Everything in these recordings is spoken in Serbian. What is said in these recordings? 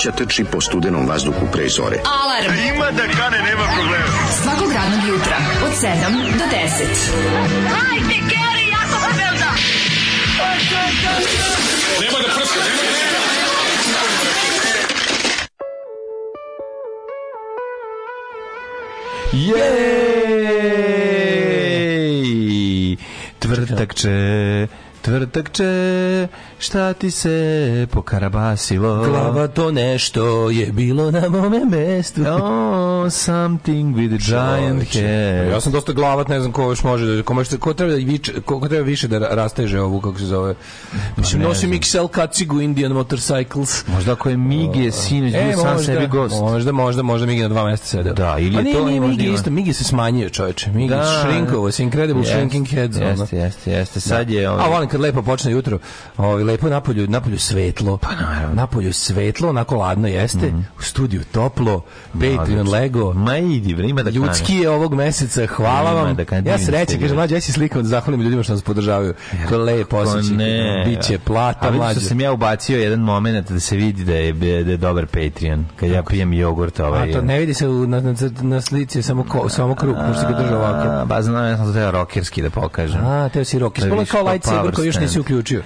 mladića trči po studenom vazduhu pre zore. Alarm! A ima da kane, nema problema. Svakog radnog jutra, od 7 do 10. Hajde, Keri, jako se velda! Nemoj da prska, nemoj da prska! Jej! Tvrtak će, tvrtak će, šta ti se pokarabasilo? Glava to nešto je bilo na mome mestu. oh, something with a giant head. Ja sam dosta glavat, ne znam ko još može, da- ko, može, ko, treba, da vič, ko, ko treba više da rasteže ovu, kako se zove, Mislim, pa nosim XL kacigu Indian Motorcycles. Možda ako je Migi je sinoć bio e, sam sebi gost. Možda, možda, možda Migi na dva mesta sedeo. Da, ili je pa to... Nije, Migi isto, Migi se smanjio čoveče. Migi da, shrinkovo, it's incredible yes, shrinking heads. Jeste, jeste, jeste. Da. Sad je... Ovaj... A volim kad lepo počne jutro, ovaj, lepo je napolju, napolju svetlo. Pa naravno. Napolju svetlo, onako ladno jeste. Mm -hmm. U studiju toplo, Patreon Lego. Ma idi, bre, da da Ljudski je ovog meseca, hvala vam. Da ja sreće, kažem, mlađe, ja si slikom da zahvalim ljudima što nas podržavaju. To je lepo osjećaj. Biće će plata A da mlađe. sam ja ubacio jedan moment da se vidi da je, da je da dobar Patreon, kad ja pijem jogurt ovaj. A to ne vidi se u, na, na, na slici, samo, ko, samo kruk, možda ga držati ovako. Ba, znam, ja sam to teo rokerski da pokažem. A, teo si rokerski. Da pa kao lightsaber pa koji još nisi uključio.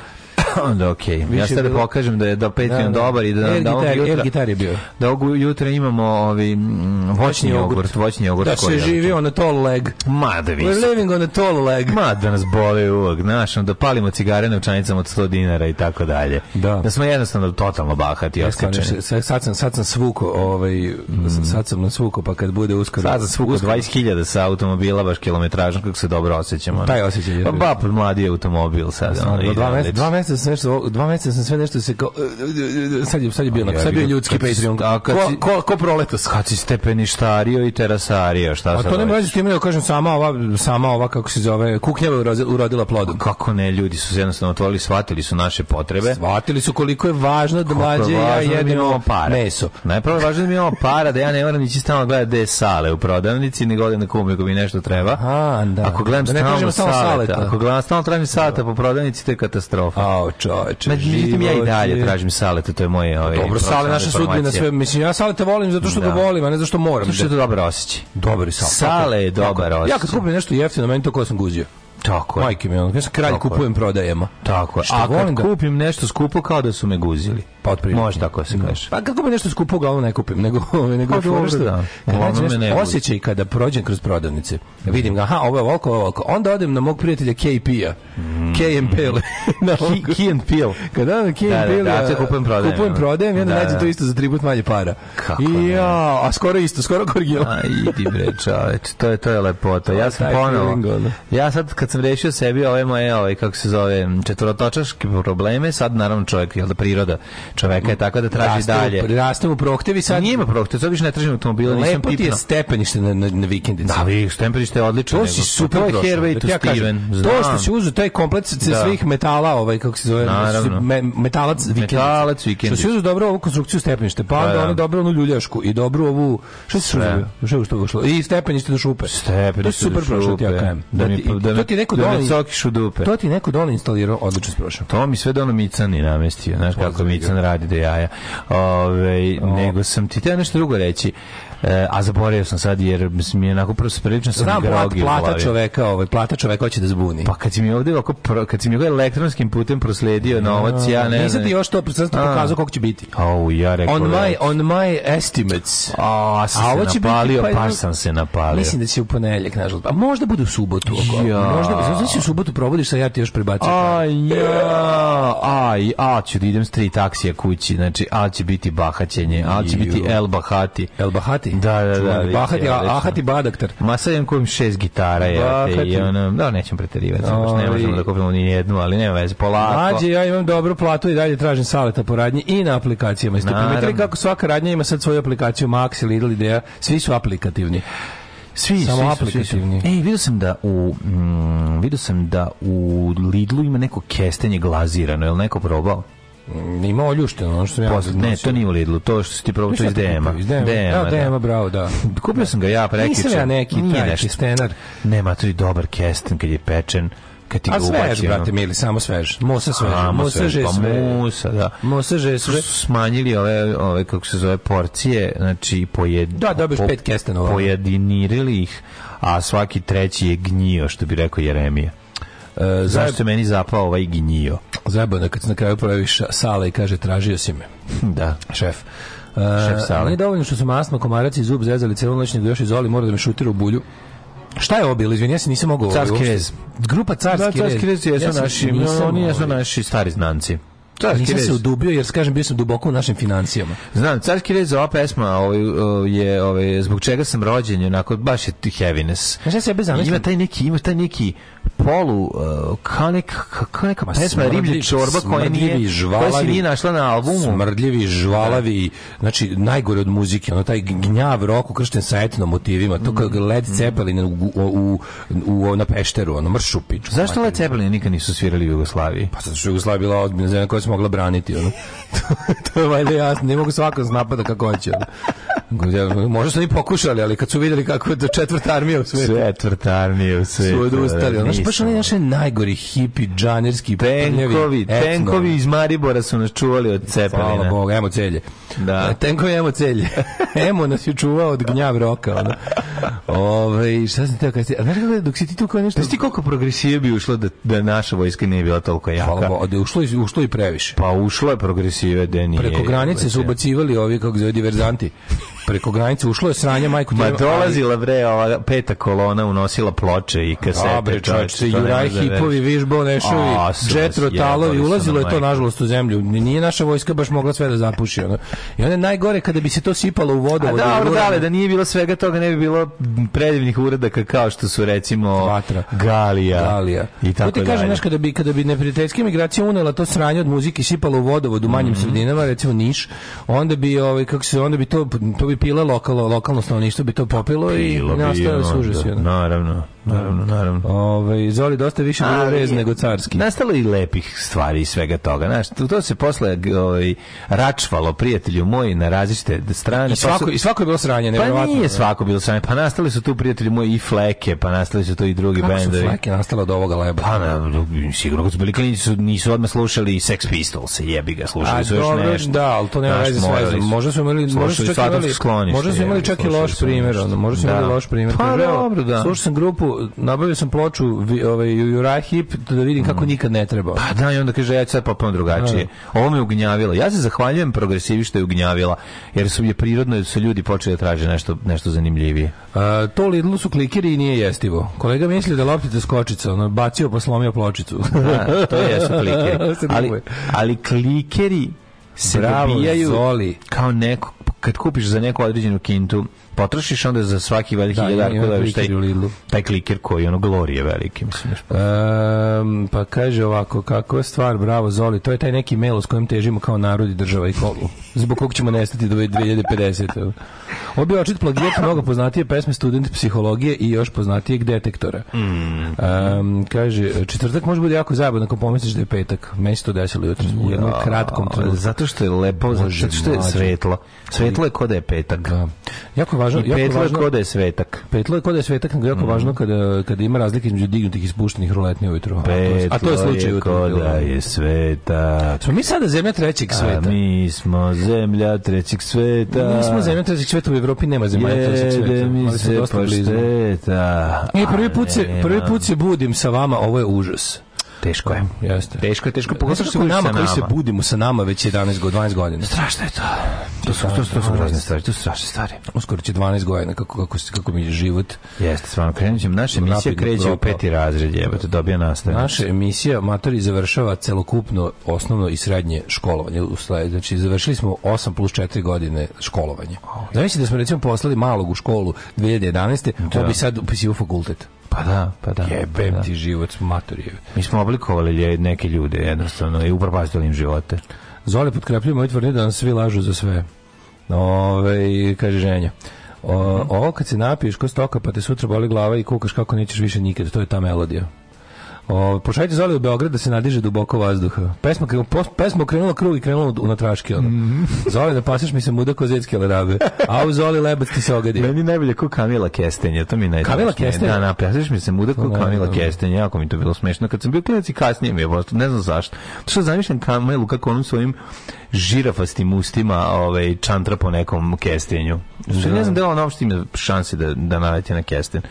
Onda okej. Okay. Ja sad da pokažem da je da Patreon da, da. dobar i da da on gitar, jutra gitar je bio. Da ovog jutra imamo ovi mm, voćni jogurt, voćni jogurt. Da se živi on a tall leg. Ma da vi. We're living on a tall leg. Ma da nas boli uvek, znaš, da palimo cigare na učanicama od 100 dinara i tako dalje. Da. Da smo jednostavno totalno bahati i oskačeni. Sad sam sad sam svuko, ovaj mm. sad sam na svuko pa kad bude uskoro. Sad sam svuko 20.000 sa automobila baš kilometražno kako se dobro osećamo. Taj osećaj. Pa mladi automobil sad. Dva meseca, dva meseca sam nešto, dva mjeseca sam sve nešto se kao, e, e, e, sad je, sad je bio, sad je bio ljudski Patreon. A ko, ko, ko proletos? Kad si stepeništario i terasario, šta sad? A to ne može s tim, kažem, sama ova, sama ova, kako se zove, kuknjava urodila plodom. Kako ne, ljudi su jednostavno otvorili, shvatili su naše potrebe. Shvatili su koliko je važno da mlađe ja da jedemo para. meso. Najpravo je važno da mi imamo para, da ja ne moram ići stalno gledati gde je sale u prodavnici, ni da na kume mi nešto treba. Aha, da. Ako gledam da stalno sale, ako gledam stalno tražim sata da. po prodavnici, to je katastrofa. A, čoveče. Ma život ja i dalje je... tražim Saleta, to je moje ove. Ovaj, dobro, Sale naša sudbina sve, mislim ja Saleta volim zato što da. ga volim, a ne zato što moram. Zato što da- je to dobro osećaj. Dobar je Sale. Sale je dobar osećaj. Ja kad kupim nešto jeftino, meni to ko da sam guzio. Tako je. Majke mi, ja sam kralj Tako kupujem, je. prodajemo. Tako je. A kad da... kupim nešto skupo kao da su me guzili. Pa otprilike. Može tako da se da. kaže. Pa kako bi nešto skupo uglavnom ne kupim, nego ovaj, nego pa, da. osećaj kada prođem kroz prodavnice, vidim ga, aha, ovo je ovako, ovo ovako. Onda odem na mog prijatelja KP-a. Mm. KMPL. na KMPL. Kada na KMPL. Da, da, da kupujem prodajem. Kupujem prodajem, onda nađem to isto za tribut manje para. Kako? Ja, a skoro isto, skoro korigilo. Aj, idi bre, čoveč, to je to je lepota. Ja sam ponovo. Ja sad kad sam rešio sebi ove moje, ove ovaj, kako se zove, četvorotočaške probleme, sad naravno čovjek je da priroda čoveka je tako da traži raste dalje. Mu, raste mu prohtevi sad. Njima prohtevi, sad više ne tražim automobila, nisam tipno. Lepo ti je stepenište na, na, na vikendici. Da, vi, stepenište je odlično. To si super prošlo. Da to je Hervey to Steven. To što si uzu taj komplet da. svih metala, ovaj, kako se zove, me, metalac vikendice. Metalac vikendice. Što si uzu dobro ovu konstrukciju stepenište, pa, pa onda da. oni dobro onu ljuljašku i dobro ovu, što si uzu, što ušlo, i stepenište do šupe. Stepenište to je super prošlo, ti ja kajem. Da, ti, pa- da, to ti neko da doli, u dupe. To ti neko doli instalirao, odlično prošlo. To mi sve dono Micani namestio, znaš kako Micani radi do jaja. Ove, nego sam ti te nešto drugo reći. E, a zaboravio sam sad jer mi je onako prvo prilično sam Znam, plata čoveka, ovaj, plata čovek hoće da zbuni. Pa kad si mi ovde ovako, kad si mi ovdje elektronskim putem prosledio novac, ja ne... Nisam ti još to, sad ti pokazao kako će biti. Au, ja rekao... On my, on my estimates. A, sam a se napalio, pa, sam se napalio. Mislim da će u ponedeljak, nažalost. A možda bude u subotu. Ja. Možda, znači u subotu probudiš, sa ja ti još prebacim. Aj, ja, aj, a ću da idem s taksija kući, znači, a će biti bahaćenje, a će biti el bahati. El bahati? Da, da, da. Bahati, ahati badaktar. Ma sad imam kupim šest gitara, je, i ono, da, nećem preterivati, baš ne možemo da kupimo ni jednu, ali nema veze, polako. Mlađe, ja imam dobru platu i dalje tražim saleta po radnji i na aplikacijama. Jeste primetili kako svaka radnja ima sad svoju aplikaciju Maxi, Lidl, Ideja, svi su aplikativni. Svi, Samo svi, aplikativni. Svi, svi. Ej, vidio sam da u mm, vidio sam da u Lidlu ima neko kestenje glazirano, jel neko probao? Mm, ima oljušteno, ono što sam ja Posle, Ne, to nije u Lidlu, to što ti probao to iz DM-a. Iz DM-a, da, da. DM bravo, da. Kupio sam ga ja prekiče. Nisam ja neki taj kistenar. Nema, to je dobar kesten kad je pečen kad ti ga ubaci. A svež, brate, mili, samo svež. Mosa svež. A, mosa svež, pa sve. Musa, da. Mosa je sve. Smanjili ove, ove, kako se zove, porcije, znači, pojed... Da, dobiš po, pet kestenova. Pojedinirili ih, a svaki treći je gnjio, što bi rekao Jeremija. E, zašto je meni zapao ovaj gnjio? Zajebano da kad se na kraju pravi sale i kaže tražio si me. Hm, da. Šef. Šef e, sale. Nije dovoljno što su masno komaraci i zub zezali celu noć, nego još iz zoli mora da me šutira u bulju. Šta je ovo bilo? Izvini, ja se nisam mogao... Carski rez. Grupa Carski rez. Da, Carski rez jesu ja naši, nisam, no, oni jesu naši stari znanci. Carski nisam rez. se udubio jer kažem bio sam duboko u našim financijama. Znam, carski rez ova pesma ovaj, je ovaj, zbog čega sam rođen je onako baš je heaviness. Znaš, ja se zamišljam. Ima taj neki, ima taj neki polu uh, kao, nek, kao neka pesma smrdljiv, riblja čorba koja nije, žvalavi, koja se nije našla na albumu. Smrdljivi, da. žvalavi, znači najgore od muzike, ono taj gnjav rok ukršten sa etno motivima, to kao mm. Led mm. Zeppelin u, u, u, u na Pešteru, ono mršu piču. Zašto Led Zeppelin nikad nisu svirali u Jugoslaviji? Pa zato što Jugoslavija bila odbina zemlja koja se mogla braniti. Ono. to je valjda jasno, ne mogu svako napada pa da kako hoće. Ono. Možda su oni pokušali, ali kad su videli kako je to četvrta armija u svijetu. Četvrta armija u svijetu. Su odustali. Da, ono, baš oni naše najgori hipi, džanerski, tenkovi, prljavi, tenkovi iz Maribora su nas čuvali od cepelina. Hvala Bog, emo celje. Da. E, tenkovi emo celje. emo nas je čuvao od gnjav roka. Ono. Ove, ovaj, šta sam teo kada Znaš kako dok si ti tu kao nešto... Znaš ti koliko progresije bi ušlo da, da naša vojska nije bila toliko jaka? Hvala Boga, da je ušlo, ušlo i previše previše. Pa ušlo je progresive, da Preko granice su ubacivali ovi, kako zove, diverzanti preko granice ušlo je sranje majku Ma dolazila bre ova peta kolona unosila ploče i kasete. Dobre, čoveče, Juraj da Hipovi, Vižbo Nešovi, Jet Talovi, ulazilo je to nažalost u zemlju. Nije naša vojska baš mogla sve da zapuši. Ono. I onda najgore kada bi se to sipalo u vodu. A da, da, da nije bilo svega toga, ne bi bilo predivnih uradaka kao što su recimo Vatra. Galija, Galija. i tako dalje. ti kažem, znaš, kada bi, kada bi neprijateljska migracija unela to sranje od muzike sipalo u vodovod u manjim mm -hmm. sredinama, recimo Niš, onda bi, ovaj, kako se, onda bi to, to bi bi pila lokalno lokalno stanovništvo bi to popilo Pilo i nastao je sužas. Da, naravno naravno, da. naravno. Ove, Zoli dosta više bilo rez nego carski. Nastalo i lepih stvari i svega toga. Znaš, to se posle ovaj, račvalo prijatelju moji na različite strane. I svako, pa i svako je bilo sranje, pa nevjerovatno. Pa nije da. svako bilo sranje, pa nastali su tu prijatelji moji i fleke, pa nastali su tu i drugi bendovi. Kako su fleke nastale od ovoga leba? Pa na, sigurno, kad su bili klinici, su, nisu odmah slušali Sex Pistols, jebi ga, slušali A, su još dobro, nešto. Da, ali to nema veze s vezom. Možda su imali, možda su čak imali, možda su imali čak i loš primjer, možda su imali da. loš primjer. Pa dobro, da. Slušao sam grupu nabavio sam ploču ovaj, Jurahip da vidim kako mhm. nikad ne treba. Pa da, i onda kaže, ja ću pa potpuno drugačije. Da, da. Ovo me ugnjavilo. Ja se zahvaljujem progresivi što je ugnjavila, jer su je prirodno jer su ljudi počeli da traže nešto, nešto zanimljivije. A, to Lidlu su klikiri i nije jestivo. Kolega misli da loptica s kočica, ono, bacio pa slomio pločicu. da, to jesu klikeri. Da, ali, ali klikeri se Bravo, dobijaju Zoli. kao neko kad kupiš za neku određenu kintu potrošiš onda za svaki veliki da, hiljadar da, da taj, taj kliker koji ono glorije veliki mislim um, pa kaže ovako kako je stvar bravo Zoli to je taj neki mail s kojim težimo kao narod i država i kolu zbog kog ćemo nestati do 2050 ovo bi očit plagijat mnogo poznatije pesme student psihologije i još poznatijeg detektora um, kaže četvrtak može bude jako zajedno ako pomisliš da je petak meni se to desilo jutro u jednom da, kratkom trenutku zato što je lepo zato što je svetlo svetlo je kod da je petak da. jako važno. I petlo je kod da je svetak. Petlo je kod da je svetak, jako mm. važno kada, kada ima razlike između dignutih i spuštenih ruletnih ujutro. Petlo a to je slučaj je koda je svetak. Smo mi sada zemlja trećeg sveta. A mi smo zemlja trećeg sveta. Mi smo zemlja trećeg sveta, u Evropi nema zemlja trećeg sveta. Jede mi se pašteta. I e, prvi put, se, prvi put se budim sa vama, ovo je užas. Teško je. Da, jeste. Teško je, teško pogotovo što se nama koji se budimo sa nama već 11 godina, 12 godina. Strašno je to. To su to to su grozne da, da, stvari, to su strašne stvari. Uskoro će 12 godina kako kako se kako mi je život. Jeste, stvarno krenućem. Naša emisija kreće u peti razred, jebote, dobija nastavnik. Naša emisija matori završava celokupno osnovno i srednje školovanje. Znači završili smo 8 plus 4 godine školovanja. Znači da smo recimo poslali malog u školu 2011. Da. On pa bi sad upisio fakultet. Pa da, pa da. Jebem pa da. ti da. život, matorijev. Mi smo oblikovali neke ljude jednostavno i upropastili im živote. Zoli potkrepljuje moje tvrdnje da nam svi lažu za sve. Ove, kaže ženja. O, mhm. ovo kad se napiješ ko stoka pa te sutra boli glava i kukaš kako nećeš više nikad, to je ta melodija. O, pošaljite Zoli u Beograd da se nadiže duboko vazduha. Pesma, pesma okrenula krug i krenula u natraške. Ono. Mm -hmm. Zoli, da paseš mi se muda ko zetske lerabe. A u Zoli lebac ti se ogadi. Meni najbolje ko Kamila Kestenje, to mi najbolje. Kamila Kestenje? Da, da, paseš mi se muda ko da, Kamila da. Kestenje, jako mi to bilo smešno. Kad sam bio klinac i kasnije mi je, prosto, ne znam zašto. Što zamišljam Kamilu kako onom svojim žirafastim ustima ovaj, čantra po nekom kestenju. Što ne da. znam da on uopšte ima šanse da, da naleti na kesten.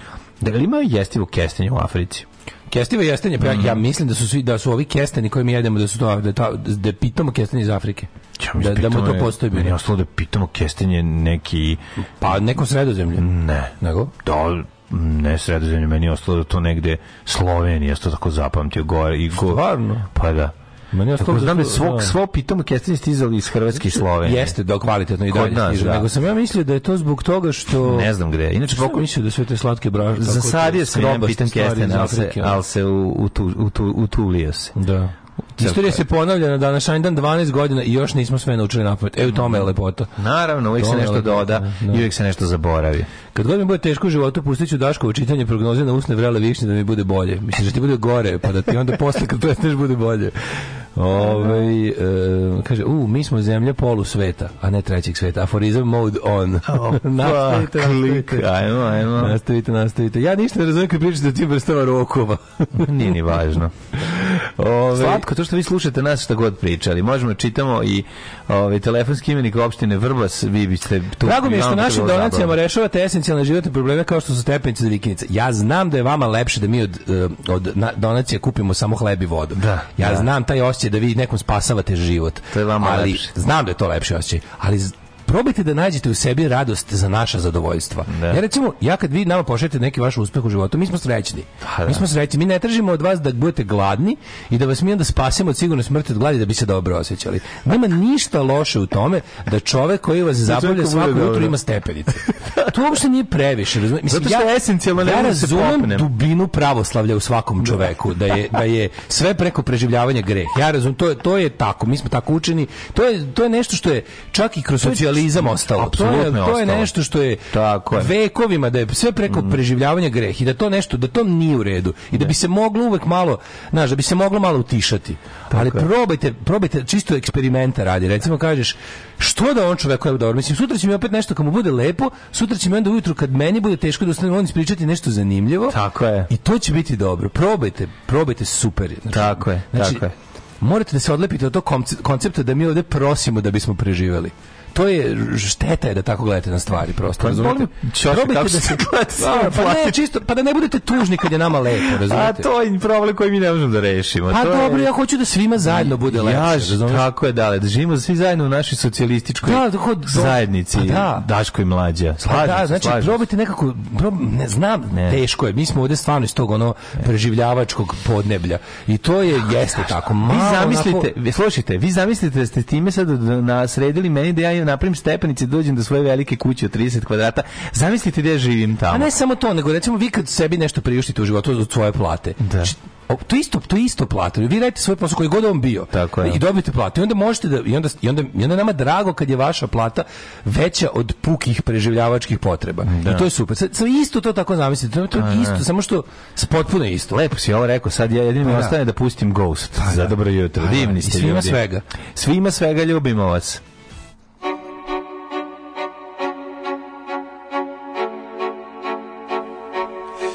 Da li imaju jestivo kestenje u Africi? Kestiva jestenje, mm. ja, mhm. mislim da su svi da su ovi kesteni koje mi jedemo da su to da, da, da pitamo kesteni iz Afrike. Ja da, da mu to postoji. Meni je ostalo da pitamo kestenje neki pa neko sredozemlje. Ne, nego da ne sredozemlje, meni je ostalo da to negde Slovenija, ja to tako zapamtio gore i go. Stvarno? Pa da. Meni Tako znam da svo, da. svo pitom kestenje stizali iz Hrvatske i Slovenije. Jeste, da kvalitetno i dalje nas, da. Nego sam ja mislio da je to zbog toga što... Ne znam gde. Inače, pokoj mislio da sve te slatke braže... Za sad je sve pitam kestene, al se, al se utulio se. Da. Istorija se ponavlja na današnji dan 12 godina i još nismo sve naučili na pamet. E u tome mm. je lepota. Naravno, uvijek se nešto doda da. i uvijek se nešto zaboravi. Kad god mi bude teško u životu, pustit ću Daškovo čitanje prognoze na usne vrele višnje da mi bude bolje. Mislim da ti bude gore, pa da ti onda posle kad prestaneš bude bolje. Ove, ovaj, da. e, kaže, u, mi smo zemlja polu sveta, a ne trećeg sveta. Aforizam mode on. Oh, nastavite, nastavite. Ajmo, ajmo. Nastavite, nastavite. Ja ništa ne razumijem kad pričate o tim vrstama rokova. Nije ni važno. Ove... Slatko, to što vi slušate nas šta god pričali. Možemo da čitamo i ove, telefonski imenik opštine Vrbas, vi biste tu... Drago mi je što našim da donacijama rešavate esencijalne životne probleme kao što su stepenice za vikendice. Ja znam da je vama lepše da mi od, eh, od donacije kupimo samo hleb i vodu. Da, ja da. znam taj osjećaj da vi nekom spasavate život. To je vama ali, lepše. Znam da je to lepše osjećaj, ali probajte da nađete u sebi radost za naša zadovoljstva. Da. Ja recimo, ja kad vi nama pošaljete neki vaš uspeh u životu, mi smo srećni. Pa da, Mi smo srećni. Mi ne tražimo od vas da budete gladni i da vas mi onda spasimo od sigurne smrti od gladi da bi se dobro osjećali. Nema ništa loše u tome da čovek koji vas da zabavlja svako jutro ima stepenice. To uopšte nije previše. Razumem. Mislim, Zato što ja, ne ja da razumem dubinu pravoslavlja u svakom da. čoveku, da je, da je sve preko preživljavanja greh. Ja razumem, to, to je tako, mi smo tako učeni. To je, to je nešto što je čak i kroz socijalizam amaterizam ostao. Apsolutno ostao. to je nešto što je, Tako je vekovima da je sve preko mm. preživljavanja greh i da to nešto da to nije u redu i da bi se moglo uvek malo, znaš, da bi se moglo malo utišati. Tako Ali probajte, probajte čisto eksperimenta radi. Recimo kažeš što da on čovjek je dobro. Mislim sutra će mi opet nešto kad mu bude lepo, sutra će mi onda ujutru kad meni bude teško da ustanem on ispričati nešto zanimljivo. Tako je. I to će biti dobro. Probajte, probajte super Znači, tako je, znači, tako je. Morate da se odlepite od tog koncepta da mi ovde prosimo da bismo preživeli to je šteta je da tako gledate na stvari prosto. Pa, razumete? Probajte da se a, pa, pa ne, čisto, pa da ne budete tužni kad je nama lepo, razumete? A to je problem koji mi ne možemo da rešimo. Pa to dobro, je... ja hoću da svima zajedno bude ja, razumete? Tako je, da, da živimo svi zajedno u našoj socijalističkoj da, tako, do... zajednici, pa, da. Daško i mlađa. Pa slažem, pa, da, znači slažem. probajte nekako, prob... ne znam, ne. teško je. Mi smo ovde stvarno iz tog ono preživljavačkog podneblja. I to je jeste tako. Malo, vi zamislite, onako... slušajte, vi zamislite da ste time sad nasredili meni da ja da napravim stepenice, da dođem do svoje velike kuće od 30 kvadrata. Zamislite gde živim tamo. A ne samo to, nego recimo vi kad sebi nešto priuštite u životu od svoje plate. Da. Znači, o, to isto to isto plata. Vi radite svoj posao koji god on bio. Tako je. I dobijete platu. I onda možete da i onda i onda i onda nama drago kad je vaša plata veća od pukih preživljavačkih potreba. Da. I to je super. Sad, sad isto to tako zamislite. To, to je isto, ne. Da. samo što potpuno isto. Lepo si ovo rekao. Sad ja jedino mi pa da. ostane da pustim Ghost. A, pa za dobro jutro. Pa Divni ste ljudi. svega. Svima svega ljubimo vas.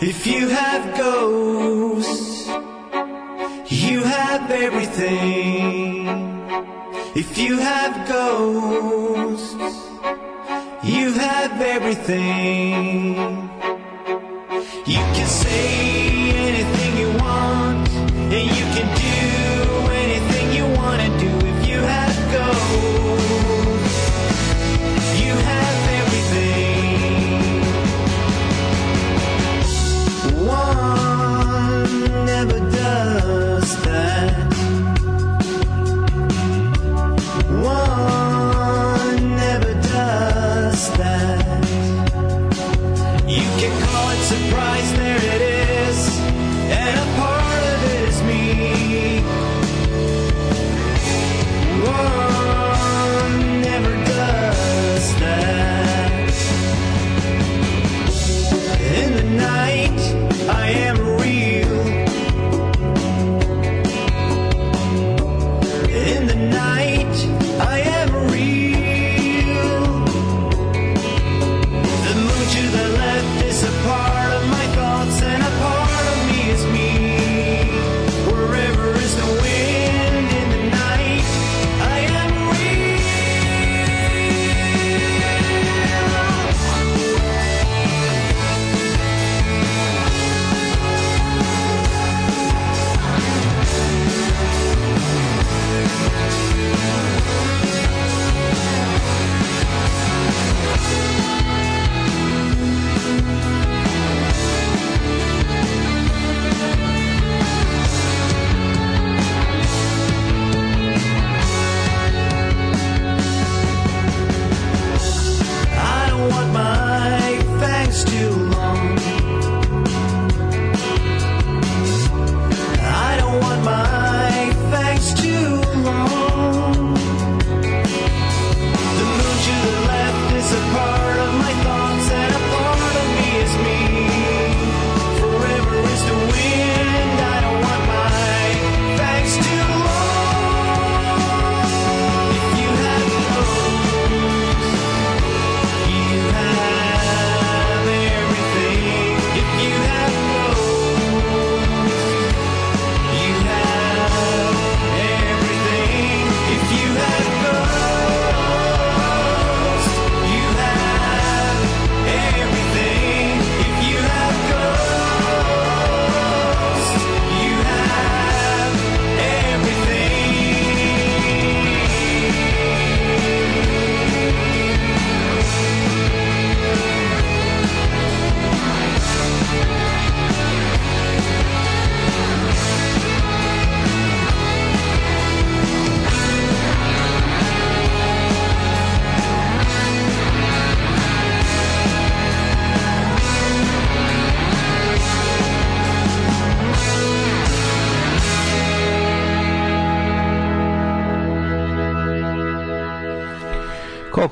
If you have ghosts, you have everything. If you have ghosts, you have everything. You can say anything you want, and you can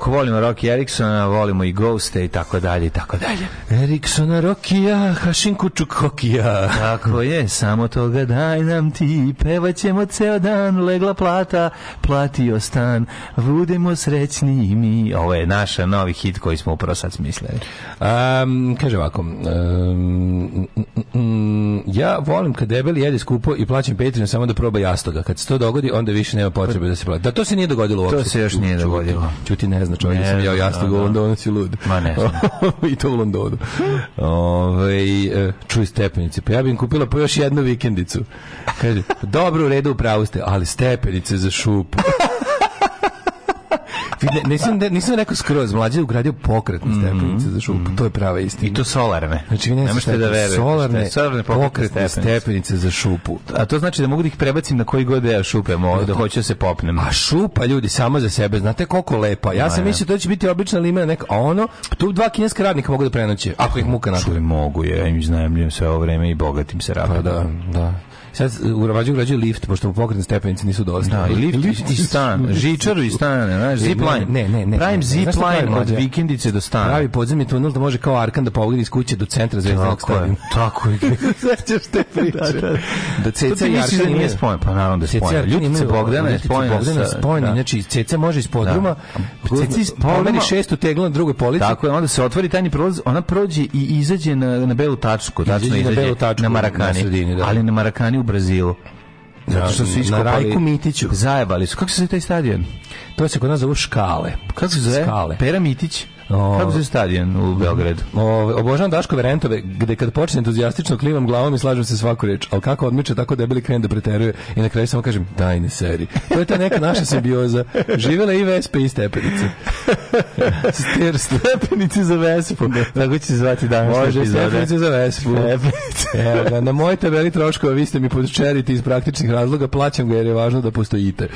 volimo Rocky Ericksona, volimo i Ghoste i tako dalje i tako dalje. Eriksona Rokija, Hašin Kučuk Hokija. Tako je, samo toga daj nam ti, pevaćemo ceo dan, legla plata, platio stan, budemo srećni i mi. Ovo je naša novi hit koji smo upravo sad smislili. Um, kaže ovako, um, ja volim kad debeli jede skupo i plaćam Patreon samo da proba jastoga. Kad se to dogodi, onda više nema potrebe da se plaća. Da, to se nije dogodilo uopšte. To se još nije dogodilo. Čuti, ne zna čovjek, da ne, sam ja jastoga, da, da. onda on si lud. Ma ne. I to u Londonu. Ove, e, čuj stepenice, pa ja bi kupila po još jednu vikendicu. Kaže, dobro, u redu, u ste, ali stepenice za šupu nisam, da- nisam da rekao skroz, mlađe je ugradio pokretne mm. stepenice za šupu, to je prava istina. I to solarne. Znači, ne možete da verujete. Znači, solarne, solarne pokretne stepenice za šupu. A to znači da mogu da ih prebacim na koji god da ja šupe, mogu da hoću da se popnem. A šupa, ljudi, samo za sebe, znate koliko lepa. Ja sam mislio da će biti obična limena neka, a ono, tu dva kineska radnika mogu da prenoće, ako ih muka na mogu, ja im iznajemljujem sve ovo vreme i bogatim se rapidno. Pa da, da sad u Ravađu građuje lift, pošto mu pokretne stepenice nisu dolazne. Da, i lift, lift i stan, žičaru i stan, znaš, zipline. Ne, ne, ne. Pravim zipline od vikendice do stana. Pravi podzemni tunel da može kao Arkan da pogleda iz kuće do centra zvezdanog stadiona. Tako je. Sećaš te da, priče. Da, da. da Ceca i da Arkan nije spojen, pa naravno da spojen. Ljutice Bogdana je spojen. Bogdana je spojen, znači da. Ceca može iz podruma. Ceca iz podruma. šestu teglu na drugoj polici. Tako je, onda se otvori tajni prolaz, ona prođe i izađe na, na belu tačku, tačno izađe, na, belu tačku, na Marakani. Na sredini, Ali na Marakani u Brazilu. Zato što su iskopali... Na Rajku Mitiću. Zajebali su. Kako se zove taj stadion? To se kod nas zove Škale. Kako se zove? Škale. Pera Mitić. O, Kako se stadion u Beogradu? obožavam Daškove rentove, gde kad počne entuzijastično klivam glavom i slažem se svaku reč, ali kako odmiče tako debeli krenu da preteruje i na kraju samo kažem daj ne seri. To je ta neka naša simbioza. Živela i Vespe i Stepenice. Ster Stepenice za Vespu. Tako će se zvati danas. Može, Stepenice za Vespu. Stepenice. Evo ga, na moj tabeli troškova vi ste mi podčeriti iz praktičnih razloga, plaćam ga jer je važno da postojite.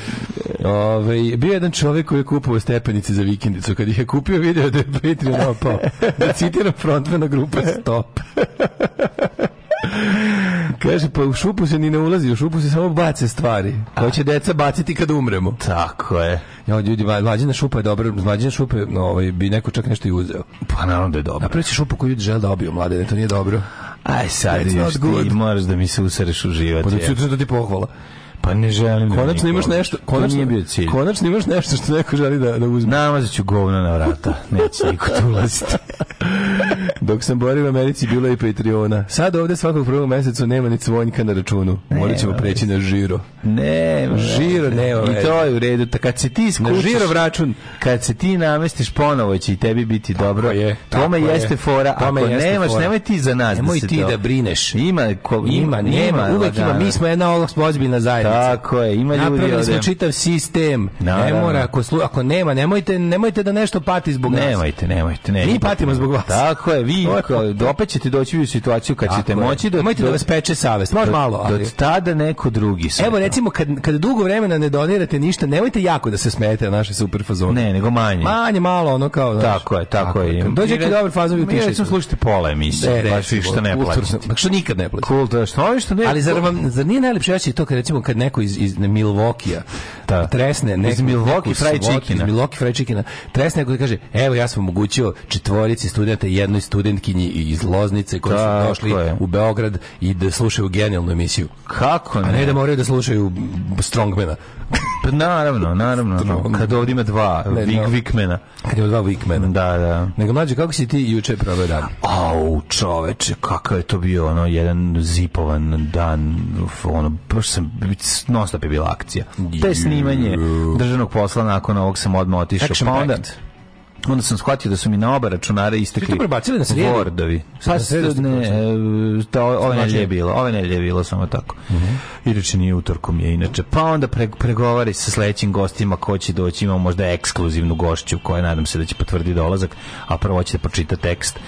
Ove, ovaj, bio jedan čovjek koji je kupovao stepenice za vikendicu. Kad ih je kupio, video da je Patreon opao. Da citiram frontmana grupe Stop. Kaže, pa u šupu se ni ne ulazi, u šupu se samo bace stvari. Koje će deca baciti kad umremo. Tako je. Ja, ljudi, mlađena šupa je dobra, mlađena šupa no, ovaj, bi neko čak nešto i uzeo. Pa naravno da je dobro. Napravit šupu koju ljudi žele da obiju, mlade, to nije dobro. Aj sad, još ti moraš da mi se usereš u život. Pa da ću da ti pohvala. Pa ne želim. Da konačno imaš nešto, konačno nije bio cilj. Konačno imaš nešto što neko želi da da uzme. Namazaću govno na vrata. Neće niko tu ulaziti. Dok sam borio u Americi bilo je i Patreona. Sad ovde svakog prvog meseca nema ni cvonjka na računu. Morat ćemo preći na žiro. Ne, žiro ne. I to je u redu. Ta kad se ti skučiš, na žiro račun, kad se ti namestiš ponovo će i tebi biti tako dobro. Je, Tome je. jeste fora. Tome Ako jeste nemaš, fora. nemoj ti za nas. Da nemoj da ti to... da brineš. Ima, ko, ima, nema, uvek ima. Mi smo jedna olak ozbiljna zajednica Tako je, ima ljudi Napravili smo čitav sistem. ne da, da, da. mora, ako, slu, ako nema, nemojte, nemojte da nešto pati zbog nemojte, nas. Nemojte, nemojte. Mi patimo zbog vas. Tako je, vi opet ćete doći u situaciju kad ćete moći da... Nemojte da vas peče savest, možda malo. Ali... Do tada neko drugi sve. Evo, recimo, kad, kad dugo vremena ne donirate ništa, nemojte jako da se smete na naše super fazone. Ne, nego manje. Manje, malo, ono kao... Znaš, tako je, tako, je. Dođe neki dobar fazon, vi utišite. Mi recimo slušate pola emisije, e, baš što ne plaćate. Što nikad ne plaćate. Kulturno, što ne... Ali zar vam, zar nije najlepše, ja to kad recimo, kad neko iz, iz Milvokija da. tresne neko, iz Milvoki Fry Chickena. Milvoki Fry Chickena. Tresne neko kaže, evo ja sam omogućio četvorici studenta i jednoj studentkinji iz Loznice koji su došli u Beograd i da slušaju genijalnu emisiju. Kako ne? A ne da moraju da slušaju Strongmana. Pa naravno, naravno. Kad ovdje ima dva ne, vik, vikmena. Kad ima dva vikmena. Da, da. Nego mlađe, kako si ti juče probao dan? Au, čoveče, kakav je to bio ono, jedan zipovan dan. Ono, baš sam, non stop je bila akcija. Te snimanje državnog posla nakon ovog sam odmah otišao. Pa onda, packed onda sam shvatio da su mi na oba računara istekli. Ti prebacili na srijedu? Wordovi. Pa sredu ne, e, ta, ove nelje je bilo, ove nelje bilo samo tako. Uh -huh. I reči nije utorkom je inače. Pa onda pre, pregovari sa sledećim gostima ko će doći, imamo možda ekskluzivnu gošću koja nadam se da će potvrditi dolazak, a prvo da pročita tekst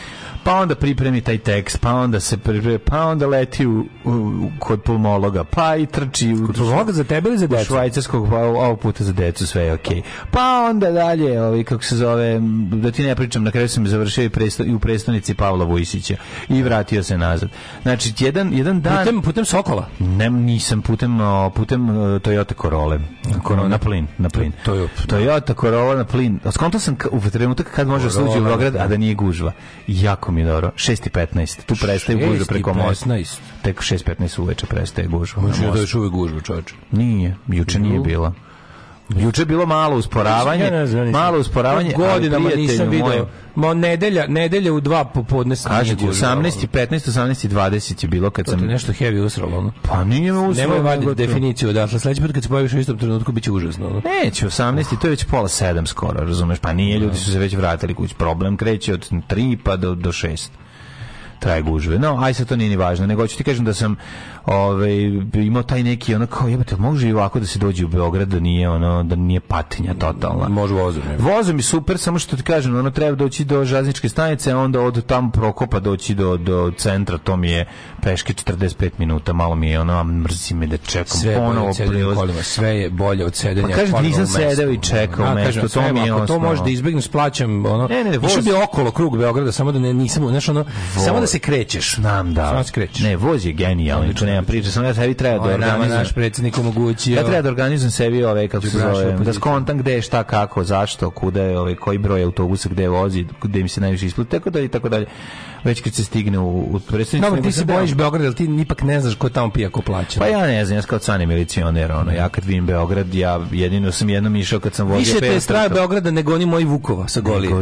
pa onda pripremi taj tekst, pa onda se pripremi, pa onda leti u, u, kod pulmologa, pa i trči u... Kod pulmologa za tebe ili za decu? U švajcarskog, pa ovog puta za decu, sve je okej. Okay. Pa onda dalje, ovi, kako se zove, da ti ne pričam, na kraju sam završio i, presto, i u prestonici Pavla Vujsića i vratio se nazad. Znači, jedan, jedan dan... Putem, putem Sokola? Ne, nisam, putem, putem uh, Toyota Corolla. Corolla na plin, na plin. To, to Toyota Corolla na plin. Skontao sam u trenutak kad može da sluđi u Beograd, a da nije gužva. Jako pomidoro, 6.15. Tu prestaje gužva preko mosta. Tek 6.15 uveče prestaje gužva. Možda je da još uvek gužva, čoveče. Nije, juče nije bila. Juče bilo malo usporavanje, ja znam, malo usporavanje, pa godinama nisam video. Ma nedelja, nedelja u dva popodne sam. Kaže 18 15, 18 i 20 je bilo kad sam. To je nešto heavy usralo, no? Pa nije me usralo. Nemoj vaditi definiciju odatle. Sledeći put kad se pojaviš u istom trenutku biće užasno. No? Neće 18, to je već pola 7 skoro, razumeš? Pa nije, ljudi da. su se već vratili kući. Problem kreće od 3 pa do do 6 traje gužve. No, aj sad to nije ni važno, nego ću ti kažem da sam ovaj imao taj neki ono kao jebote, može i ovako da se dođe u Beograd da nije ono da nije patinja totalna. Može vozom. Je. Vozom je super, samo što ti kažem, ono treba doći do žazničke stanice, a onda od tamo Prokopa doći do do centra, to mi je peške 45 minuta, malo mi je ono mrzim me da čekam sve ponovo prilaz. Kolima, sve je bolje od sedenja. Pa kažem, nisam sedeo i čekao a, mesto, to mi je ono. To može da izbegnem, splaćam ono. Ne, ne, bi okolo krug Beograda samo da ne nisam, znači ono, samo da se krećeš. Znam da. Samo da se krećeš. Ne, voz je genijalni, tu nema priče. Samo ja sebi treba da ovaj organizujem. naš predsjednik omogućio. Ja treba da organizujem sebi ove, kako se zove, pa da skontam gde je šta, kako, zašto, kuda je, ove, koji broj autobusa, gde vozi, gde mi se najviše isplati, tako dalje, tako dalje. Već kad se stigne u, u predstavnicu. No, ti se bojiš Beograda, ali ti ipak ne znaš ko tamo pija, ko plaća. Pa ja ne znam, ja sam kao cani milicioner, ono, ja kad vidim Beograd, ja jedino sam jednom išao kad sam vozio Više te straje Beograda nego oni moji Vukova sa Golije. Nego,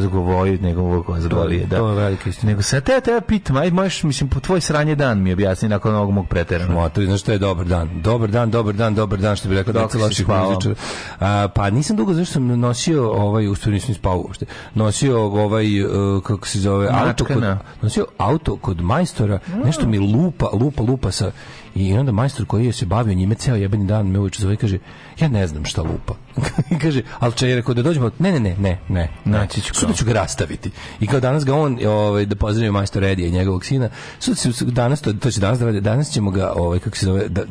nego Vukova sa Golije, da. To je velika istina. Nego sad te, te pitam, šmotom, aj možeš, mislim, po tvoj sranje dan mi objasni nakon ovog mog preterana. Šmotom, znaš što je dobar dan. Dobar dan, dobar dan, dobar dan, što bi rekao da loših muzičara. pa nisam dugo, zašto sam nosio ovaj, ustavno nisam spao uopšte, nosio ovaj, uh, kako se zove, Mačkana. auto kod, nosio auto kod majstora, mm. nešto mi lupa, lupa, lupa sa I onda majstor koji je se bavio njime ceo jebeni dan me uvijek zove i kaže, ja ne znam šta lupa. I kaže, ali će je rekao da dođemo, ne, ne, ne, ne, ne, znači ću Sutra ću ga rastaviti. I kao danas ga on, ovaj, da pozdravio majstor Edija i njegovog sina, sutra danas, to, to će danas da radi, danas ćemo ga, ovaj, kako se zove, da,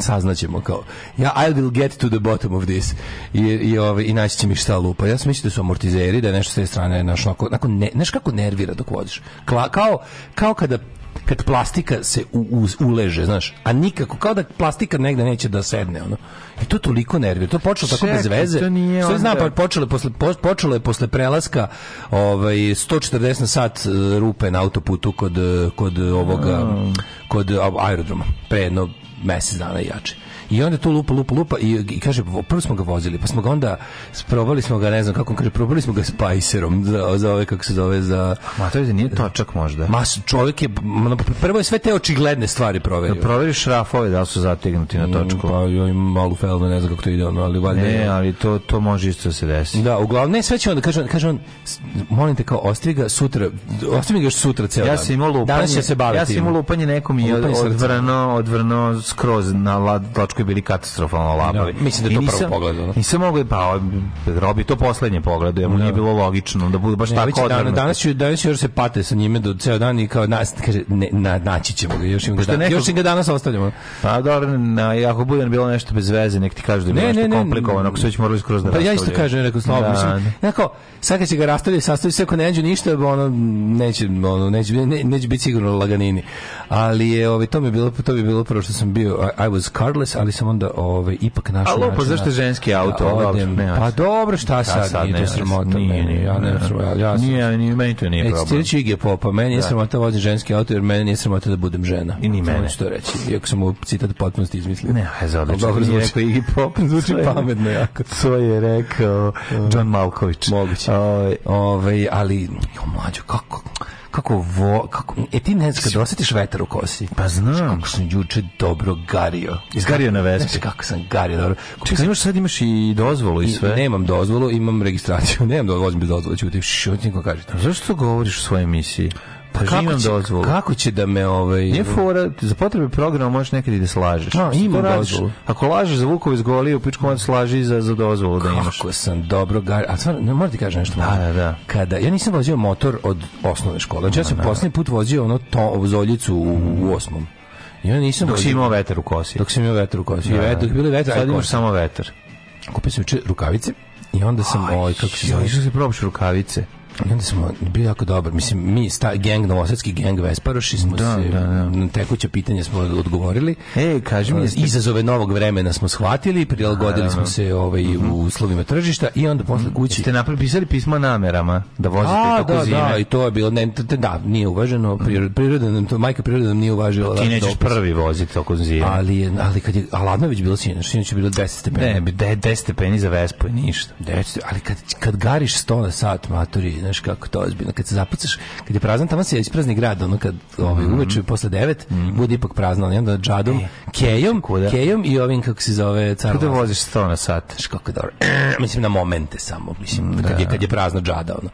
saznaćemo kao, ja, I will get to the bottom of this. I, i, ovaj, i naći će mi šta lupa. Ja sam da su amortizeri, da je nešto sa strane, naš, onako, ne, znaš kako nervira dok vodiš. Kla, kao, kao kada kad plastika se u, u, uleže, znaš, a nikako, kao da plastika negde neće da sedne, ono. I to toliko nervira. To počelo tako bez veze. To nije Sve zna, pa počelo je posle, počelo je posle prelaska ovaj, 140 sat e, rupe na autoputu kod, e, kod ovoga, kod aerodroma. Pre jedno mesec dana jače I onda to lupa, lupa, lupa i, i kaže, prvo smo ga vozili, pa smo ga onda, probali smo ga, ne znam kako on kaže, probali smo ga spajserom za, za ove, kako se zove, za... Ma to je da nije točak možda. Ma čovjek je, prvo je sve te očigledne stvari proverio. Da proveriš šrafove da su zategnuti na mm, točku. Pa joj malu felme, ne znam kako to ide, ono, ali valjda... Ne, ali to, to može isto da se desi. Da, uglavnom, ne, sve će onda, kaže on, kaže on, molim te kao, ostavi ga sutra, ostavi ga još sutra ceo ja sam imao lupanje, Danas će se baviti. Ja sam imao lupanje nekom i odvrno, odvrno skroz na lačku Hrvatskoj bili katastrofalno labovi. No, da, mislim da je to nisam, prvo pogledano. No? Nisam mogao, pa robi to poslednje pogledu, mu no. nije da. bilo logično da bude baš ne, tako da, odvrno. danas, ću, danas još se pate sa njime do ceo dan i kao nas, kaže, ne, na, naći ćemo ga, još im ga, dan, još im ga danas ostavljamo. Pa dobro, na, ako bude bilo nešto bez veze, nek ti kažu da je bilo ne, nešto ne, komplikovano, ako se već morali skroz da Pa ja isto kažem, rekao Slavo, da, mislim, nekako, sad kad će ga rastavljati, sastaviti se ako neđu ništa, ono, neće, ono, neće, ne, neće biti sigurno laganini. Ali je, ovaj, to mi je bilo, to bi bilo prvo što sam bio, I was carless, ali ali sam onda ovaj ipak našao Alo, pa zašto da ženski auto? Da odem, ne, pa dobro, šta sad? sad nije to sramota. Nije, nije, ja ne, ja sam. Nije, ni meni to nije problem. Esti Ige Popa, meni je da. sramota vozim ženski auto jer meni nije sramota da budem žena. I ni mene. Što reći? Iako sam u citat potpunosti izmislio. Ne, je za odlično. Dobro Rekao Iggy Pop, zvuči pametno jako. To je rekao John Malković. Moguće. Ovaj-, ovaj, ali, jo mlađo, kako? kako vo, kako e ti ne znaš kad osetiš vetar u kosi. Pa znam, kako sam juče dobro gario. Izgario na vespi. Znaš kako sam gario dobro. Čekaj, imaš sad imaš i dozvolu i, i sve. nemam dozvolu, imam registraciju. Nemam dozvolu, bez dozvole Što ti šutnik kažete. Zašto govoriš u svojoj emisiji? Pa, pa kako će, dozvolu. Kako će da me ovaj Nije fora, za potrebe programa možeš nekad i da slažeš. No, ima dozvolu. Ako lažeš za Vukov iz Golije, u pičku onda slaži za za dozvolu da imaš. Kako sam dobro gar. A stvarno, ne možete kažeš nešto. Da, da, da. Kada ja nisam vozio motor od osnovne škole. Znači ja sam da, da. poslednji put vozio ono to zoljicu u, u osmom. Ja nisam dok si imao vetar u kosi. Dok sam imao vetar u kosi. Da, da. Dok bili vetar, sad imaš samo vetar. Kupio sam rukavice i onda sam, oj, kako se zove? Išao probaš rukavice. I onda smo bili jako dobro. Mislim, mi, sta, gang, novosadski gang Vesparoši smo da, se, da, da. na tekuće pitanje smo odgovorili. E, kaži mi, jeste... Izazove novog vremena smo shvatili, prilagodili A, smo se ovaj, uh -huh. u mhm. uslovima tržišta i onda posle mhm. kući... Ste napisali pismo namerama da vozite A, da, zime. da, i to je bilo, ne, da, nije uvaženo, mhm. priroda, priroda nam to, majka priroda nam nije uvažila. Ti nećeš prvi voziti tokom zime. Ali, ali kad je Aladnović bilo sinoć, sinoć je bilo 10 stepeni. Ne, 10 stepeni za Vespu je ništa. 10, ali kad, kad gariš 100 na sat, maturi, znaš kako to ozbiljno. Kad se zapucaš, kad je prazan, tamo se isprazni grad, ono kad ovaj, mm -hmm. uveče posle 9 mm -hmm. bude ipak prazno, ali onda džadom, e, kejom, kuda? kejom i ovim, kako se zove, da car. Kuda voziš 100 na sat? Znaš kako dobro. mislim, na momente samo, mislim, mm, da. kad, je, kad da. je prazno džada, ono.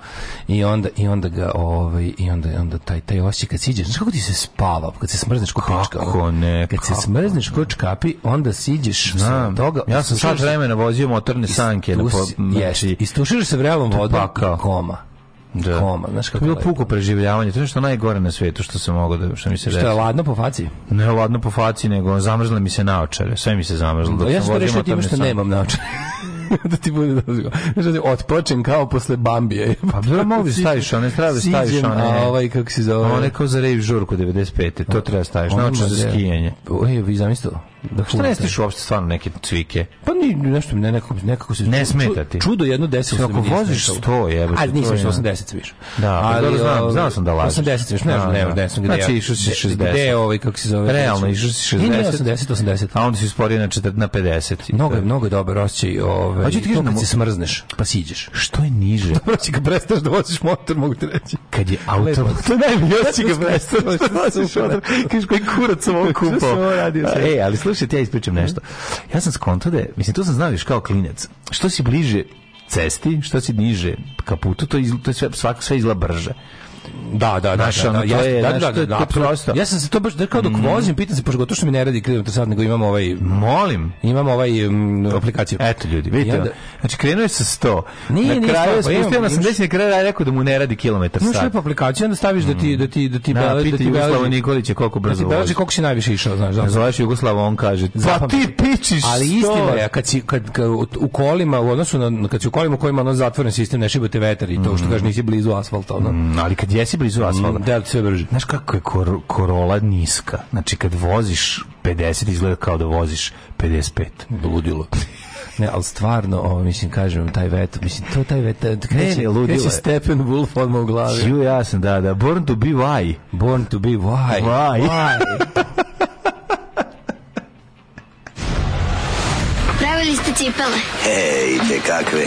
I onda, i onda ga, ovaj, i onda, i onda taj, taj osjećaj kad siđeš, znaš kako ti se spava, kad se smrzneš ko pička. Kako ne? Kad se smrzneš ko čkapi, onda siđeš sa toga. Ja sam sad vremena vozio motorne sanke. Znači, Istuširaš se vrelom vodom i koma da. koma, znaš kako. To je bilo puko preživljavanje, to je što najgore na svijetu što se moglo da što mi se Što je ladno po faci? Ne ladno po faci, nego zamrzle mi se naočare, sve mi se zamrzlo. Da, ja sam to rešio time što sam... nemam naočare. da ti bude dobro. Znači, otpočen kao posle Bambije. Pa dobro mogu da staviš, one treba da staviš one. A ovaj kako se zove? One kao za rave žurku 95. To treba da staviš, naoče za da- skijanje. Ej, vi zamislili? Dok da, šta ne stiš uopšte stvarno neke cvike? Pa ni nešto ne nekako nekako se ne smetati. Čudo jedno 10 Ako voziš 100, jebote. Da, pa ali nisam što 80 cviš. Da, ali, ali znam, znao ovaj, sam da lažeš. 80 cviš, ne da, znam, ne, ne znam gde. Znači išao si 60. Gde ovaj kako se zove? Realno znači, išao si 60. Ne, 80, 80. A onda si sporio na 40 na 50. Znači, mnogo je mnogo dobar osjećaj, ovaj. Hoćeš pa ti kažeš se smrzneš, pa siđeš. Što je niže? Dobro si ga prestaš da voziš motor, mogu ti reći. Kad je auto, to najbolje osjećaj ga prestaš da voziš motor. Kažeš koji kurac sam ovo kupao. Ej, e, ali slušaj, dok se ti ja ispričam mhm. nešto. Ja sam skonto da, mislim, to sam znao još kao klinac. Što si bliže cesti, što si niže kaputu, to, iz, to sve, svak, sve izgleda brže. Da, da, da, da, da, ja, da, da, je, da, da, da, da, prosto. Ja sam se to baš da kao dok mm. vozim, pitam se pošto što mi ne radi krenuto sad nego imamo ovaj mm, molim, imamo ovaj um, aplikaciju. Eto ljudi, vidite. Onda, znači krenuo je sa 100. Nije, na kraju spustio na 80, na kraju rekao da mu ne radi kilometar sat. Imaš aplikaciju, onda staviš da ti da ti da ti da, bele, da ti Jugoslava Nikolića koliko brzo vozi. Da ti koliko si najviše išao, znaš, da. Zoveš Jugoslava, on kaže: "Pa ti pičiš." Ali istina je kad si kad u kolima u odnosu na kad si u kolima u kojima ono zatvoren sistem ne šibate vetar i to što kaže nisi blizu asfalta, ono. Ali kad jesi blizu asfalta. Mm, da, sve brže. Znaš kako je kor, korola niska. Znači kad voziš 50 izgleda kao da voziš 55. Ludilo. Ne, ali stvarno, ovo, mislim, kažem, taj vet, mislim, to taj vet, da, da kreće, ne, ludilo kreće Stephen Wolf odmah u glavi. Čiju jasno, da, da, born to be why. Born to be why. Why. why. Pravili ste cipele. Ej, te kakve.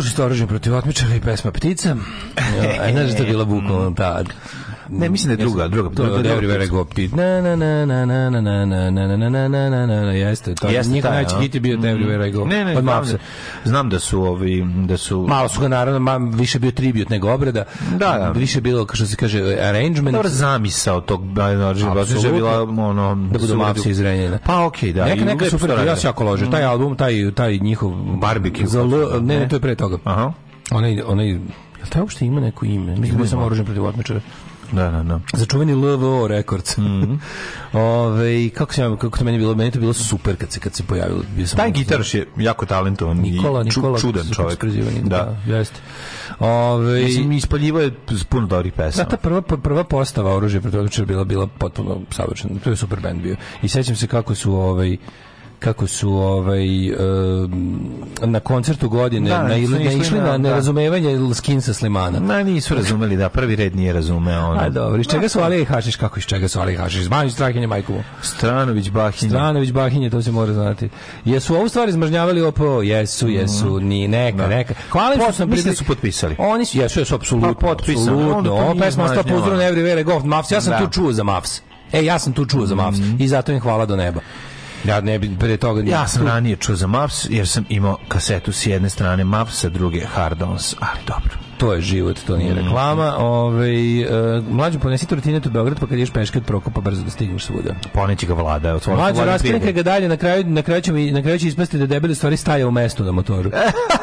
Zločito oružje protiv otmičara i pesma ptica. Ja, znaš da je bila bukvalno ta... Ne, mislim da je druga, druga. To je Everywhere I Go. Na, na, na, na, na, na, na, na, na, na, na, na, na, na, jeste. To, jeste njihov najveći hit je bio Everywhere I Go. Ne, ne, Znam da su ovi da su malo su ga naravno ma, više bio tribut nego obreda Da, da. više bilo kao što se kaže arrangement. Dobar zamisao tog Bajnorđa znači, je bila ono da budu mapsi izrenjene. Pa okej, okay, da. Neka neka super, ja se jako lože. Mm. Taj album, taj taj njihov barbecue. Za l, ne, ne, to je pre toga. Aha. Onaj onaj Jel taj uopšte ima neko ime? Mislim da sam oružen protiv otmičara. Da, da, da. Za čuveni LVO Records. Mm -hmm. Ove, kako se kako to meni bilo, meni to bilo super kad se kad se pojavilo. Bio sam Taj gitarš je jako talentovan Nikola, i Nikola, čudan čovjek. Da, da jeste. Ove, Mislim, ispaljivao je puno dobrih pesama. Da, ta prva, prva postava oružja protiv bila bila potpuno savršena. To je super band bio. I sećam se kako su ovaj kako su ovaj na koncertu godine da, na, išli na, na da. nerazumevanje da. Skinsa Slimana. Na nisu razumeli da prvi red nije razumeo ona. A dobro, iz čega su Ali Hašiš kako iz čega su Ali Hašiš? Zmanić Strahinje Majku. Stranović Bahinje. Stranović Bahinje, to se mora znati. Jesu ovu stvari zmržnjavali opo? Jesu, mhm. jesu, mm. ni neka, da. neka. Hvala im što sam mislim da su potpisali. Oni su jesu, jesu apsolutno. Pa, apsolutno. Ova pesma sta pozdrav Everywhere Golf Mafs. Ja sam da. tu čuo za Mafs. E, ja sam tu čuo za Mavs mm -hmm. i zato im hvala do neba. Ja ne bi pre toga nije. Ja sam ranije čuo za Maps jer sam imao kasetu s jedne strane Maps, sa druge Hardons, ali dobro to je život, to nije mhm. reklama. Ovaj uh, e, mlađu ponesi trotinet u Beograd pa kad ješ peške od Prokopa brzo da stigneš svuda. Poneći ga vlada, otvori. Mlađu raskrinkaj ga dalje, na kraju na kraju će na kraju će ispasti da debeli stvari staje u mestu na motoru.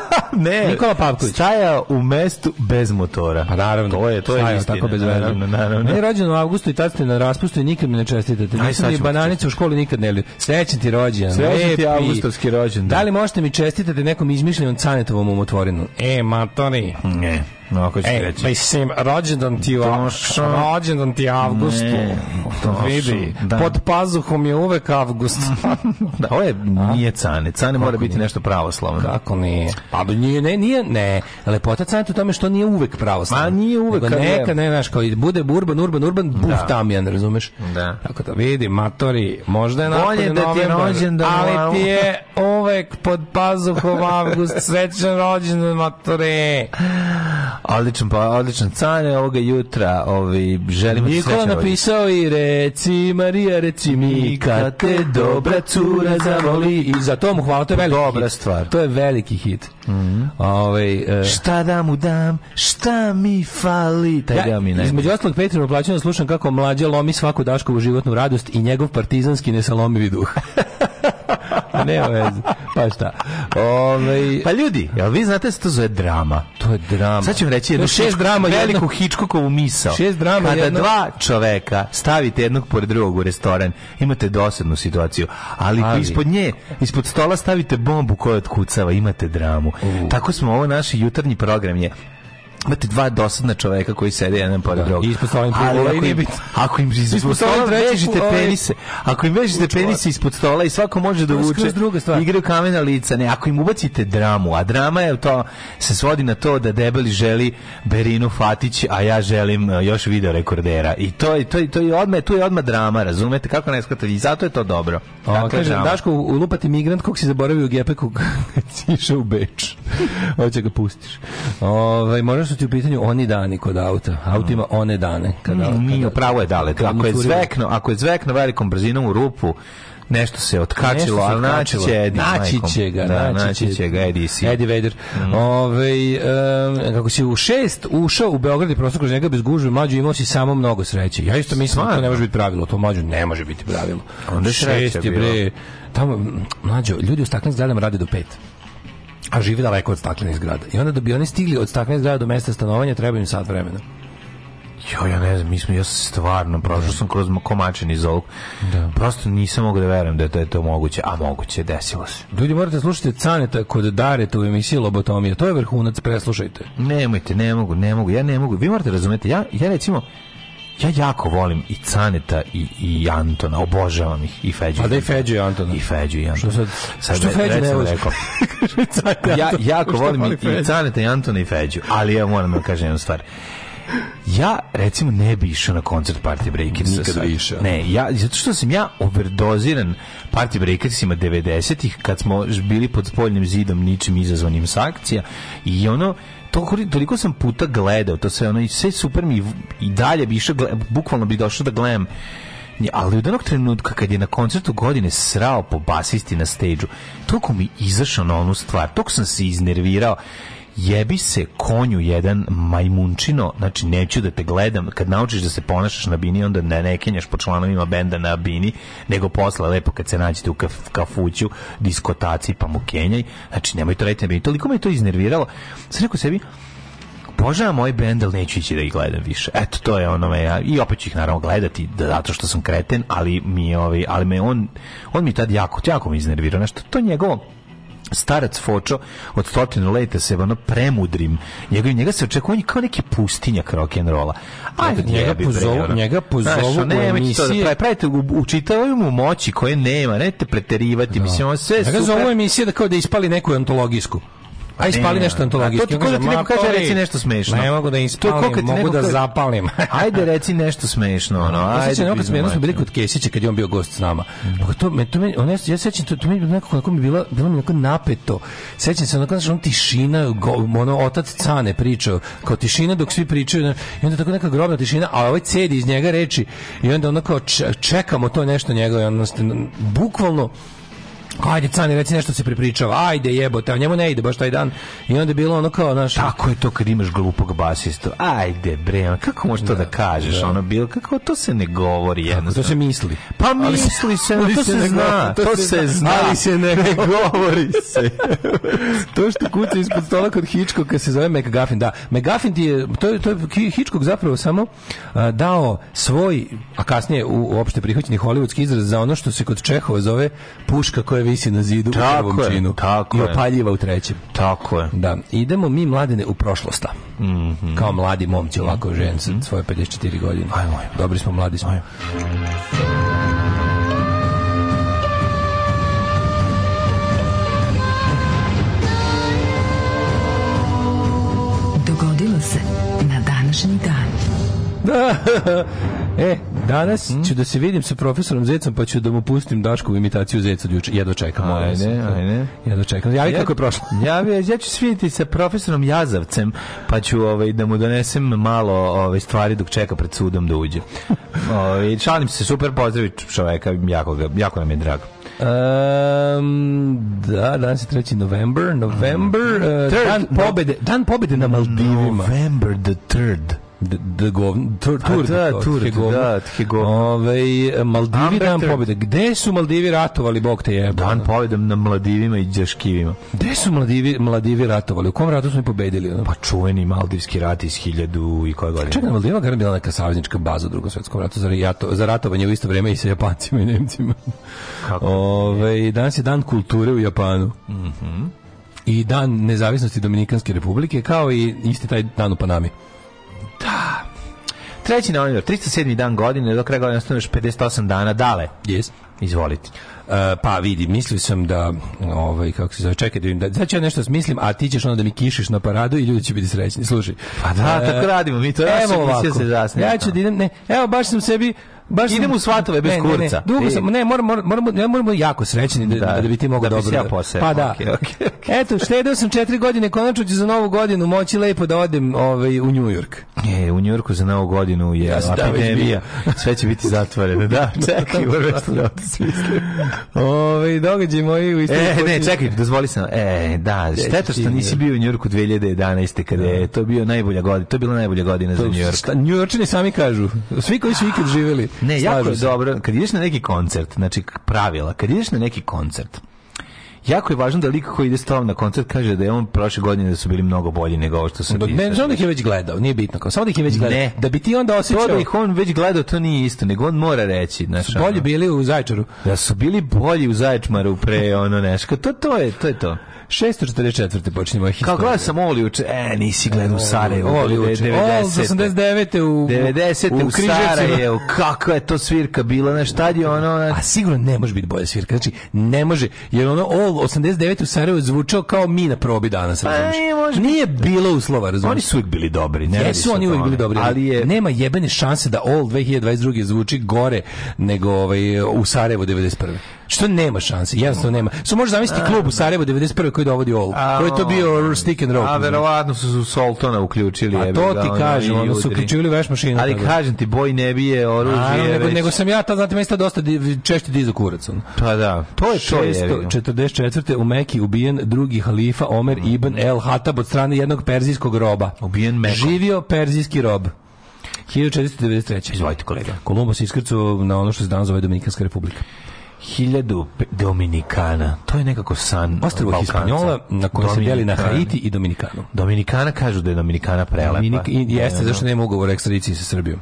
ne, Nikola Pavković. Stajao u mestu bez motora. Pa naravno. To je, to je istina. tako bez veze. Naravno, naravno. Ne, rođen u avgustu i tad ste na raspustu i nikad mi ne čestitate. Nisam ni bananice u školi nikad ne li. Srećan ti rođen. Srećan ti avgustovski rođen. Da. da li možete mi čestitati nekom izmišljenom canetovom umotvorinu? E, matori. Ne. No, ako ćeš e, reći. Pa sem, rođendan ti, Toša, rođendan ti avgustu. Ne, toša, Vidi, da. pod pazuhom je uvek avgust. da, ovo je, nije cane. Cane mora biti nešto pravoslavno. Kako nije? Pa nije, ne, nije, ne. Lepota cane je u tome što nije uvek pravoslavno. Pa nije uvek. Nego neka, ne, znaš, kao bude urban, urban, urban, buf da. tamjan, razumeš? Da. Tako da vidi, matori, možda je nakon da ti je rođendan, ali ti je uvek pod pazuhom avgust, srećan rođendan, matori. Odličan, pa odličan cane ovoga jutra. Ovi, želim ti da Nikola napisao i reci Marija, reci mi kad te dobra cura zavoli i za to mu hvala, to je pa veliki dobra hit. stvar. To je veliki hit. Mm -hmm. Ove, ovaj, uh, šta da mu dam, šta mi fali, taj ja, mi Između ostalog Petrinu plaćanja da slušam kako mlađe lomi svaku Daškovu životnu radost i njegov partizanski nesalomivi duh. Pa nema veze. Pa šta? Ove... Ovaj, pa ljudi, jel vi znate da se to zove drama? To je drama. Sad ću vam reći jednu šest hičko, drama, veliku jedno... Hičkokovu misao. Šest drama Kada jedno... dva čoveka stavite jednog pored drugog u restoran, imate dosadnu situaciju, ali, ali... ispod nje, ispod stola stavite bombu koja otkucava, imate dramu. Uh. Tako smo ovo naši jutarnji program je imate dva dosadna čoveka koji sede jedan pored da, drugog. Ispod stola im ovaj Ako im ispod stola vežite ovaj- penise, ako im vežite penise ispod stola i svako može da uče igre kamena lica, ne, ako im ubacite dramu, a drama je to, se svodi na to da debeli želi Berinu Fatić, a ja želim e, još video rekordera. I to je, to je, to je odmah, tu je odmah drama, razumete kako ne shvatite? I zato je to dobro. O, dakle, kaže, Daško, ulupati migrant kog si zaboravio u gepeku kad u Beč. Hoće ga pustiš. Ovaj možeš su ti u pitanju oni dani kod auta. Auto ima one dane. Kada, mm, nije, pravo je dale. Ako je, zvekno, ako je zvekno velikom brzinom u rupu, nešto se otkačilo, ali naći će Eddie. Naći će ga, da, naći će ga Eddie si. Eddie Vedder. Mm. Ove, um, kako si u šest ušao u Beograd i prosto kroz njega bez gužve mlađu imao si samo mnogo sreće. Ja isto mislim da to ne može biti pravilo, to mlađu ne može biti pravilo. Onda šest je bre, tamo, mlađo, ljudi u staklenim zgradama rade do pet a živi daleko od staklenih zgrada. I onda da bi oni stigli od staklene zgrade do mesta stanovanja treba im sat vremena. Jo, ja ne znam, mi smo, ja stvarno prošao sam kroz komačen iz ovog. Da. Prosto nisam mogu da verujem da je to, da je to moguće, a moguće, desilo se. Ljudi, morate slušati Caneta kod Dareta u emisiji Lobotomija, to je vrhunac, preslušajte. Nemojte, ne mogu, ne mogu, ja ne mogu. Vi morate razumeti, ja, ja recimo, ja jako volim i Caneta i, i Antona, obožavam ih i Feđu. A da i Feđu i Antona. I Feđu i Antona. Što, sad, što Feđu ne voliš? ja jako volim i, i Caneta i Antona i Feđu, ali ja moram da kažem jednu stvar. Ja recimo ne bi išao na koncert Party Breakers nikad više. Ne, ja zato što sam ja overdoziran Party Breakersima 90-ih kad smo bili pod spoljnim zidom ničim izazvanim sa akcija, i ono toliko, toliko sam puta gledao, to sve ono i sve super mi i dalje bi išao, bukvalno bi došao da gledam ali od onog trenutka kad je na koncertu godine srao po basisti na stage-u, toliko mi izašao na onu stvar, toliko sam se iznervirao jebi se konju jedan majmunčino, znači neću da te gledam, kad naučiš da se ponašaš na bini, onda ne nekenjaš po članovima benda na bini, nego posle lepo kad se nađete u kaf, kafuću, diskotaci pa mu kenjaj, znači nemoj to raditi na bini. Toliko me to iznerviralo, sam rekao sebi, Boža moj bend, ali neću ići da ih gledam više. Eto, to je ono me, i opet ću ih naravno gledati, da, zato što sam kreten, ali mi je, ovaj, ali me on, on mi tad jako, jako mi iznervirao, nešto, to njegovo, starac Fočo od stotinu leta se ono premudrim. Njega, njega se očekuje, on je kao neki pustinjak rock'n'rolla. A pa, njega pozovu, pre, njega pozovu Znaš, ne, da emisije. Da pravite, učitavaju mu moći koje nema, ne te preterivati. No. Da. Mislim, on sve njega super. zovu emisije da kao da ispali neku antologijsku. Aj pa pa spali nešto antologijski. To ti kaže ti neko kaže reci nešto smešno. Ne mogu da ispalim, mogu da zapalim. Ajde reci nešto smešno, ono. Pa ajde. Sećam opet smešno smo bili kod Kesića kad je on bio gost s nama. Mhm. Pa to me to me on ja sećam to to mi nekako kako mi bila bilo mi nekako napeto. Sećam se onako znači on tišina, ono otac Cane pričao, kao tišina dok svi pričaju i onda tako neka grobna tišina, a ovaj cedi iz njega reči i onda onako čekamo to nešto njega, njegovo, odnosno bukvalno ajde cani reci nešto se pripričava ajde jebote a njemu ne ide baš taj dan i onda je bilo ono kao naš tako je to kad imaš glupog basistu ajde bre kako možeš to da, da kažeš da. ono bilo kako to se ne govori jedno to se misli pa misli se ali to se, se zna to se zna ali se ne govori se to što kuca ispod stola kod Hitchcocka se zove McGuffin da McGuffin ti je to to je Hitchcock zapravo samo a, dao svoj a kasnije u opšte prihvaćeni holivudski izraz za ono što se kod Čehova zove puška koja visi na zidu tako u prvom je, činu. Tako I opaljiva je. u trećem. Tako je. Da. Idemo mi, mladine u prošlosta. Mm -hmm. Kao mladi momci, ovako žen, mm -hmm. svoje 54 godine. Ajmo, ajmo. Dobri smo, mladi smo. Ajmo. Dogodilo se na današnji dan. Da, E, danas mm? ću da se vidim sa profesorom Zecom, pa ću da mu pustim Dašku imitaciju Zeca od juče. Jedva čekam. Ajde, ajde. Jedva čekam. Javi kako je prošlo. Ja, ja ću svidjeti sa profesorom Jazavcem, pa ću ovaj, da mu donesem malo ovaj, stvari dok čeka pred sudom da uđe. ovaj, šalim se, super pozdrav čoveka, jako, jako nam je drago. Um, da, danas je 3. november, november, mm. uh, dan, pobede, dan pobede na Maldivima. November the 3rd d govn tur tur da tur da ovaj Maldivi dan pobede gde su Maldivi ratovali bog te jebe dan pobjede na Maldivima i Đaškivima gde su Maldivi Maldivi ratovali u kom ratu su ih pobedili pa čuveni Maldivski rat iz 1000 i koje godine čekaj da Maldiva garant bila neka saveznička baza u drugom svetskom ratu za, rato, za ratovanje u isto vrijeme i sa Japancima i Nemcima kako ovaj danas je dan kulture u Japanu mhm mm i dan nezavisnosti Dominikanske republike kao i isti taj dan u Panami Da. Treći novembar, 307. dan godine, do kraja godine još 58 dana. Dale, yes. izvolite. Uh, pa vidi, mislio sam da ovaj kako se zove, čekaj da im da znači ja nešto smislim, a ti ćeš onda da mi kišiš na paradu i ljudi će biti srećni. Slušaj. Pa da, uh, tako radimo, mi to evo ja se zasnije. Ja ću da idem, ne. Evo baš sam sebi baš idemo u svatove bez ne, kurca. Ne, ne, dugo sam, ne, moramo, moramo, ne, moramo jako srećni da, da, da bi ti mogao da dobro. Ja da- poseb. pa da. Okay, okay, okay. Eto, štedeo sam 4 godine, konačno ću za novu godinu moći lepo da odem ovaj, u Njujork. York. E, u Njujorku za novu godinu je ja epidemija. Sve će biti zatvoreno. Da, da čekaj, uvrstu da, da. Ovaj događaj moji u E, ne, čekaj, dozvoli sam. E, da, šteta što nisi bio u Njujorku 2011. kada je to bio najbolja godina. To je bila najbolja godina za Njujork. Šta, New sami kažu. Svi koji su ikad živeli. Ne, jako je dobro. Kad ideš na neki koncert, znači pravila, kad ideš na neki koncert, Jako je važno da lik koji ide s na koncert kaže da je on prošle godine da su bili mnogo bolji nego ovo što se piše. Ne, on da ih je već gledao, nije bitno. Kao, samo da ih je već gledao. Ne. Da bi ti onda osjećao... To da ih on već gledao, to nije isto, nego on mora reći. Znaš, su bolji bili u Zaječaru. Da su bili bolji u Zaječmaru pre ono nešto. To, to je to. Je to. 644. počinje moja historija. Kao gledao sam Oli uče, e, nisi gledao u Sarajevo. Oli 89. u, 90. u, u Sarajevu. Kako je to svirka bila na stadionu. Ona... A sigurno ne može biti bolja svirka. Znači, ne može, jer ono All 89. u Sarajevu zvučao kao mi na probi danas, pa razumiješ? E, Nije bilo uslova, razumiješ? Oni su uvijek bili dobri. Ne Jesu oni uvijek bili dobri, ali je... nema jebene šanse da All 2022. zvuči gore nego ovaj, u Sarajevu 91. Što nema šanse, jednostavno nema. Su so, zamisliti klub u Sarajevu 91. koji dovodi Olu. Koji je to bio stick and rope. A verovatno su su Soltona uključili. A pa to ti da, kažem, ono su uključili veš mašinu. Ali da. kažem ti, boj ne bije, oružje. Nego, nego sam ja, ta, znate, mesta dosta di, češće dizu kurac. Pa da, to je to u Meki ubijen drugi halifa Omer ibn El Hatab od strane jednog perzijskog roba. Ubijen Meko. Živio perzijski rob. 1493. Izvolite kolega. Kolumbus iskrcao na ono što se danas zove Dominikanska republika hiljadu Dominikana. To je nekako san Ostrvo Hispaniola na kojem se deli na Haiti i Dominikanu. Dominikana kažu da je Dominikana prelepa. Dominik, i, jeste, zašto nema ugovora o ekstradiciji sa Srbijom?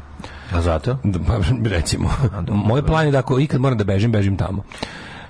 A zato? Da, pa, recimo. A, Moj plan je da ako ikad moram da bežim, bežim tamo.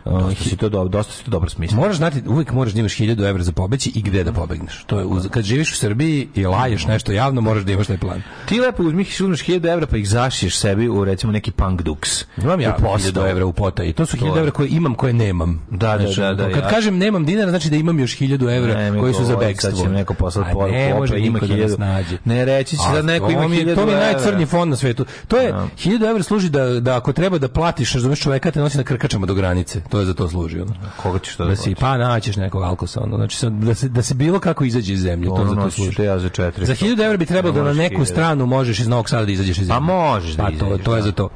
Dosta ovaj, si to dobro, dosta si to dobro smislio. Možeš znati, uvek možeš da imaš 1000 evra za pobeći i gde da pobegneš. To je uz, kad živiš u Srbiji i laješ nešto javno, možeš da imaš taj plan. Ti lepo uzmiš uzmeš 1000 evra pa ih zašiješ sebi u recimo neki punk duks. Imam ja 1000 evra u pota i to su 1000 evra koje imam koje nemam. Da, znači, da, da, da, Kad ja. kažem nemam dinara, znači da imam još 1000 evra koji su za bekstvo. Sad neko poslati poruku, opa ima 1000. Da ne reći će da neko ima 1000. To mi je najcrnji fond na svetu. To je 1000 da. evra služi da da ako treba da platiš, razumeš čoveka te nosi na krkačama do granice to je za to služi. Ono. Koga ćeš to da, da si, Pa naćeš nekog alkosa. Ono. Znači, da se, da se bilo kako izađe iz zemlje. To, to za to služi. Ja za, 400. za 1000 evra bi trebalo da na neku stranu možeš iz Novog Sada da izađeš iz pa zemlje. Pa možeš da Pa to, to je da. za to.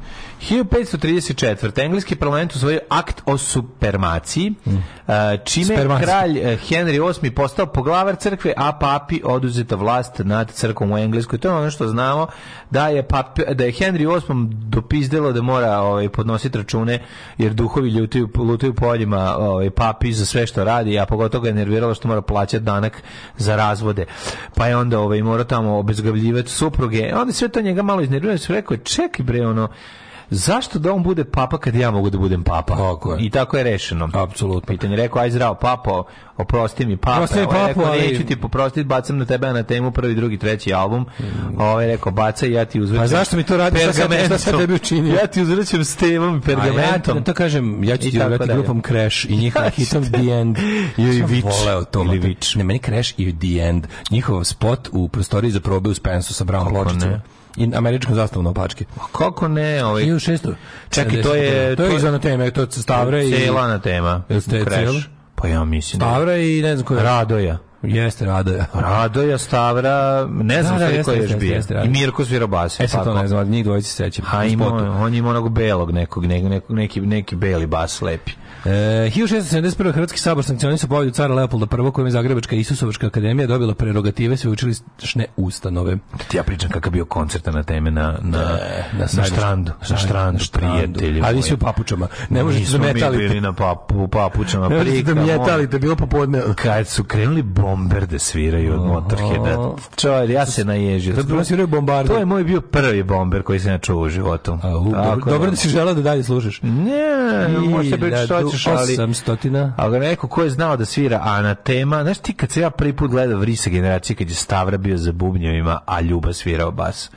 1534. Engleski parlament usvojio akt o supermaciji, mm. čime Spermaciji. kralj e, Henry VIII postao poglavar crkve, a papi oduzeta vlast nad crkom u Engleskoj. To je ono što znamo da je, papi, da je Henry VIII dopizdelo da mora ovaj, podnositi račune, jer duhovi ljutuju, lutaju poljima ovaj, papi za sve što radi, a pogotovo ga je nerviralo što mora plaćati danak za razvode. Pa je onda ovaj, mora tamo obezgavljivati supruge. Onda sve to njega malo iznervirao, su rekao, čekaj bre, ono, zašto da on bude papa kad ja mogu da budem papa? Tako je. I tako je rešeno. Apsolutno. Pitanje rekao, aj zrao, papo, oprosti mi papa. Oprosti mi ovaj, papo, rekao, ali... neću ti poprostiti, bacam na tebe na temu prvi, drugi, treći album. Mm. Ovo ovaj, je rekao, bacaj, ja ti uzvrćem. Pa zašto mi to radi? Šta sad tebi učinio? Ja ti uzvrćem s temom i pergamentom. A ja to kažem, ja ću ti urati grupom Crash i njihov ja hitom The End. I Vič. Voleo to. Ili Vič. Ne, meni Crash i The End. Njihov spot u prostoriji za probe u Spensu sa Brown pločicama i američkom zastavom na opačke. Kako ne? Ovaj... 1600. Čekaj, to je... To je, je izvana to je Stavra i... Celana tema. Jeste Crash. Pa ja mislim. Da Stavra i ne znam koja. Radoja. Jeste Rado je Stavra, ne znam da, da, ko je još bio. I Mirko Zvirobas. E sad to ne znam, njih dvojice sećam. Ha, ima, on ima onog belog nekog, nekog, neki, neki beli bas lepi. E, 1671. Hrvatski sabor sankcionisu povjedu cara Leopolda I kojem je Zagrebačka Isusovačka akademija dobila prerogative sveučilišne ustanove. Ja pričam kakav bio koncert na teme na, na, e, na, na, na štrandu. Na štrandu, prijatelji. Ali si u papučama. Ne možete da metali. Mi bili na papu, papučama. Ne možete da metali, bilo popodne. Kad su krenuli bom bombarde sviraju od Motorheada. Čovjek, ja se naježio. To, bilo sviraju bombarde. To je moj bio prvi bomber koji sam ja čuo u životu. A, u, Tako, dobro da si želeo da dalje služiš. Ne, možda bi što ćeš, ali... 800. Ali neko ko je znao da svira anatema, znaš ti kad se ja prvi put gledao Vrisa generacije, kad je Stavra bio za bubnjevima, a Ljuba svirao bas.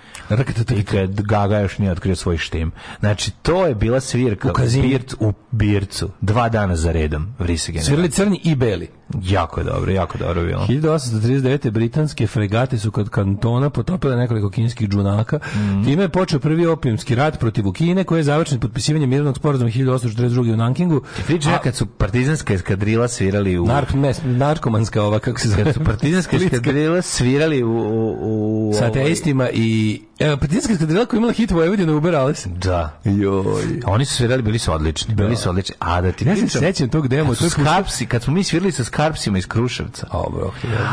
I kad Gaga još nije otkrio svoj štim. Znači, to je bila svirka u, Birt, u Bircu. Dva dana za redom Vrisa generacije. Svirali crni i beli. Jako je dobro, jako dobro je bilo. 1839. britanske fregate su kod kantona potopile nekoliko kineskih džunaka. Mm. Time je počeo prvi opijumski rat protiv Kine koji je završen potpisivanjem mirnog sporazuma 1842. u Nankingu. Priča ja kad su partizanska eskadrila svirali u... Nark, mes, narkomanska ova, kako se zove? Kad su partizanska eskadrila svirali u... u, u Sa ovaj- teistima i... E, partizanska eskadrila koja imala hit Vojvodina uberali se. Da. Joj. Oni su svirali, bili su odlični. Bili da. su odlični. A da ti ja pričam, se sećam tog demo. Kad, su to skarpsi, kad smo mi svirali sa Skarpsima iz Kruševca. O, dobro.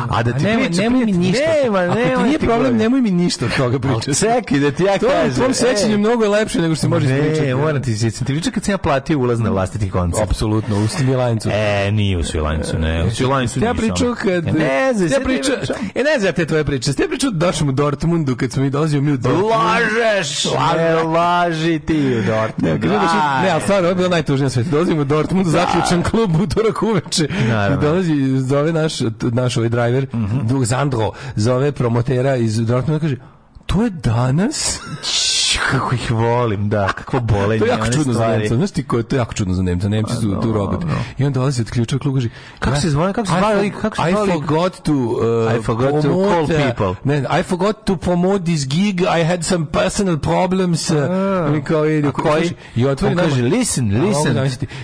A da ti nema, priča, nemoj mi ništa. Nema, nema, Ako ti nije problem, nemoj mi ništa od toga pričati. Čekaj, da ti ja to, kažem. To je sećanje mnogo lepše nego što se može ispričati. Ne, moram ti se ti priča kad sam ja platio ulaz na vlastiti koncert. Apsolutno, u Svilajncu. E, nije u Svilajncu, ne. U Svilajncu nisam. Ja pričao kad... E, ne, znači, ja pričao... E, ne znam te tvoje priče. Ste pričao da došao u Dortmundu kad smo mi dolazio mi u Dortmundu. Lažeš! Ne, laži ti u Dortmundu. Ne, ali stvarno, ovo je bilo najtužnije sve. Dolazimo u Dortmundu, da. zaključan klub u utorak uveče. I dolazi, zove naš naš ovaj driver, mm -hmm. Zandro, zove promotera iz Dortmunda, kaže, to je danas? kako ih volim, da, kakvo bolenje. to je jako čudno stvari. za Nemca. Znaš ti ko je to jako čudno za Nemca? Nemci su tu robot. No. I on dolazi od ključa kluga kako se zvao, kako se zvao, kako se zvao? I forgot to uh, I forgot to call uh, people. Ne, I forgot to promote this gig. I had some personal problems. Uh, ah. Mi kao ide koji i otvori kaže listen, listen.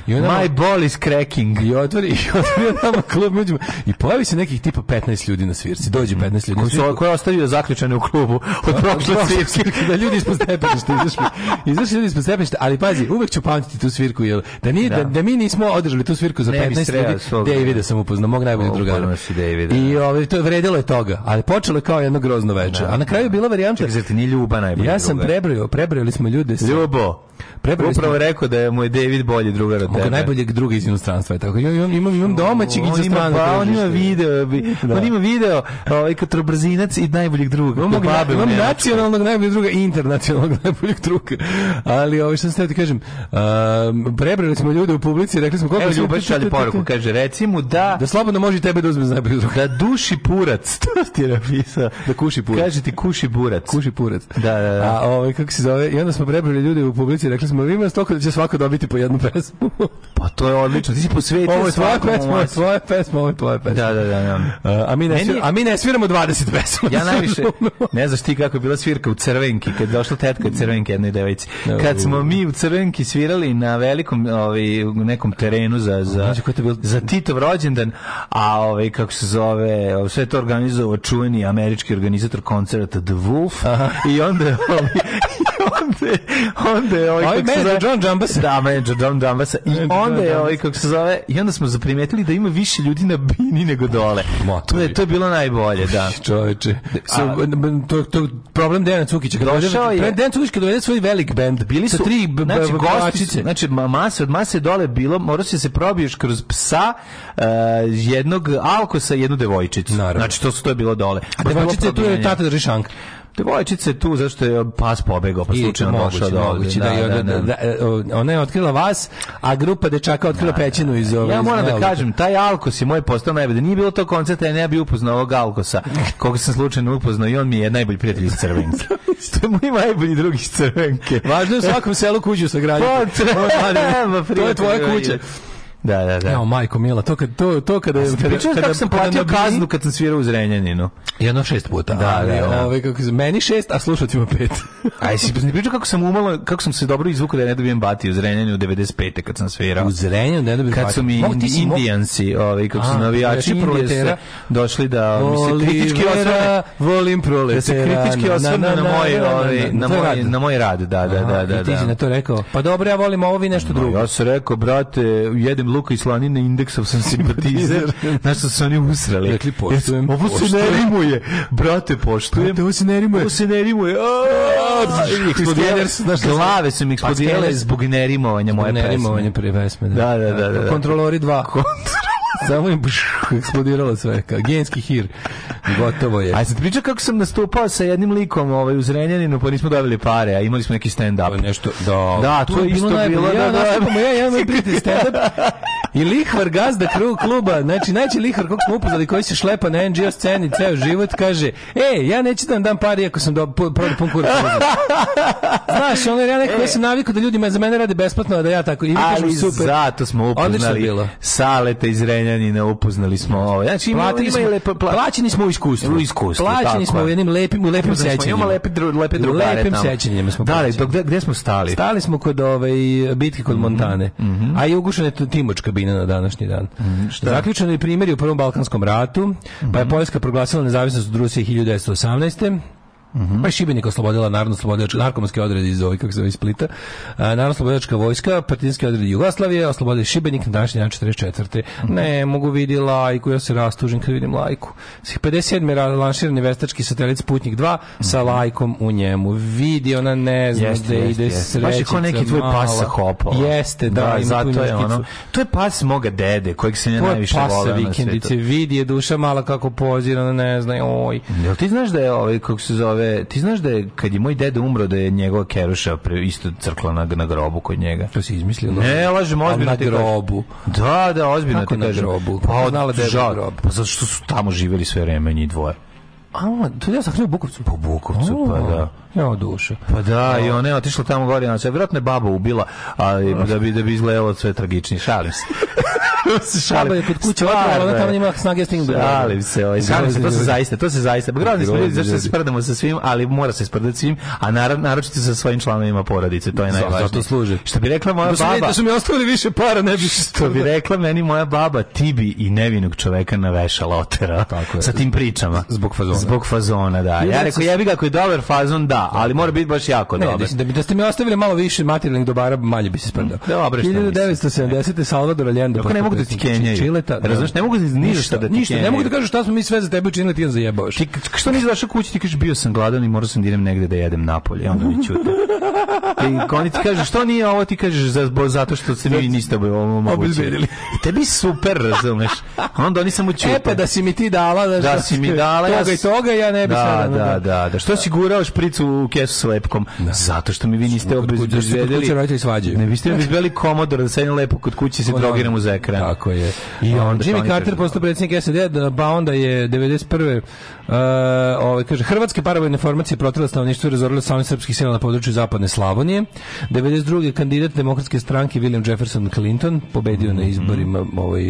My ball is cracking. I otvori i otvori nama klub među i pojavi se nekih tipa 15 ljudi na svirci. Dođe 15 ljudi. Koji je ostavio zaključane u klubu od prošle svirke da ljudi ispod stepenište izašli. Izašli ljudi ispod stepeništa, ali pazi, uvek ću pamtiti tu svirku jer da ni da. Da, da mi nismo održali tu svirku za ne, 15 ljudi. Davida sam upoznao, mog najboljeg drugara. I ovaj to je vredilo je toga, ali počelo je kao jedno grozno veče. Da. A na kraju je bila varijanta. Čekaj, ti ni Ljuba najbolja. Ja sam prebrojao, prebrojali smo ljude. Ljubo. Prebrali Upravo smo... rekao da je moj David bolji drugar od tebe. najboljeg druga iz inostranstva je tako. Imam, imam, imam domaćeg iz inostranstva. Pa, on ima video. Bi, da. On ima video ovaj, brzinac i najboljeg druga. Imam, babe, imam nacionalnog najboljeg druga i internacionalnog najboljeg druga. Ali ovo ovaj, što sam ti kažem, um, prebrali smo ljude u publici rekli smo koliko Evo, ljubav šalje poruku, kaže, reci mu da... Da slobodno može tebe da uzme za najboljeg druga. Da duši purac. To ti je napisao. Da kuši purac. Kaže ti kuši burac. Kuši purac. Da, da, da. A ovaj, kako se zove, i onda smo prebrali ljude u publici emisiji, znači, rekli smo, ima toliko da će svako dobiti po jednu pesmu. pa to je odlično, ti si posvetio Ovo je tvoja pesma, ovo je tvoja pesma, ovo je tvoja pesma. Da, da, da. da. A, a, mi ne svir, a mi ne sviramo 20 pesma. Ja najviše, ne znaš ti kako je bila svirka u Crvenki, kad je došla tetka da, u Crvenki jednoj devojci. Kad smo mi u Crvenki svirali na velikom ovaj, nekom terenu za, za, za Titov rođendan, a ovaj, kako se zove, ovaj, sve to organizovao čuveni američki organizator koncerta The Wolf Aha. i onda ovaj, onda je, onda je ovaj, ovaj kako se zove... John Jambas. Da, manager John Jambas. I onda je ovaj, kako se zove, i onda smo zaprimetili da ima više ljudi na bini nego dole. To je, to je bilo najbolje, da. Čoveče. So, to, to, problem Dejana Cukića. Došao je... Dejan Cukić kad dovede svoj velik band. Bili su... tri znači, gostice. Znači, mase, od mase dole bilo, morao si da se probiješ kroz psa, uh, jednog alkosa jednu devojčicu. Naravno. Znači, to, su, to je bilo dole. A devojčica tu je tata drži šank. Devojčica je tu zašto je pas pobegao, pa slučajno došao do moguće, da da, da, da, da, da, da, Ona je otkrila vas, a grupa dečaka otkrila da, da pećinu iz ove. Ja moram da kažem, taj Alkos je moj postao najbolji. Nije bilo to koncerta, ja ne bi upoznao ovog Alkosa, koga sam slučajno upoznao i on mi je najbolji prijatelj iz Crvenke. to je moj najbolji drug iz Crvenke. Važno je u svakom selu kuđu sagraditi. Pa, to je tvoja kuća. Da, da, da. Evo, majko mila, to kad to to kada je kada, kako sam platio kada kaznu kad sam svirao u Zrenjaninu. Jedno šest puta. Da, ali, da, da. Ove, ovaj, kako meni šest, a slušateljima pet. Aj si ne pričao kako sam umalo, kako sam se dobro izvukao da ne dobijem bati u Zrenjaninu 95. kad sam svirao. U Zrenjaninu da ne dobijem Kad su mi Indijanci, ovaj kako su navijači proletera došli da mi se kritički osvrne. Volim proletera. Da se kritički osvrne na moj ovaj na moj na moj rad, da, da, da, da. Ti da. si na to rekao. Pa dobro, ja volim ovo, i nešto drugo. Ja sam rekao, brate, jedem luka i slanine indeksov sam simpatizer. Znaš što su oni usrali? Rekli poštujem. Ovo se ne rimuje. Brate, poštujem. Brate, ovo se ne rimuje. Ovo se ne rimuje. Glave su mi eksplodirale zbog nerimovanja moje pesme. Zbog nerimovanja prije pesme. Da, da, da. da, da, da. Kontrolori 2. Kontrolori Samo im eksplodiralo sve, kao genski hir. Gotovo je. A se priča kako sam nastupao sa jednim likom ovaj, u Zrenjaninu, pa nismo dobili pare, a imali smo neki stand-up. Nešto, da. Da, to, to je isto bilo. Ja, da, da, da, ja, ja, ja, ja, ja, ja, ja, ja, ja, I lihvar gazda kru kluba, znači najče lihvar kog smo upoznali koji se šlepa na NGO sceni ceo život, kaže, e, ja neću da vam dam pari ako sam do, prodao pun kurac. Znaš, ono, ja nekako e. sam navikao da ljudi za mene rade besplatno, da ja tako, i vi kažu super. zato smo upoznali bilo. Saleta iz Renjanina, upoznali smo ovo. Znači, ima, Platili smo, lepo, pla... plaćeni smo u iskustvu. U iskustvu, Plaćeni smo u jednim lepim, u lepim sećanjima. Imamo lepe, dru, lepe drugare lepim tamo. sećanjima smo da, plaćeni. Da, gde, gde smo stali? Stali smo kod ove ovaj, bitke kod mm -hmm. Montane. Mm -hmm. A i ugušena Timočka bina Kina na današnji dan. Mm, Zaključeno je primjer u Prvom Balkanskom ratu, pa je mhm. Poljska proglasila nezavisnost od Rusije 1918. -hmm. Pa je Šibenik oslobodila narodno slobodilačka narkomanski odred iz ovih kako se zove Splita. Narodno slobodilačka vojska, partizanski odred Jugoslavije, oslobodili Šibenik na današnji dan 44. Mm -hmm. Ne mogu vidi lajku, ja se rastužim kad vidim lajku. 57. lanširani vestački satelit Sputnik 2 mm -hmm. sa mhm. lajkom u njemu. Vidi ona ne zna jeste, da ide jeste, srećica. Baš je neki tvoj pas sa hopova. Jeste, da, da zato je ono. To je pas moga dede kojeg se ne najviše vole pas vikendice. Vidi je duša mala kako pozira, ne zna. Oj. Jel ti znaš da je ovaj kako se zove je, ti znaš da je, kad je moj deda umro, da je njegova keruša pre, isto crkla na, na grobu kod njega. To se izmislio? Ne, da. lažem, ozbiljno na grobu. Da, da, ozbiljno Kako ti na grobu? Pa, od, znala da je žal, grob. Pa zato što su tamo živeli sve vreme, njih dvoje. A, to ja sam u Bukovcu. Po Bukovcu, pa da. Jo, dušu. Pa da, i ona je otišla tamo gore, ona verovatno vjerojatno je baba ubila, ali da bi, da bi izgledalo sve tragičnije. Šalim se. Šaba je kod kuće otrala, ona tamo nema snage stingbe. Šalim se, ovaj, šalim se, to se zaista, to se zaista. Pa Gradni da smo ljudi, zašto se sprdamo sa svim, ali mora se sprdati svim, a naročito sa svojim članovima porodice, to je najvažnije. Zato služi. Što bi rekla moja da baba... Da su mi ostavili više para, ne bi... Što bi rekla meni moja baba, ti bi i nevinog čoveka navešala otera. Tako je. Sa tim pričama. Zbog fazona. Zbog fazona, da. Ja rekao, jebi ga, ako je dobar fazon, da Da, ali mora biti baš jako dobro. dobar. Da, da ste mi ostavili malo više materijalnih dobara, malje bi se sprdao. Dobro, što 1970. Salvador Allende. Dok da ne mogu da ti kenjaju. Čileta. Razumeš, ne mogu da ništa da ti Ništa, ne mogu da kažu šta smo mi sve za tebe učinili, ti on zajebaoš. Ti što nisi došao kući, ti kažeš bio sam gladan i morao sam da idem negde da jedem napolje, onda mi ćute. I oni ti kažu što nije ovo, ti kažeš zato što se mi niste obezbedili. Tebi super, razumeš. Onda oni samo čupe. Epe, pa da si mi ti dala, da, da si mi dala, toga i toga, ja ne bi da, da, da, da, da. Što si gurao špricu u kesu s lepkom. Da. Zato što mi vi niste obezbedili... roditelji svađaju. Ne, vi ste obezbedili komodor da sedim lepo kod kuće se drogiram uz ekran. Tako je. I onda Jimmy Carter postao predsjednik SAD, da, ba onda je 91. Uh, ovaj, kaže, Hrvatske paravojne formacije protrela stanovništvo i razorile sami srpskih sila na području zapadne Slavonije. 92. kandidat demokratske stranke William Jefferson Clinton pobedio mm -hmm. na mhm. izborima ovaj,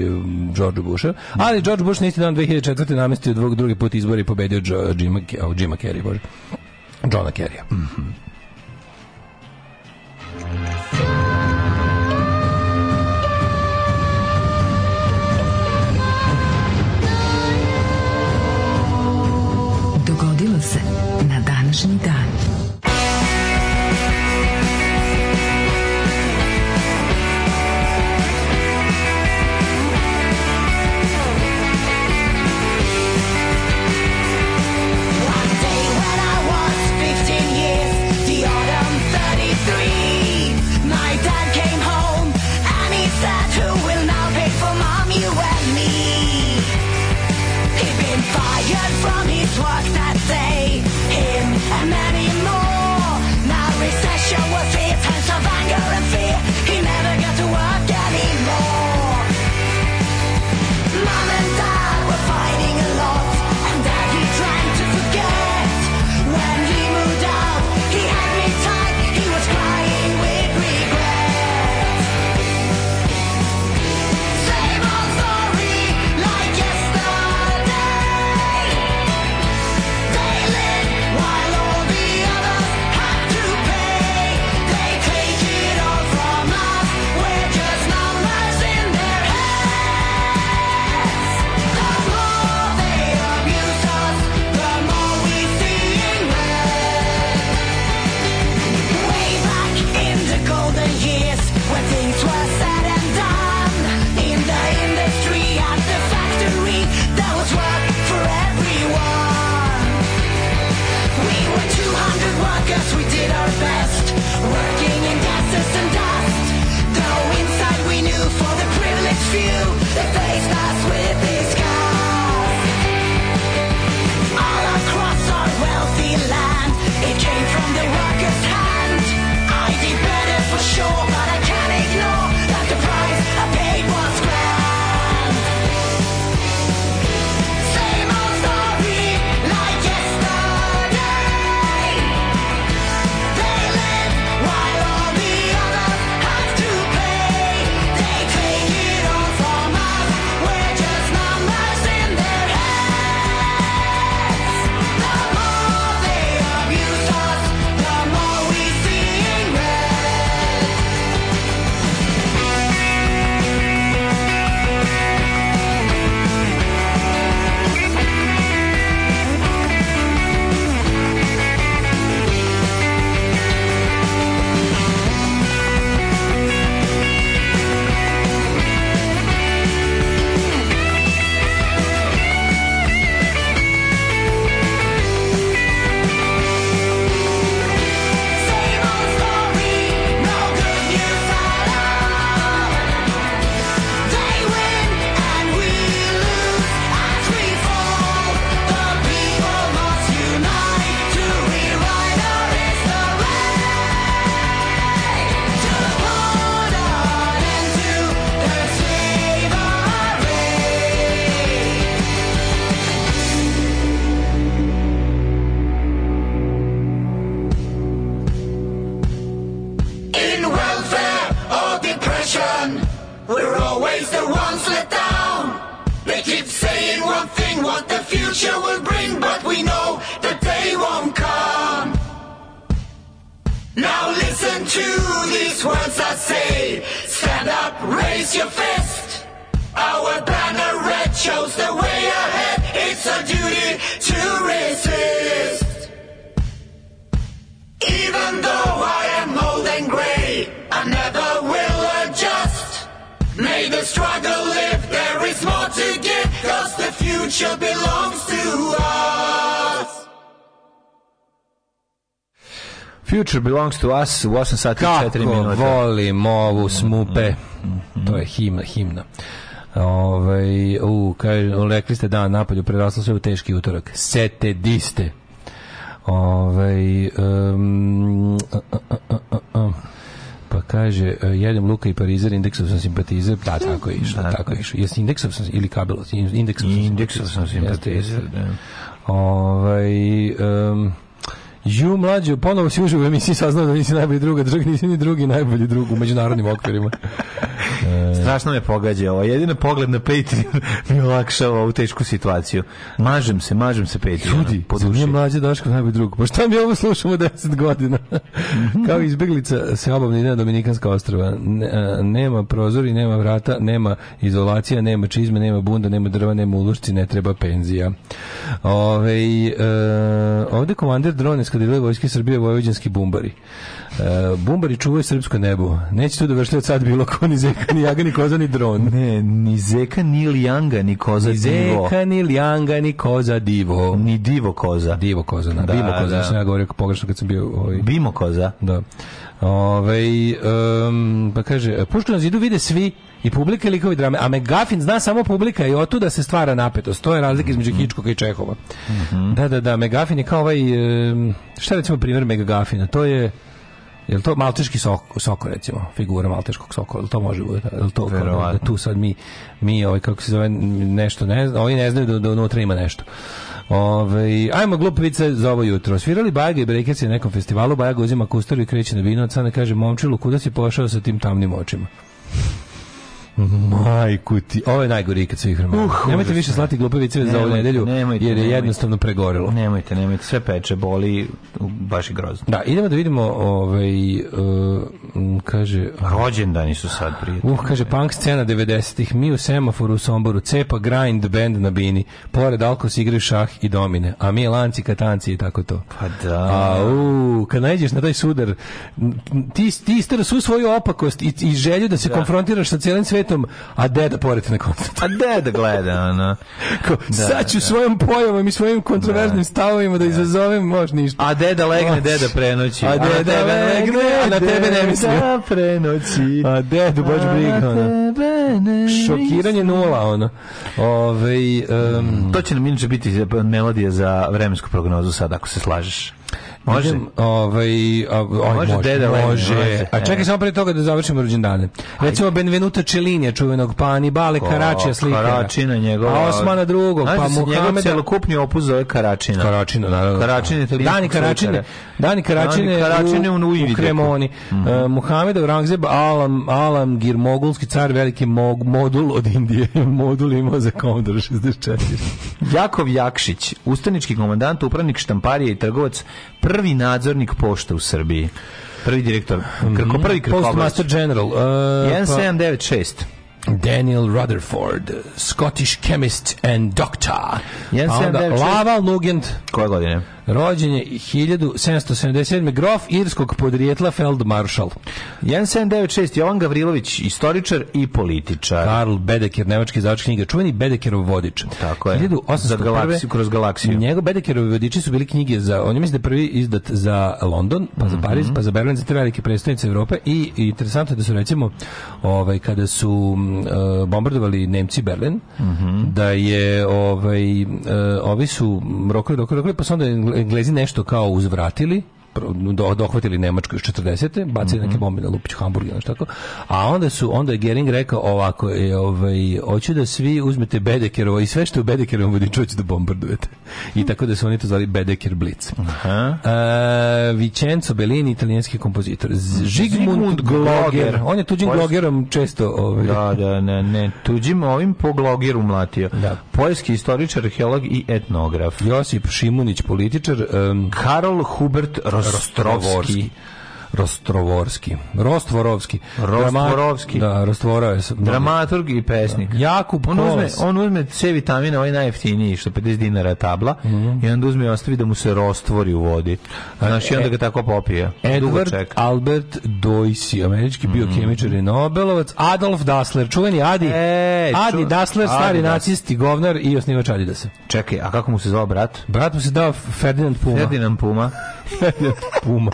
George Busha. Ali George Bush na isti dan 2004. namestio drug, drugi put izbori i pobedio Jima, Jima Carrey. Bože. Johna Kerrya. Mm -hmm. Dogodilo se na današnji dan. Belongs to Us u 8 sati i 4 minuta. Kako volim ovu smupe. To je himna, himna. Ove, ovaj, u, kaj, rekli ste da napolju preraslo sve u teški utorak. Sete diste. Ove, ovaj, um, a, a, a, pa kaže, e, jedem Luka i Parizer, indeksov sam simpatizer. Da, tako je išlo, tako je išlo. Jesi indeksov sam, ili kabelov? Indeksov sam, indeksov sam simpatizer, da. Ovaj, um, Ju mlađo, ponovo si uživo u emisiji saznao da nisi najbolji druga, drug, nisi ni drugi najbolji drug u međunarodnim okvirima. E. Strašno me pogađa ovo. Jedino pogled na Patreon mi olakšava ovu tešku situaciju. Mažem se, mažem se Patreon. Ljudi, za nije mlađe Daško najbolji drug. Pa šta mi ovo slušamo 10 godina? Mhm. Kao izbjeglica se obavni na Dominikanska ostrava. E, nema prozori, nema vrata, nema izolacija, nema čizme, nema bunda, nema drva, nema ulušci, ne treba penzija. Ove, e, ovde komandir drone je vojske Srbije vojvođanski bumbari. Uh, bumbari čuvaju srpsko nebo. Neće tu dovršiti da od sad bilo ko, ni Zeka, ni Jaga, ni Koza, ni Dron. Ne, ni Zeka, ni Lijanga, ni Koza, ni Zeka, Divo. Zeka, ni Lijanga, ni Koza, Divo. Ni Divo Koza. Divo Koza, na, da. da, Bimo Koza, da. sam ja govorio pogrešno kad sam bio... Ovaj... Bimo Koza. Da. Ove, ovaj, um, pa kaže, pošto na zidu vide svi i publika i likovi drame, a Megafin zna samo publika i da se stvara napetost. To je razlika između mm Hičkoga i Čehova. Mm -hmm. Da, da, da, McGuffin je kao ovaj, šta je recimo primjer McGuffina? To je Jel to malteški sok, soko recimo, figura malteškog soka, jel to može biti? Jel to kao da, da tu sad mi mi ovaj kako se zove nešto ne, zna, oni ne znaju da, da unutra ima nešto. Ovaj ajmo glupice za ovo jutro. Svirali Bajaga i Brekerci na nekom festivalu, Bajaga uzima kustaru i kreće na vino, od sada kaže, momčilu, kuda si pošao sa tim tamnim očima? Majku ti, ovo je najgori ikad svih vremena. Uh, nemojte više slati glupe viceve za ovu nedelju, nemojte, jer je nemojte. jednostavno pregorilo. Nemojte, nemojte, sve peče, boli, baš je grozno. Da, idemo da vidimo, ovaj, uh, kaže... Rođendani su sad prijatelji. Uh, kaže, punk scena 90-ih, mi u semaforu u Somboru, cepa grind band na bini, pored alkos igraju šah i domine, a mi lanci, katanci i tako to. Pa da. A, uh, kad najdeš na taj sudar, ti, ti svu svoju opakost i, i želju da se da. konfrontiraš sa cijelim svijetom detetom, a deda pored na koncertu. A deda gleda, ono. Ko, da, sad ću da. svojom pojavom i svojim kontroverznim da. stavovima da, da. izazovem, mož ništa. A deda legne, deda prenoći. A deda, a da da legne, a na tebe ne misli. Deda prenoći. A dedu, baš briga, ono. Šokiranje nula, ono. Ove, um, to će nam inače biti melodija za vremensku prognozu sad, ako se slažeš. Može. Idem, ovaj, a, ovaj, može, može, može. može. A čekaj e. samo pre toga da završimo rođendane. Recimo Benvenuta Čelinja, čuvenog Panibale Ko, Karačija slikara. Karačina njegova. A Osmana drugog, pa da Muhameda. Njegov celokupni opus zove Karačina. Karačina, naravno. Karačina, Dani Karačine. Dani Karačine, Karačine u, u, u Kremoni. Mm -hmm. uh, Muhamedov Rangzeb Alam, Alam Gir, mogulski car, veliki mog, modul od Indije. modul imao za Commodore 64. Jakov Jakšić, ustanički komandant, upravnik štamparije i trgovac, pr prvi nadzornik pošte u Srbiji. Prvi direktor, krko, mm, prvi krko, Postmaster General. Uh, e, 1796. Pa- Daniel Rutherford, Scottish chemist and doctor. 1796. Pa onda Laval Nugent. Koje godine? Rođen je 1777. grof irskog podrijetla Feldmaršal. 1796. Jovan Gavrilović, istoričar i političar. Karl Bedeker, nemački izdavač knjiga, čuveni Bedekerov vodič. Tako je. 1801. Za galaksiju, kroz galaksiju. Njegov Bedekerovi vodiči su bili knjige za, on je mislim da prvi izdat za London, pa za mhm. Pariz, mm -hmm. pa za Berlin, za te velike predstavnice Evrope i, interesantno je da su recimo ovaj, kada su uh, bombardovali Nemci Berlin, mm -hmm. da je ovaj, uh, ovi su mm, rokali, rokali, rokali, pa su onda Englezi nešto kao uzvratili do, dohvatili Nemačku iz 40. bacili mm -hmm. neke mhm. bombe na Lupić, Hamburg ili tako. A onda su, onda je Gering rekao ovako, je, ovaj, hoću da svi uzmete Bedekerovo i sve što je u Bedekerovom vodiču čuć da bombardujete. I tako da su oni to zvali Bedeker Blitz. Aha. Uh, e, Vincenzo Bellini, italijanski kompozitor. Žigmund mhm. Gloger. On je tuđim Poljs... Glogerom često... Ovaj... Da, da, ne, ne. Tuđim ovim po Glogeru mlatio. Da. Poljski istoričar, arheolog i etnograf. Josip Šimunić, političar. Um... Karol Hubert Ros Rostrovski. Rostvorovski. Rostvorovski. Rostvorovski. Da, rostvorao je. Dramaturg i pesnik. Da. Jakub on uzme, on uzme C vitamina, ovaj najjeftiniji, što 50 dinara tabla, mm -hmm. i onda uzme i ostavi da mu se rostvori u vodi. Znaš, i onda e, ga tako popije. Edward Albert Doisi, američki mhm. biokemičar mm -hmm. i Nobelovac. Adolf Dassler, čuveni Adi. E, Adi ču... Dassler, stari nacisti, govnar i osnivač Adidasa. Čekaj, a kako mu se zvao brat? Brat mu se dao Ferdinand Puma. Ferdinand Puma. Puma.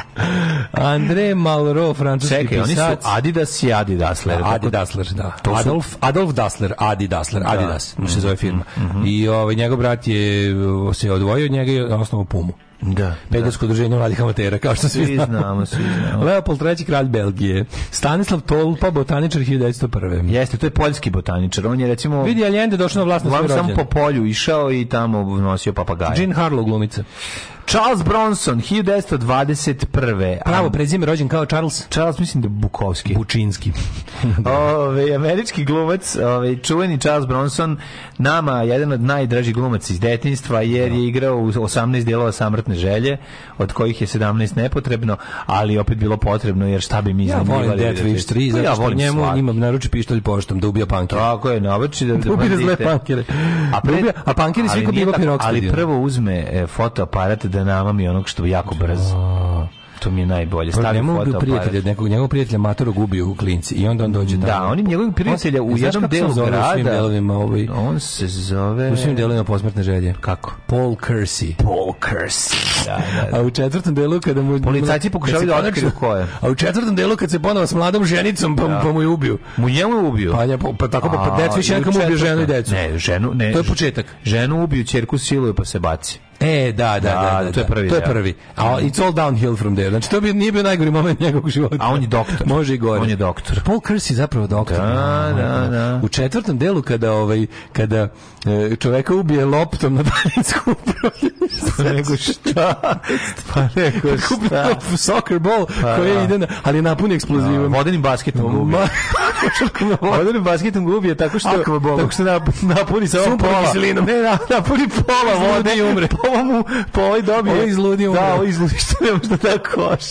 Andre Malraux, francuski Čekaj, pisac. Čekaj, oni su Adidas i Adidasler. Da, Adidasler, da. To Adolf, Adolf Dasler, Adidasler, Adidas, da. mu se mhm. zove firma. Mm -hmm. I ovaj, njegov brat je se odvojio od njega i osnovu Pumu. Da. Pedagoško da. udruženje mladih amatera, kao što svi, svi znamo. znamo, svi znamo. Leopold III, kralj Belgije. Stanislav Tolpa, botaničar 1901. Jeste, to je poljski botaničar. On je recimo Vidi Allende došao na vlast na svoj rođendan. Sam po polju išao i tamo nosio papagaje. Jean Harlow glumica. Charles Bronson, 1921. Pravo prezime rođen kao Charles? Charles, mislim da Bukovski. Bučinski. ovaj američki glumac, ovaj čuveni Charles Bronson, nama jedan od najdražih glumaca iz detinjstva, jer da. je igrao u 18 delova samrtne želje, od kojih je 17 nepotrebno, ali opet bilo potrebno, jer šta bi mi ja volim Death Wish 3, zato ja što njemu svak. imam naruči pištolj poštom da ubija pankere. Tako je, navrči da, da ubija zle pankere. A, pre, da ubija, a pankeri svi ko biva Ali prvo uzme e, fotoaparat da namam i onog što jako brzo. To mi je najbolje. Stavim foto. Njemu prijatelja, nekog njegovog prijatelja Matorog ubio u klinci i onda on dođe da, tamo. Da, oni njegovog prijatelja u jednom delu grada. Svim delovima, ovaj, on se zove... U svim delovima posmrtne želje. Kako? Paul Kersey. Paul Kersey. Da, da, da. A u četvrtom delu kada mu... Policajci pokušavaju da otkriju ko je. A u četvrtom delu kad se ponovo s mladom ženicom pa, da. pa mu je ubio. Mu njemu je ubio. Pa, ja, pa, pa, tako pa, pa decu više nekam ubio ženu i decu. Ne, ženu, ne. To je početak. Ženu ubiju, čerku siluje pa se baci. E, da, da, da, da, to je prvi. To je prvi. A it's all downhill from there. Znači to bi nije bio najgori moment njegovog života. A on je doktor. Može i gore. On je doktor. Paul Kersey zapravo doktor. Da, da, da. U četvrtom delu kada ovaj kada E, čoveka ubije loptom na daljinsku upravljanju. Pa nego šta? Pa nego šta? soccer ball pa, koji da. ide na, ali je napun eksplozivom. Ja, da, vodenim basketom ga ubije. vodenim basketom ga ubije tako što, tako što napuni sa ovom pola. Ne, na, da, napuni pola vode i umre. Po ovom, po ovoj dobije. Ovo izludi da, umre. Da, ovo izludi što ne možda da koš.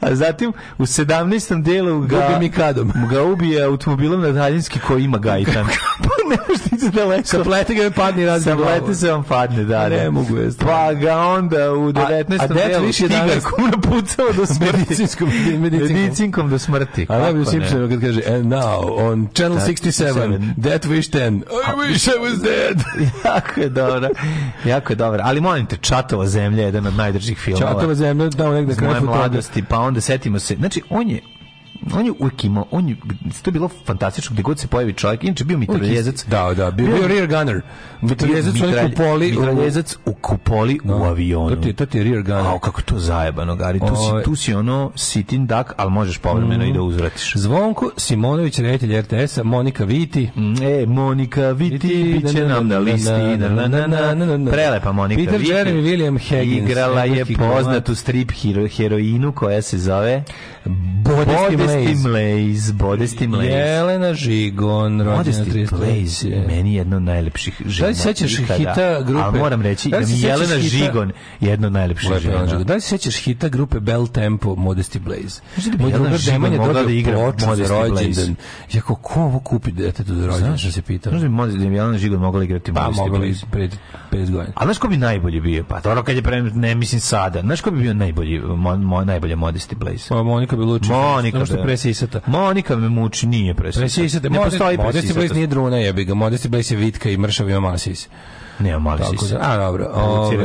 A zatim u 17. delu ga, ga ubije mikadom. Ga ubije automobilom na daljinski koji ima gajtan. Pa ne možete ići daleko. Saplete ga i padne razne Saplete glavu. Saplete se vam padne, da, pa da. Ne mogu je Pa ga onda u 19. A, a dec više tigar kum napucao do smrti. Medicinskom, medicinkom. medicinkom do smrti. A najbolji Simpsonu kad kaže, and now on channel 67, da, that wish 10, I wish I was dead. jako je dobro. Jako je dobro. Ali molim te, Čatova zemlja je jedan od najdržih filmova. Čatova zemlja, da, negde kraja mladosti, pa onda setimo se. Znači, on je on je uvijek imao, on je, to je bilo fantastično, gde god se pojavi čovjek, inače bio mitraljezac. Da, da, bio, bio rear gunner. Mitraljezac u kupoli. Mitraljezac u kupoli no, u avionu. To ti, to ti je rear gunner. Ao, kako to zajebano, Gari. Tu, si, ovaj- tu si ono sitting duck, ali možeš povremeno mm. i da uzvratiš. Zvonko Simonović, reditelj RTS-a, Monika Viti. Mm, e, Monika Viti, bit će nam na listi. Prelepa Monika Peter Viti. Peter Jeremy William Higgins. Igrala je poznatu strip heroinu koja se zove Bodes Modesti Mlejz, Modesti Mlejz. Jelena Žigon, rođena Modesti Mlejz, meni jedna od najlepših žena. Da li sećaš hita grupe? Ali moram reći da, da mi Jelena Žigon jedna od najlepših žena. Da li sećaš hita grupe Bel Tempo, Modesti Blaze? Da Moj drugar Demanje dobio da igra Modesti Blaze. Jako, ko ovo kupi detetu za rođendan? Znaš da se pita? Znaš da bi Modesti da Jelena Žigon mogla da igrati pa, Modesti Blaze? Pa mogla pred 5 godina. A znaš ko bi najbolji bio? Pa dobro kad je pre, ne mislim sada. Znaš ko bi bio najbolji, mo, mo, najbolja Modesti Blaze? Pa Monika Belucci. Monika Belucci da. presisata. Monika me muči, nije presisata. Presisata, ne postoji presisata. Modesti Blaze nije druna, jebi ga. Modesti Blaze je vitka i mršav ima masis. Nema mali sisa. Da, a, dobro. Ovaj,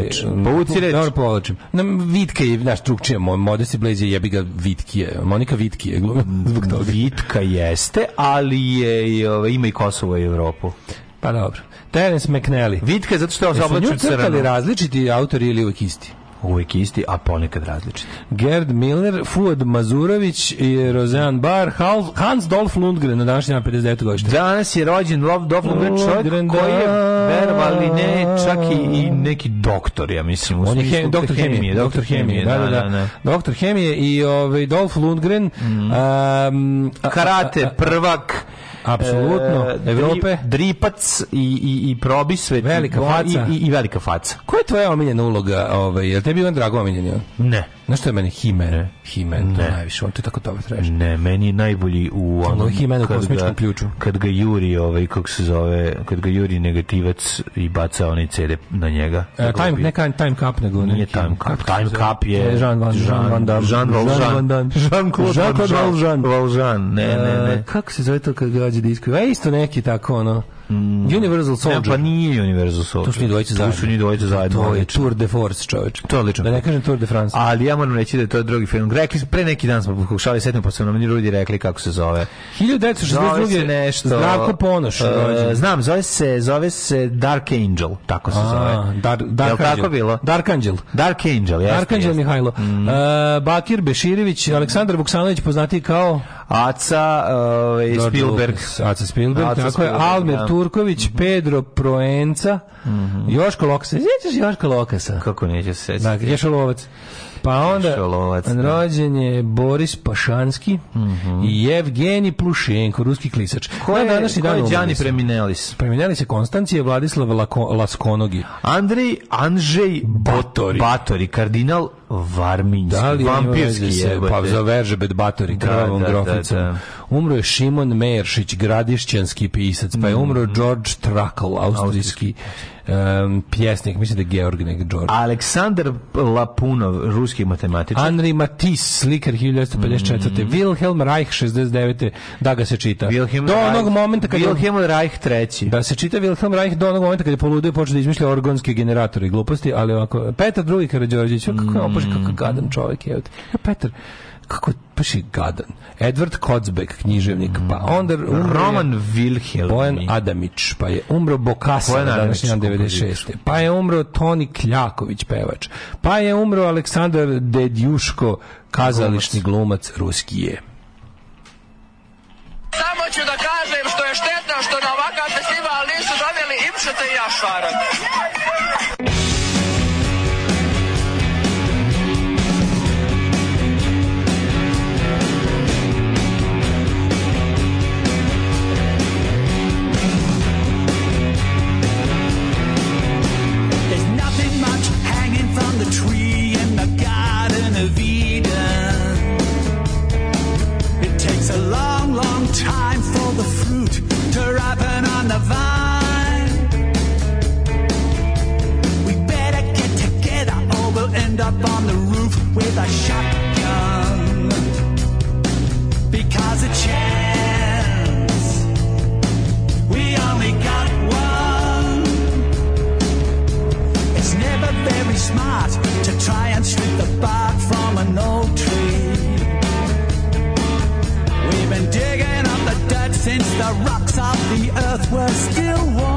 Povuci reč. Dobro, povlačim. Nam Vitka je, znaš, drugčija. Modesti Blaze je jebi ga Vitkije. Monika Vitkije, glumio zbog toga. Vitka jeste, ali je, ovaj, ima i Kosovo i Evropu. Pa dobro. Terence McNally. Vitka je zato što je osobačio e, crno. Jesu nju crtali različiti autori ili uvijek isti? uvijek isti, a ponekad različiti. Gerd Miller, Fuad Mazurović i Roseanne Bar, Hans Dolf Lundgren na današnji dan 59. godište. Danas je rođen Dolf Lundgren, čovjek Lundgren, da. koji je verovali ne čak i, i neki doktor, ja mislim. On je doktor hemije. Doktor hemije, da da, da, da, da. Doktor hemije i ovaj, Dolf Lundgren. Mm. Um, karate prvak apsolutno, e, Evrope. Dripac i, i, i probisvet. Velika faca. I, i, i velika faca. Koja je tvoja omiljena uloga? Ovaj, jel li tebi on drago omiljen? Ne. Znaš što je mene? He-Man. He-Man, najviše. On to tako dobro traži. Ne, meni je najbolji u onom... He-Man kosmičkom ključu. Kad ga juri, ovaj, kako se zove, kad ga juri negativac i baca onaj CD na njega. E, da time, bi... neka time Cup, nego... Nije Time Cup. Time Cup je... Jean Van Jean Van Damme. Jean Valjean. Jean Claude Jean, Valjean. Jean, ne, ne. E, kako se zove to kad gađe disko? E, isto neki tako, ono... Mm. Universal Soldier. Ne, pa nije Universal Soldier. Tu su njih dvojice zajedno. Tu su njih dvojice zajedno. To je Tour de Force, čoveč. To je odlično. Da ne kažem Tour de France. Ali ja moram reći da je to drugi film. Rekli, pre neki dan smo pokušali, setim po pa su nam ljudi rekli kako se zove. 1962. nešto. Zdravko Ponoš. Uh, znam, zove se, zove se Dark Angel, tako se A, zove. Dar, Dark Angel. tako bilo? Dark Angel. Dark Angel, jeste. Dark Angel Mihajlo. Mm. Uh, Bakir Beširević, Aleksandar Vuksanović poznati kao Aca uh, Spielberg. Aca Spielberg, Aca tako Spielberg, je. Da. Almer da. Turković, mm -hmm. Pedro Proenca, mm -hmm. Joško Lokasa. Sjećaš Joško Lokasa? Kako neće se sjećati? Da, Joško Lovac. Pa onda Šolovac, da. rođen je Boris Pašanski mm -hmm. i Evgeni Plušenko, ruski klisač. Ko je, na današnji ko je dan Đani Preminelis? Preminelis je Konstancije Vladislav Lako, Laskonogi. Andrej Anžej Botori. Batori, kardinal Varminski. Da vampirski je? Pa za Veržebet Batori, krvavom da, da, da, da umro je Šimon Meršić, gradišćanski pisac, pa je mhm. umro George Trakl, austrijski um, pjesnik, mislim da je Georg nek George. Aleksandar Lapunov, ruski matematičar. Henri Matisse, slikar 1954. Mm Wilhelm Reich 69. Da ga se čita. Wilhelm do onog momenta kad Wilhelm je, Reich treći. Da se čita Wilhelm Reich do onog momenta kad je poludio počeo da izmišlja organske generatore gluposti, ali ovako Petar II. Karađorđević, kako je mm -hmm. kako gadan čovjek je. Petar, kako baš je gadan. Edward Kocbek, književnik, pa mm. onda Roman Wilhelm, Bojan Adamić, pa je umro Bokasa na današnji 96. Pa je umro Toni Kljaković, pevač. Pa je umro Aleksandar Dedjuško, kazališni glumac, glumac ruski je. Samo ću da kažem što je štetno što na ovakav festival nisu doveli Ipšeta i Jašara. It's a long, long time for the fruit to ripen on the vine. We better get together or we'll end up on the roof with a shotgun. Because a chance, we only got one. It's never very smart to try and strip the bark from an old tree. Been digging up the dirt since the rocks of the earth were still warm.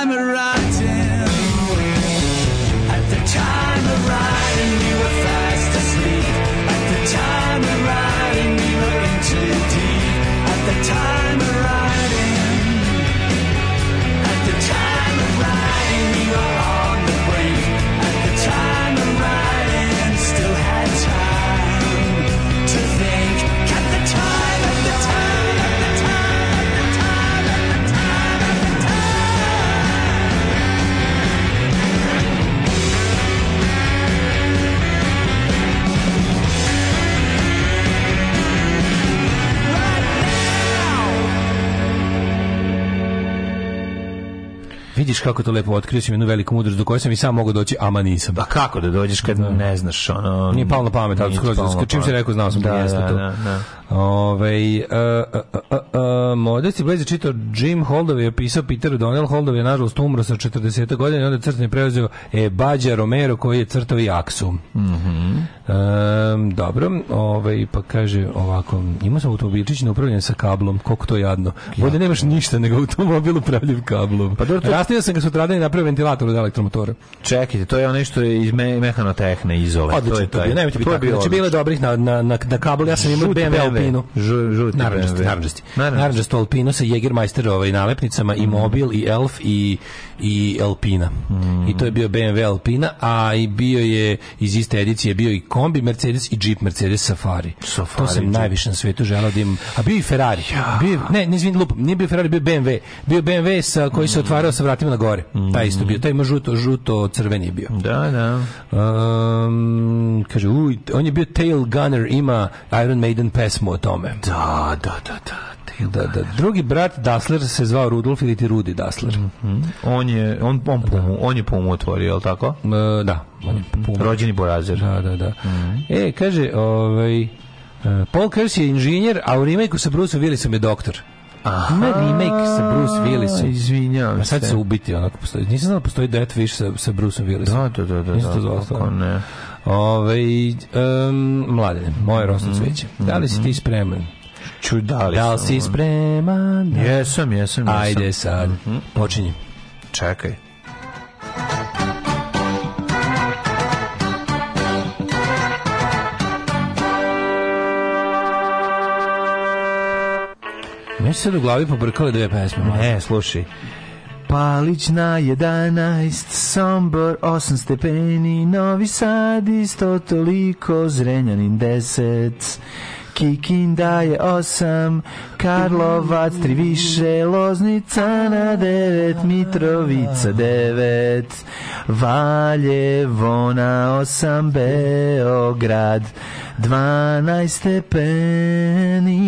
vidiš kako to lepo otkrio sam jednu veliku mudrost do koje sam i sam mogao doći, ama nisam. Pa kako da dođeš kad da. ne znaš? Ono, nije palo na pamet, ali skroz, čim se rekao, znao sam da, da, da, da, to. Da, da. Ove, uh, e, uh, e, uh, e, modesti Blaze čitao Jim Holdove je opisao Peter Donel Holdove je nažalost umro sa 40 godina i onda crtani preuzeo e, Bađa Romero koji je crtao i Aksu. Mm -hmm dobro, ovaj, pa kaže ovako, ima sam automobilić na upravljanje sa kablom, koliko to jadno. Ovdje nemaš ništa, nego automobil upravljiv kablom. Pa dobro, to... Rastavio sam ga sutradan i da napravio ventilator od elektromotora. Čekajte, to je ono što je iz me mehanotehne iz ove. Odlično, to je, to bio, nemojte biti tako. Znači, bilo je dobrih na, na, na, na kablu, ja sam imao BMW Alpinu. Žuti Naranđasti, naranđasti. Naranđasto Alpinu sa Jägermeister ovaj, nalepnicama i mhm. mobil i Elf i i Alpina. Mm. I to je bio BMW Alpina, a i bio je iz iste edicije bio i kombi Mercedes i Jeep Mercedes Safari. Safari to sam Jeep. najviše na svetu želeo da imam. A bio i Ferrari. Ja. Bio, ne, ne izvini, lupam, nije bio Ferrari, bio BMW. Bio BMW sa, koji se mm. otvarao sa vratima na gore. Mm. Taj isto mm. bio. Taj ima žuto, žuto, crveni je bio. Da, da. Um, kaže, uj, on je bio Tail Gunner, ima Iron Maiden pesmu o tome. Da, da, da, da. Da, da, da. Drugi brat Dasler se zvao Rudolf ili ti Rudi Dasler. Mm -hmm. On je on on da. pumu, on je pumu otvorio, l' tako? E, da, on je mhm. pumu. Rođeni borazer. Da, da, da. Mm -hmm. E, kaže, ovaj e, Paul Kers je inženjer, a u remake sa Bruce Willisom je doktor. Aha, ima remake sa Bruce Willisom. Izvinjam se. Sad se ubiti, onako postoji. Nisam znao da postoji Death Wish sa, sa Bruce Willisom. Da, da, da. da Nisam to da, Ne. Ove, ovaj, um, mladine, moje rosno mm -hmm. Da li si ti mhm. spreman? Čudali Da li sam, si spreman? Jesam, jesam, jesam. Ajde sad, mm -hmm. počinjem. Čekaj. Meni se sad u glavi pobrkale dve pesme. Ne, slušaj. Palić na 11, Sombor 8 stepeni, Novi Sad isto toliko, Zrenjanin 10. Kikinda je osam, Karlovac tri više, Loznica na devet, Mitrovica devet, Valjevo na osam, Beograd 12 stepeni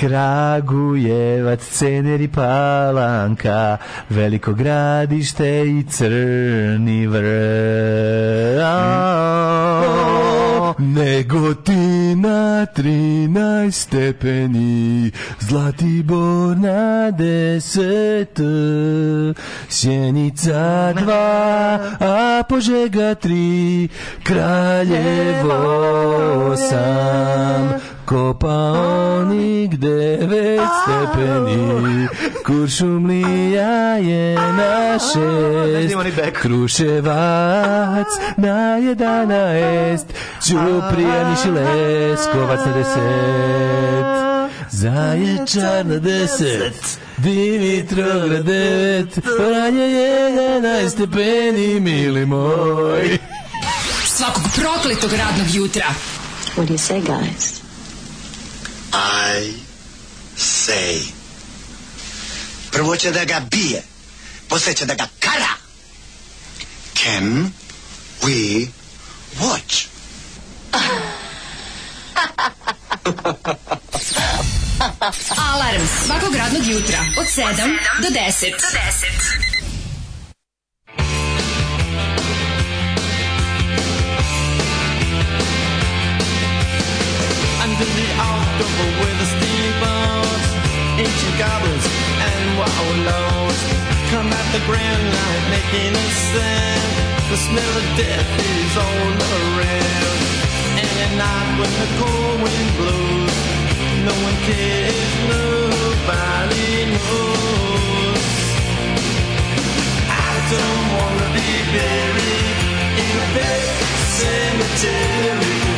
Kragujevac, Cener i Palanka Veliko gradište i Crni vrh mm. Nego ti na 13 stepeni, Zlatibor na 10, Sjenica 2, a Požega 3, Kraljevo 8, Kopaonik devet stepeni, Kuršumlija je na šest, Kruševac na jedanaest, Ćuprija Niši Leskovac na deset. Zaječar na deset, Dimitrov devet, Vranje jedanaest stepeni, mili moj. Svakog prokletog radnog jutra. What do you say, guys? I say. Prvo će da ga bije, posle će da ga kara. Can we watch? Alarm svakog radnog jutra od 7 do 10. Do 10. in the October with the steamboats, ancient goblins and wallows. Come at the grand night making a sound. The smell of death is all around. And at night when the cold wind blows, no one cares, nobody knows. I don't wanna be buried in a big cemetery.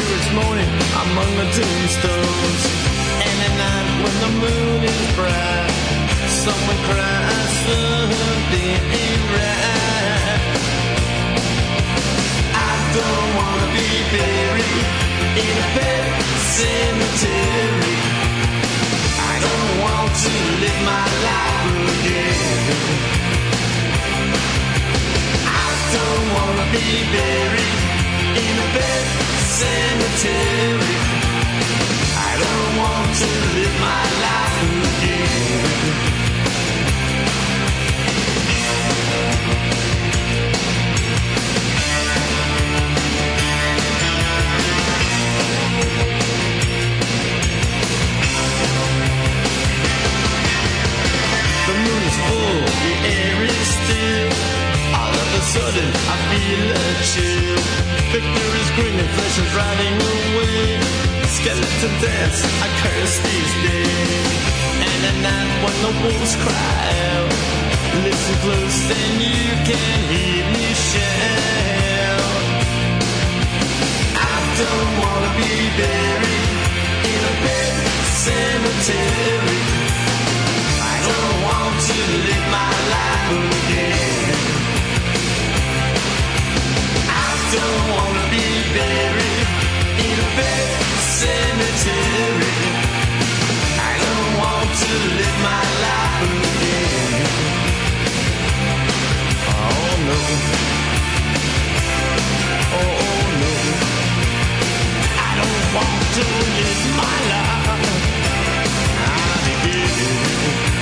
spirit's moaning among the tombstones. And at night when the moon is bright, someone cries something ain't right. I don't wanna be buried in a pet cemetery. I don't want to live my life again I don't wanna be buried in a bed cemetery. I don't want to live my life again. The moon is full, the air is still of a sudden I feel a chill. Victory is green and flesh is riding away. Skeleton dance, I curse these days. And at night when the wolves cry out, listen close then you can hear me shout. I don't wanna be buried in a bed cemetery. I don't want to live my life again don't wanna be buried in a big cemetery. I don't want to live my life again. Oh no. Oh, oh no. I don't want to live my life. I'm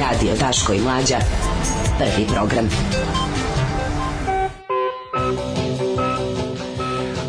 Radio Daško i Mlađa. Prvi program.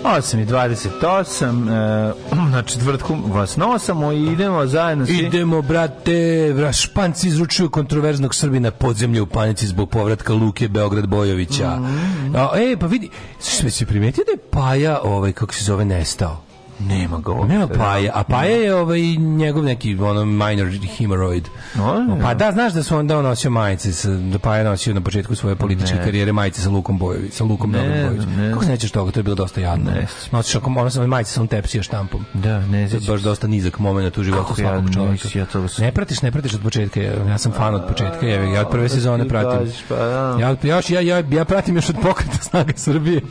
8 i 28, uh, e, na četvrtku vas nosamo i idemo zajedno svi. Idemo, brate, Španci izručuju kontroverznog Srbina podzemlje u panici zbog povratka Luke Beograd Bojovića. Mm -hmm. A, e, pa vidi, sve si primetio da je Paja, ovaj, kako se zove, nestao? Nema ga ovdje. Nema da. Paja, a Paja je ovaj njegov neki ono minor hemoroid. No, pa da, znaš da su on da nosio majice, sa, da Paja nosio na početku svoje političke ne. karijere majice sa Lukom Bojović, sa Lukom ne, Bojović. Ne. Kako se nećeš toga, to je bilo dosta jadno. Ne. Nosiš ako ono sam majice sa on tepsija štampom. Da, ne znam. baš dosta nizak momenat u životu Kako svakog ja, čovjeka. Ja to vas... Ne pratiš, ne pratiš od početka, ja sam fan od početka, ja, ja od prve da sezone pratim. Pa, da. ja, ja, ja, ja, ja pratim još od pokreta snaga Srbije.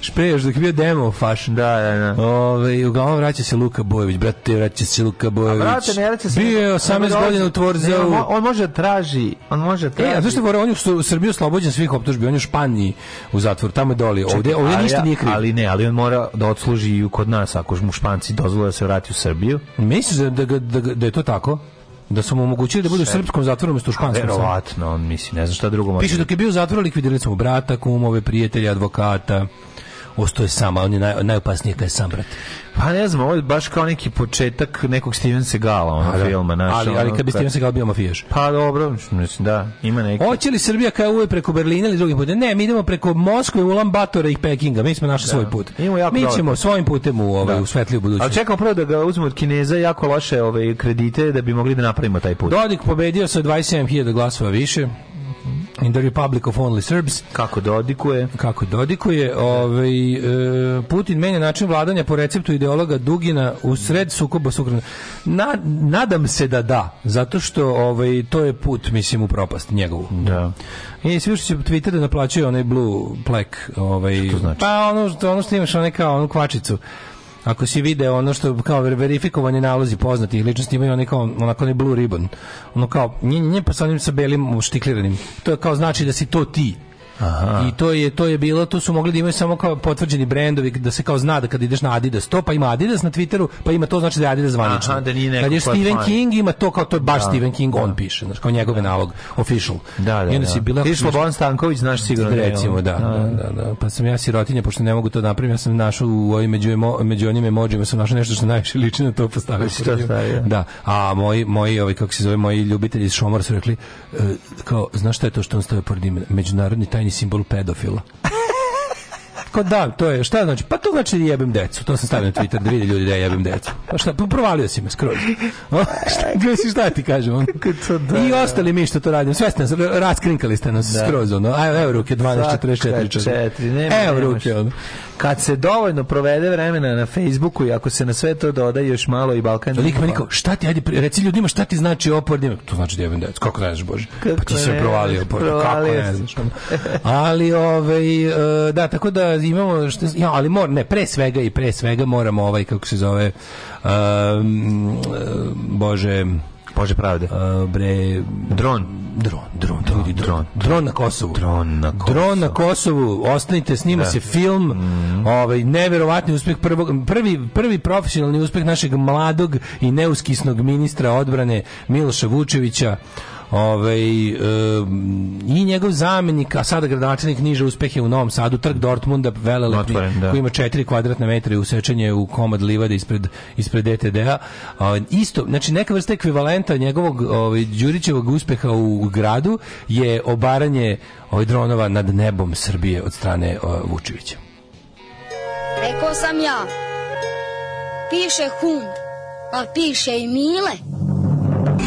Šprej, još dok je bio demo fashion. Da, da, da. Ove, ovaj, Ove, ovaj, i uglavnom vraća se Luka Bojević, brate, vraća se Luka Bojević. A brate, ne vraća se. Bio je 18 godina u Tvorzeu. On, može da traži, on može da traži. E, a zašto govore, on je u Srbiji oslobođen svih optužbi, on je u Španiji u zatvoru, tamo je doli, ovde, ovde ništa nije kriv. Ali ne, ali on mora da odsluži i kod nas, ako mu Španci dozvole da se vrati u Srbiju. Misliš da, da, da, da je to tako? da su mu omogućili da bude u srpskom zatvoru umesto u španskom. Verovatno, on misli, ne znam šta drugo može. Piše da- dok je bio u zatvoru likvidirali smo brata, kumove, prijatelja, advokata ostao je sam, a on je naj, najopasniji kad je sam brat. Pa ne znam, ovo je baš kao neki početak nekog Steven Segala ono a, da. filma. Naš, ali, ali kad bi Steven Segal bio mafijaš. Pa dobro, mislim da, ima neki. Hoće li Srbija kao uvijek preko Berlina ili drugim putem? Ne, mi idemo preko Moskve, Ulan Batora i Pekinga. Mi smo našli da. svoj put. Imamo mi ćemo dobro. svojim putem u, ovaj, da. u svetliju budućnost. Ali čekamo prvo da ga uzmemo od Kineza jako loše ove ovaj, kredite da bi mogli da napravimo taj put. Dodik pobedio sa 27.000 glasova više in the Republic of Only Serbs. Kako dodikuje. Kako dodikuje. Ovaj, e, Putin menja način vladanja po receptu ideologa Dugina u sred sukoba s Ukrajinom. Na, nadam se da da, zato što ovaj, to je put, mislim, u propast njegovu. Da. I svi što će Twitter da naplaćuje onaj blue plek. Ovaj, što to znači? Pa ono, ono što imaš onaj kao onu kvačicu ako si video ono što kao verifikovani nalozi poznatih ličnosti imaju oni kao onako onaj blue ribbon ono kao nje nje pa sa onim sa belim štikliranim to je kao znači da si to ti Aha. I to je to je bilo, to su mogli da imaju samo kao potvrđeni brendovi da se kao zna da kad ideš na Adidas, to pa ima Adidas na Twitteru, pa ima to znači da je Adidas zvanično. Aha, da nije neko kad je Stephen King ima to kao to je baš da, Stephen King da. on piše, znači kao njegov da. nalog official. Da, da. I onda da. si bila Ti Slobodan Stanković znaš sigurno da recimo da, da, da, da, pa sam ja sirotinja pošto ne mogu to da napravim, ja sam našao u ovim među emo, među onim emojima sam našao nešto što najviše liči na to postavio. Pa da. da, A moji moji ovi kako se zove moji ljubitelji iz Šomora su rekli e, kao znaš šta je to što on stavio pored imena? Međunarodni tajni tajni simbol pedofila. kao da, to je, šta znači? Pa to znači da jebem decu, to sam stavio na Twitter da vide ljudi da ja jebem decu. Pa šta, pa provalio si me skroz. šta, šta ti kažem? Da, I da. ostali mi što to radim. sve ste nas, raskrinkali ste nas skroz, ono, a evo ruke, 12.44. Evo ruke, ono. Kad se dovoljno provede vremena na Facebooku i ako se na sve to doda još malo i Balkan. Lik mi šta ti, ajde, reci ljudima šta ti znači opornim. To znači jebem decu, kako ne znaš, Bože? Pa kako pa ti se provalio, provalio, kako ne znaš. Ali, ovaj, e, da, tako da imamo što ja, ali mor ne pre svega i pre svega moramo ovaj kako se zove um, bože Bože pravde. Uh, bre, dron. Dron, dron, dron, dron, dron, dron na Kosovu. Dron na Kosovu. Dron na Kosovu. Ostanite, snima da. se film. Mm. Ovaj neverovatni uspeh prvog prvi prvi profesionalni uspeh našeg mladog i neuskisnog ministra odbrane Miloša Vučevića. Ove, ovaj, e, I njegov zamenik, a sada gradonačelnik niže uspehe u Novom Sadu, trg Dortmunda, velelepni, Otvoren, da. koji ima 4 kvadratna metra i usečenje u komad livade ispred, ispred DTD-a. E ovaj, isto, znači neka vrsta ekvivalenta njegovog ovaj, Đurićevog uspeha u, u gradu je obaranje ovih ovaj, dronova nad nebom Srbije od strane o, Vučevića. Rekao sam ja, piše Hun, a piše i mile.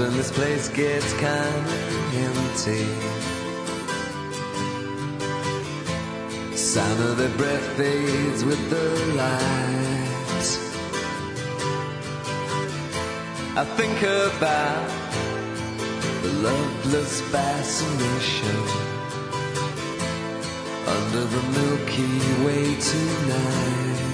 and this place gets kind of empty. Sound of their breath fades with the light. I think about the loveless fascination under the Milky Way tonight.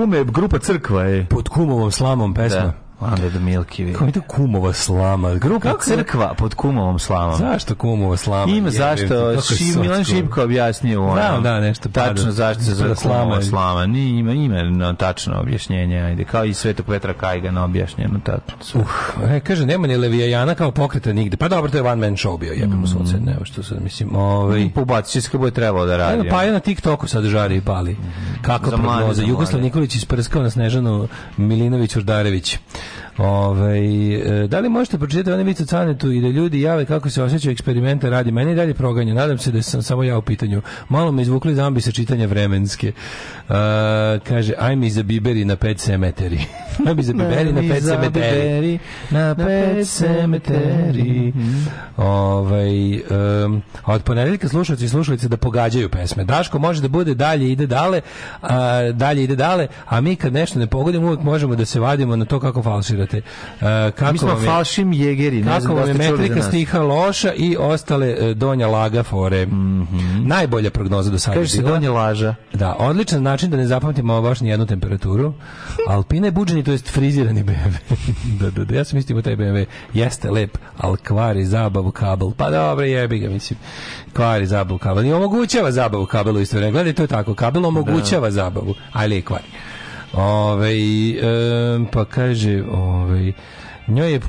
kume, grupa crkva je. Pod kumovom slamom pesma. Da. Under the Milky Way. Kako mi to kumova slama? Grupa Kako? crkva pod kumovom slamom. Zašto kumova slama? Ima zašto, Šip, Milan Šipko objasnio ono. Da, da, nešto. Tačno pada, zašto se da, zove slama. slama. Ni, ima, ima no, tačno objašnjenje, ajde. Kao i Svetog Petra Kajgana objašnjeno. Tačno. Uh, e, kaže, nema ni Levijajana kao pokreta nigde. Pa dobro, to je one man show bio, jebimo mm. sunce, nema što sad mislim. Ovaj... Pobacit će se kako je trebalo da radi. Pa je na TikToku sad žari i pali. Mm Kako prognoza? Jugoslav Nikolić isprskao na Snežanu Milinović Urdarević. Ove, ovaj, da li možete pročitati one vice canetu i da ljudi jave kako se osjećaju eksperimente radi? Meni je dalje proganje. Nadam se da sam samo ja u pitanju. Malo me izvukli zambi sa čitanja vremenske. Uh, kaže, ajme za biberi na 5 semeteri. Da, na mi zabiberi, na pet cemeteri. Na pet cemeteri. Mhm. Ovaj, um, od ponedeljka slušalci i slušalice da pogađaju pesme. Daško može da bude dalje ide dale, a, dalje ide dale, a mi kad nešto ne pogodimo uvek možemo da se vadimo na to kako falširate. A, e, kako mi smo vam je, falšim jegeri. Kako znam, da vam je metrika stiha loša i ostale e, donja laga fore. Mm -hmm. Najbolja prognoza do sada. Kaže se donja laža. Da, odličan način da ne zapamtimo baš ni jednu temperaturu. Alpine buđeni to jest frizirani BMW. da, da, da, ja sam mislio da taj BMW jeste lep, ali kvari zabavu kabel. Pa dobro, jebi ga, mislim. Kvari zabavu kabel. I omogućava zabavu kabelu isto vreme. Gledaj, to je tako. Kabel omogućava da. zabavu, ali je kvari. Ove, ovaj, um, pa kaže, ove, ovaj, njoj je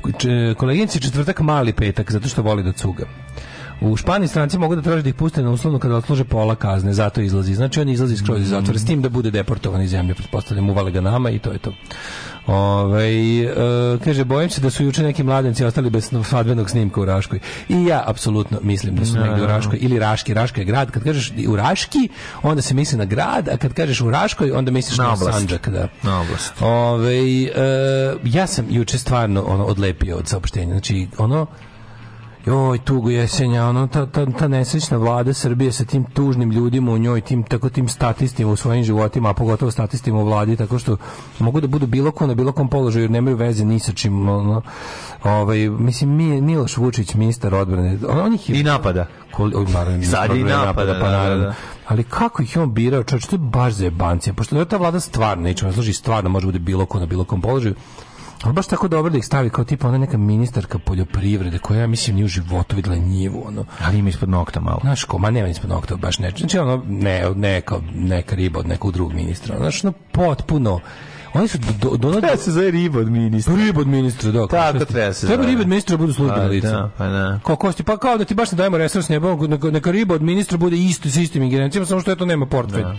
koleginici četvrtak mali petak, zato što voli da cuga. U Španiji stranci mogu da traže da ih puste na uslovno kada odsluže pola kazne, zato izlazi. Znači on izlazi skroz iz mm. zatvora s tim da bude deportovan iz zemlje, pretpostavljam uvale ga nama i to je to. Ove, ovaj, e, kaže, bojim se da su juče neki mladenci ostali bez svadbenog snimka u Raškoj. I ja apsolutno mislim da su da, no, u da, da. Raškoj ili Raški, Raška je grad. Kad kažeš u Raški, onda se misli na grad, a kad kažeš u Raškoj, onda misliš na, na Sanđak. Da. Na oblast. Ove, ovaj, e, ja sam juče stvarno ono, odlepio od saopštenja. Znači, ono, joj tugo jesenja ono ta, ta, ta nesrećna vlada Srbije sa tim tužnim ljudima u njoj tim tako tim statistima u svojim životima a pogotovo statistima u vladi tako što mogu da budu bilo ko na bilo kom položaju jer nemaju veze ni sa čim ono, ovaj mislim Miloš Vučić ministar odbrane on ih je, i napada kol, oj, naravno, sad i napada, napada pa da, da, naravno. Da, da, ali kako ih on birao čovječ to je baš za jebancija pošto je ta vlada stvarno nećemo služi stvarno može bude bilo ko na bilo kom položaju Ali baš tako dobro da ih stavi kao tipa ona neka ministarka poljoprivrede koja ja mislim nije u životu videla njivu ono. Ali ima ispod nokta malo. Znaš ko, ma nema ispod nokta baš ne. Znači ono ne od neka neka riba od nekog drugog ministra. Znaš ono potpuno oni su do, do, do, treba se zove riba od ministra. Riba od ministra, da. Tako treba se Treba riba od ministra da budu službena pa lica. Da, pa da. Kao kosti, pa kao da ti baš ne dajemo resurs, ne neka riba od ministra bude isto, s istim ingerencijama, samo što eto nema portfelj. Da.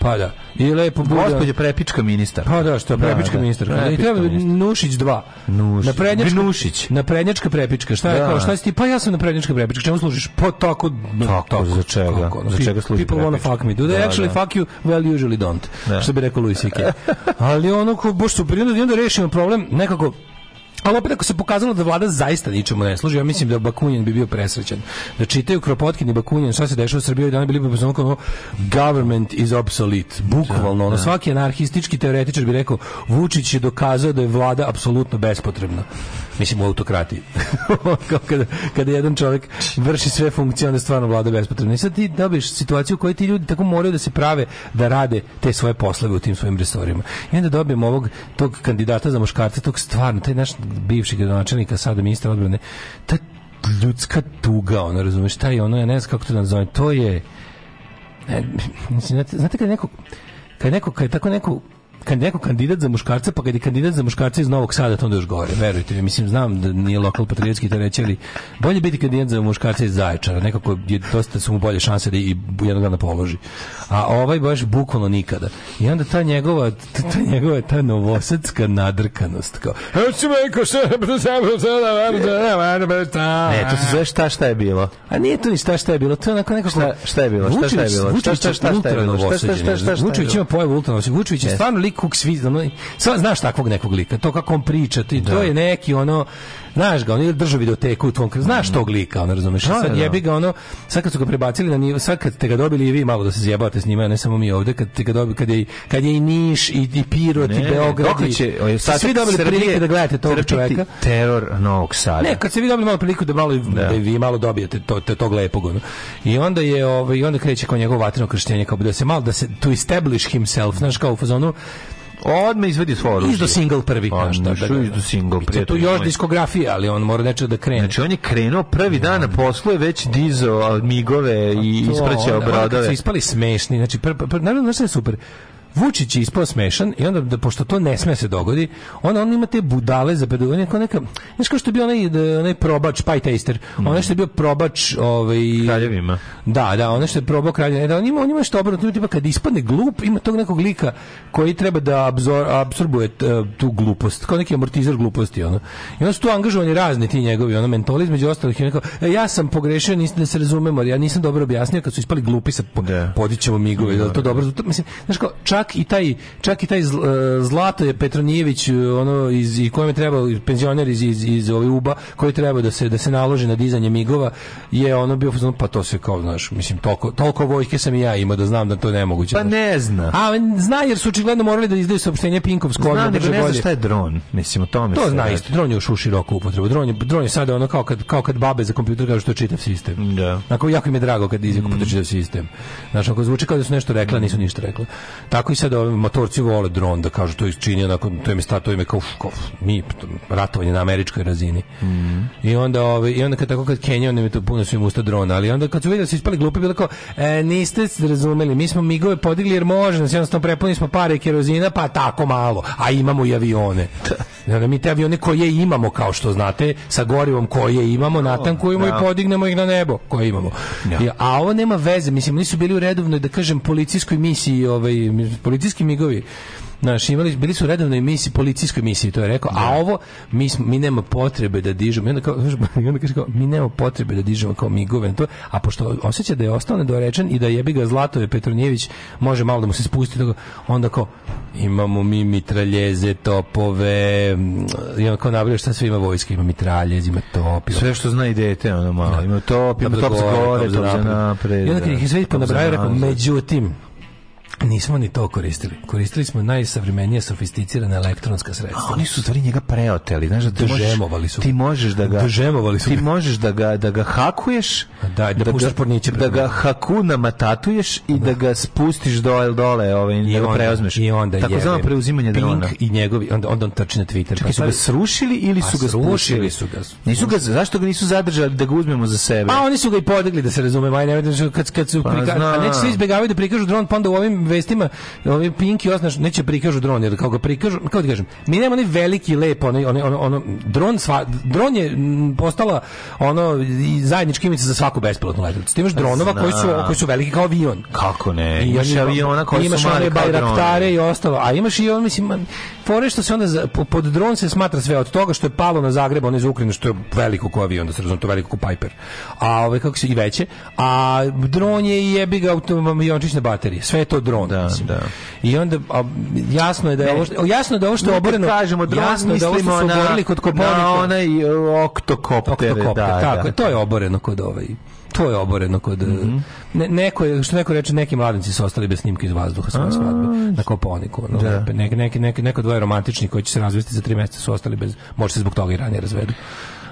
Pa da. I lepo bude. Gospodje prepička ministar. Pa da, što da, prepička da, ministar. Da, I treba Nušić 2. Nušić. Na prednjačka, Nušić. Na prednjačka prepička. Šta je da. kao? Šta si ti? Pa ja sam na prednjačka prepička. Čemu služiš? Po tako tako, tako za čega? Tako, no, za čega služiš? People wanna fuck me. Do they da, actually da. fuck you? Well, usually don't. Da. Što bi rekao Louis CK. Ali ono ko baš su prirodno da rešimo problem nekako Ali opet ako se pokazalo da vlada zaista ničemu ne služi, ja mislim da Bakunjen bi bio presrećen. Da čitaju Kropotkin i Bakunjen šta se dešava u Srbiji i da oni bili bi ono government is obsolete. Bukvalno. Ono, da, da. svaki anarhistički teoretičar bi rekao Vučić je dokazao da je vlada apsolutno bespotrebna. Mislim u autokrati. kada, kada jedan čovjek vrši sve funkcije, onda stvarno vlada bespotrebna. I sad ti dobiš situaciju u kojoj ti ljudi tako moraju da se prave da rade te svoje poslove u tim svojim resorima. I onda dobijem ovog tog kandidata za muškarca, tog stvarno, taj naš bivši gradonačelnika, sada ministra odbrane, ta ljudska tuga, ono, razumiješ, taj ono, ja ne znam kako to da nazovem, to je, ne, znate, znate kad neko, kad neko, kad tako neko kad neko kandidat za muškarca, pa kad je kandidat za muškarca iz Novog Sada, to onda još gore. Verujte mi, mislim, znam da nije lokal patriotski te reći, ali bolje biti kandidat za muškarca iz Zaječara. Nekako je dosta su mu bolje šanse da i jednog dana položi. A ovaj baš bukvalno nikada. I onda ta njegova, ta, ta njegova, ta novosadska nadrkanost. Kao, ne, to se zove šta šta je bilo. A nije to ni šta šta je bilo, to je onako nekako... Šta, šta je bilo? Šta šta je bilo? Šta šta šta šta je bilo? Šta šta šta šta šta je bilo? Vučević ima pojavu ultra Vučević je stvarno lik kog svi, znaš takvog nekog lika, to kako on priča, to, da. to je neki ono, Znaš ga, on je držao videoteku u tvom kraju. Znaš mm. tog lika, on razumeš. Da, sad da, da. jebi ga ono, sad kad su ga prebacili na nivo, sad kad te ga dobili i vi malo da se zjebavate s njima, ne samo mi ovde, kad te ga dobili, kad je, kad je i Niš, i, i Pirot, ne, i Beograd, i, će, ovaj, sad, svi dobili Srbije, prilike da gledate tog čoveka. Teror Novog Sada. Ne, kad se vi dobili malo priliku da malo, da. da vi malo dobijete to, to, tog lepog. Ono. I onda je, ovaj, i onda kreće kao njegovo vatreno krštenje, kao da se malo, da se to establish himself, znaš, kao u fazonu, Odme izvedi svoje oružje. Izdo single prvi, kao pa šta. Da, da, izdo da. single prvi. Tu još diskografija, ali on mora nečega da krene. Znači on je krenuo prvi dan na poslu je već dizo migove i pa ispraćao brodove. se ispali smešni. Znači, naravno, znači super. Vučić je ispao smešan i onda, da, pošto to ne sme se dogodi, onda on ima te budale za pedagogiju, kao neka, znaš kao što je bio onaj, da, onaj probač, pie taster, mm. onaj što je bio probač... Ovaj, Kraljevima. Da, da, onaj što je probao kraljevima. Da, on ima, on ima što obrnuto, tipa kad ispadne glup, ima tog nekog lika koji treba da absor, absorbuje tu glupost, kao neki amortizer gluposti. Ono. I onda su tu angažovani razni ti njegovi, ono, mentoli između ostalih. Ono, kao, e, ja sam pogrešio, nisam da se razumemo, ja nisam dobro objasnio kad su ispali glupi sa yeah. Da. podićevom migove, da, to dobro, to, mislim, znaš kao, ča čak i taj čak i taj e, Zlato je Petronijević e, ono iz i kome treba penzioner iz iz iz ove koji treba da se da se naloži na dizanje migova je ono bio pa to se kao znaš mislim toliko toliko vojke sam i ja ima da znam da to je nemoguće. Pa ne zna. A zna jer su očigledno morali da izdaju saopštenje Pinkovskog Znam, ne zna šta je dron. Mislim o tome. To zna isto. Dron je u široko upotrebu. Dron je dron je sada ono kao kad kao kad babe za kompjuter kažu što čitav sistem. Da. Tako jako im je drago kad izjavu mm. sistem. Znači ako zvuči kao da su nešto rekla, nisu ništa rekla. Tako tako i sad ovi motorci vole dron da kažu to čini nakon to im je stav, to im kao, kao mi ratovanje na američkoj razini. Mm -hmm. I onda ovi, i onda kad tako kad Kenja onda mi to puno su im usta drona, ali onda kad su videli da su ispali glupi bilo kao e, niste se razumeli, mi smo migove podigli jer može, nas jednostavno prepunili smo pare kerozina pa tako malo, a imamo i avione. Da. I onda mi te avione koje imamo kao što znate, sa gorivom koje imamo, natankujemo no, i da. podignemo ih na nebo koje imamo. ja. A ovo nema veze, mislim nisu bili u redovnoj da kažem policijskoj misiji ovaj policijski migovi Naš, imali, bili su u redovnoj emisiji, policijskoj emisiji, to je rekao, a da. ovo, mi, mi nema potrebe da dižemo, i onda, kao, i onda kaže kao, mi nema potrebe da dižemo kao migove, to, a pošto osjeća da je ostao nedorečen i da jebi ga Zlatove Petronijević, može malo da mu se spusti, onda kao, imamo mi mitraljeze, topove, i onda kao nabrije šta sve ima vojska, ima mitraljez, ima top. Ima... Sve što zna i dete, ono malo, da. ima top, ima top, top za gore, top za napred. Da. I onda kad ih sve ponabraju, rekao, međutim, Nismo ni to koristili. Koristili smo najsavremenije sofisticirane elektronska sredstva. A oni su stvari njega preoteli, znaš da dežemovali su. Ti možeš da ga dežemovali su. Ti možeš da ga da ga hakuješ, da da, da puštaš porniče, da ga hakuna matatuješ i da, da ga spustiš dole dole, ovaj I da ga preuzmeš. I onda tako zvano preuzimanje drona. Pink i njegovi onda onda on trči na Twitter. Čekaj, pa pa su ga srušili ili su ga srušili su ga. Nisu ga zašto ga nisu zadržali da ga uzmemo za sebe? Pa oni su ga i podigli da se razume, aj ne vidim kad kad su pa prikazali, a neće se izbegavaju da prikažu dron pa onda u ovim vestima, ovi Pinki osnaš, neće prikažu dron, jer kao ga prikažu, kako ti kažem, mi nemamo ni veliki lepo, onaj, onaj, ono, ono, dron, sva, dron je postala ono zajednički imica za svaku besplatnu letelicu. Ti imaš dronova koji su, koji su veliki kao avion. Kako ne? I imaš aviona koji imaš su mali kao bajraktare i ostalo. A imaš i on, mislim, fore što se onda za, pod dron se smatra sve od toga što je palo na Zagreb, on iz Ukrajine, što je veliko ko avion, da se razumije, to veliko ko Piper. A ove, kako se i veće. A dron je i jebi ga aviončić na baterije. Sve je to dron front. Da, mislim. da. I onda a, jasno je da je ovo što, jasno je da ovo što oboreno, kažemo, jasno da ovo što su oborili kod Koponika. Na onaj e, oktokopter, oktokopter da, tako, da, to je oboreno kod ovaj to je oboreno kod mm -hmm. ne, neko je, što neko reče neki mladenci su ostali bez snimke iz vazduha sa svadbe na Koponiku ono, da. lepe, neki, neki, neko dvoje romantični koji će se razvesti za tri mjeseca su ostali bez možda se zbog toga i ranije razvedu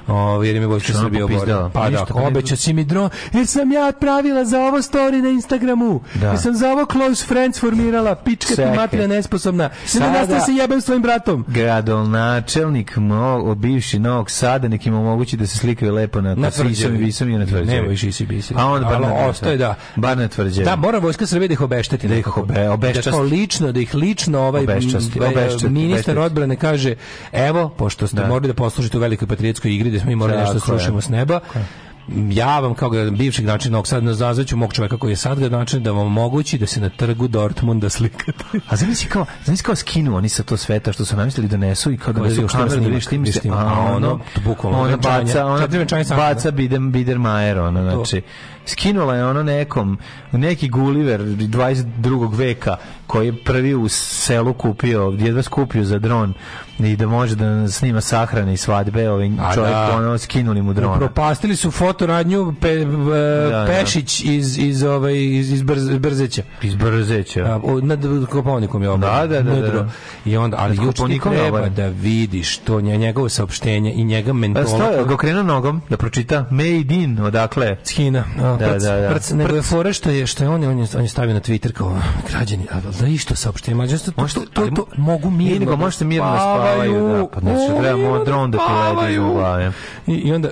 O, ovaj, jer im je Vojska Srbije oborio. Pa, pa da, pa obeća si mi dron, jer sam ja pravila za ovo story na Instagramu. Da. Jer sam za ovo close friends formirala, pička ti matina nesposobna. Sada ne nastavi se jebem s tvojim bratom. Gradonačelnik mo, bivši Novog Sada, nekim omogući da se slikaju lepo na, na tvrđavi. Visom, visom i na tvrđavi. Nemoj žisi bisi. A on bar na ostaje, da. Bar na tvrđavi. Da, moram Vojska Srbije da ih obešteti. Da ih obe, obeščasti. Da to lično, da ih lično ovaj obeščasti, ovaj, obeščasti, ministar odbrane kaže, evo, pošto ste da. morali da poslužite u velikoj patriotskoj igri, da gdje da smo mi morali nešto srušimo s neba. Tako ja vam kao bivšeg načina Novog Sada nazvaću mog čoveka koji je sad gradonačelnik da vam omogući da se na trgu Dortmunda slikate. A zamisli kao, zamisli kao skinu oni sa to sveta što su namislili donesu da i kao da su kameru da vidiš tim a ono, bukvalno, ona baca, ona baca Bidem Bidermajer, ona, znači, skinula je ono nekom, neki Gulliver 22. veka koji je prvi u selu kupio, jedva skupio za dron i da može da snima sahrane i svadbe, ovaj čovjek da. ono skinuli mu dron. Propastili su fotoradnju pe, e, da, da, Pešić da. iz iz ovaj iz iz Brzeća. Iz Brzeća. Da, nad Koponikom je obran. Da, da, da, da. da. I onda ali juče treba da vidiš to njegovo saopštenje i njega mentora. Pa, Stao, okrenuo nogom da pročita Made in odakle? Kina. Da, prc, da, da, prc, nego je fora što je što je on on je, on je stavio na Twitter kao građani, a da i što saopštenje mađarsko to, to, to, to, mogu mirno. Nego da možete mirno da spavaju, da, pa znači trebamo dron da ti ledi u I, I onda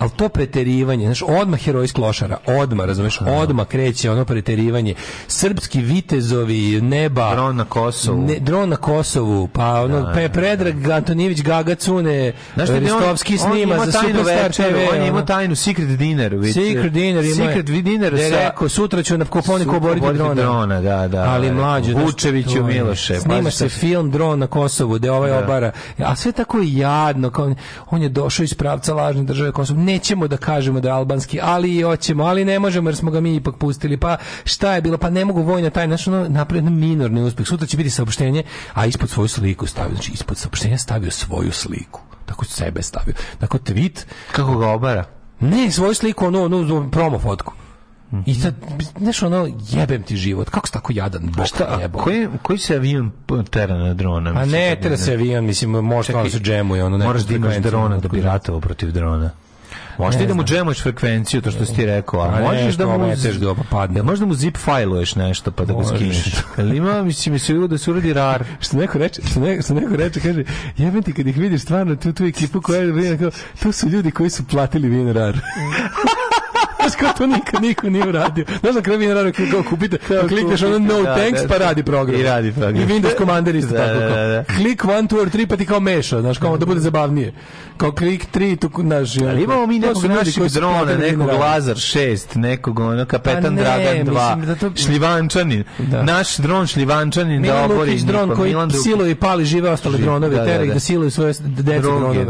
ali to preterivanje, znaš, odmah herojsk lošara, odmah, razumeš, odmah kreće ono preterivanje. Srpski vitezovi, neba... Dron na Kosovu. Ne, dron na Kosovu, pa ono, da, pe, pa da, Predrag da. Antonijević Gagacune, znaš, Ristovski on, snima on za Superstar TV. On je imao tajnu Secret Dinner. With, secret Dinner ima Secret Dinner sa... Rekao, sutra ću na kuponiku oboriti drona. drona. da, da. Ali da. mlađe. Vučeviću Miloše. Snima se film Dron na Kosovu, gde ovaj da. obara. A sve tako jadno, kao on je došao iz pravca lažne države Kosovo nećemo da kažemo da je albanski, ali hoćemo, ali ne možemo jer smo ga mi ipak pustili. Pa šta je bilo? Pa ne mogu vojna tajna, znači ono napravio minorni uspjeh. Sutra će biti saopštenje, a ispod svoju sliku stavio, znači ispod saopštenja stavio svoju sliku. Tako sebe stavio. Tako tweet. Kako ga obara? Ne, svoju sliku, ono, ono, promo fotku. I sad, znaš, ono, jebem ti život. Kako si tako jadan? Bok, A šta, koji, koji se avion tera na drona? Mislim, A ne, tera se avion, mislim, možda su džemu. Ono, moraš da imaš drona da bi ratovao protiv drona. Možeš ti da mu džemuješ frekvenciju, to što si ti rekao, a, a pa možeš nešto, da mu meteš da padne. Možda mu zip fajluješ nešto pa da ga skineš. Ali ima mislim se da se uradi rar. što neko reče, što neko, što neko reče, kaže, jebem ti kad ih vidiš stvarno tu tu ekipu koja je to su ljudi koji su platili rar. Znaš kao to nikad niko nije uradio. Znaš na kraju vinara kako kupite, da klikneš ono no da, thanks da, pa da. radi program. I radi program. I Windows Commander isto da, tako. Da, kao. Klik 1, 2 or 3 pa ti kao meša, znaš kao da bude zabavnije. Kao klik 3 tu naš. Ali imamo mi nekog našeg drona, nekog Lazar 6, nekog ono Kapetan pa ne, Dragan 2, da to... Šljivančanin. Naš dron Šljivančanin da obori. dron koji siluje i pali žive ostale dronove, tera ih da siluju svoje dece dronove.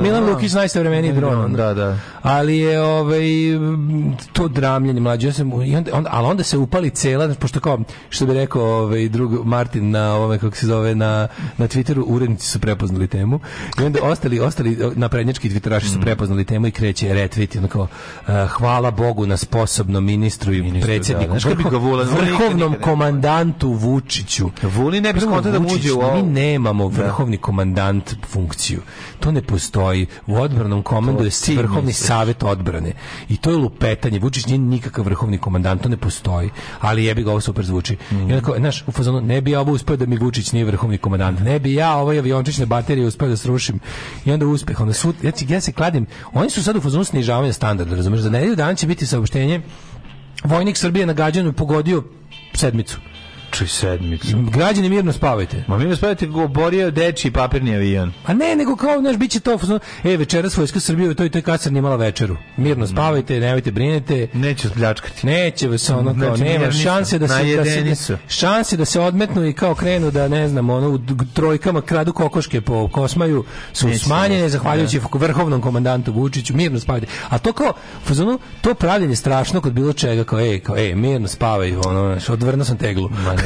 Milan Lukić najsavremeniji dron. Da, da. Ali je ovaj to dramljenje mlađe, ja sam, i onda, onda, ali onda se upali cela, pošto kao, što bi rekao ovaj, drug Martin na ovome, kako se zove, na, na Twitteru, urednici su prepoznali temu i onda ostali, ostali na naprednjački twitteraši su mm. prepoznali temu i kreće retweet, onda kao, eh, hvala Bogu na sposobnom ministru i ministru, da, predsjedniku, da, da. Ga vola, vrhovnom ne komandantu Vučiću. Vuli ne bi skontao da uđe u ovo. Mi nemamo da. vrhovni komandant funkciju. To ne postoji. U odbranom komandu je vrhovni savet odbrane. I to je lupe lupetanje. Vučić nije nikakav vrhovni komandant, to ne postoji, ali jebi ga ovo super zvuči. Mm. I onako, znaš, u fazonu, ne bi ja ovo uspeo da mi Vučić nije vrhovni komandant, ne bi ja ovaj aviončićne baterije uspeo da srušim. I onda uspeh, onda sud, ja, ja se kladim, oni su sad u fazonu snižavanja standarda, razumiješ, za nedelju dan će biti saopštenje Vojnik Srbije na gađanju pogodio sedmicu. Slučaj sedmicu. Građani mirno spavajte. Ma mirno spavajte kako oborio deči papirni avion. A ne, nego kao, znaš, bit će to, e, večeras vojska Srbije u toj toj kasarni imala večeru. Mirno spavajte, nemojte brinete. Neće pljačkati. Neće vas ono kao, nema šanse da se, da se, šanse da se odmetnu i kao krenu da, ne znam, ono, u trojkama kradu kokoške po kosmaju su Neće smanjene, zahvaljujući da. vrhovnom komandantu Vučiću, mirno spavajte. A to kao, fazonu, to pravljenje strašno kod bilo čega, kao, ej, kao, ej, mirno spavaj, ono, odvrno sam teglu. Ma ne,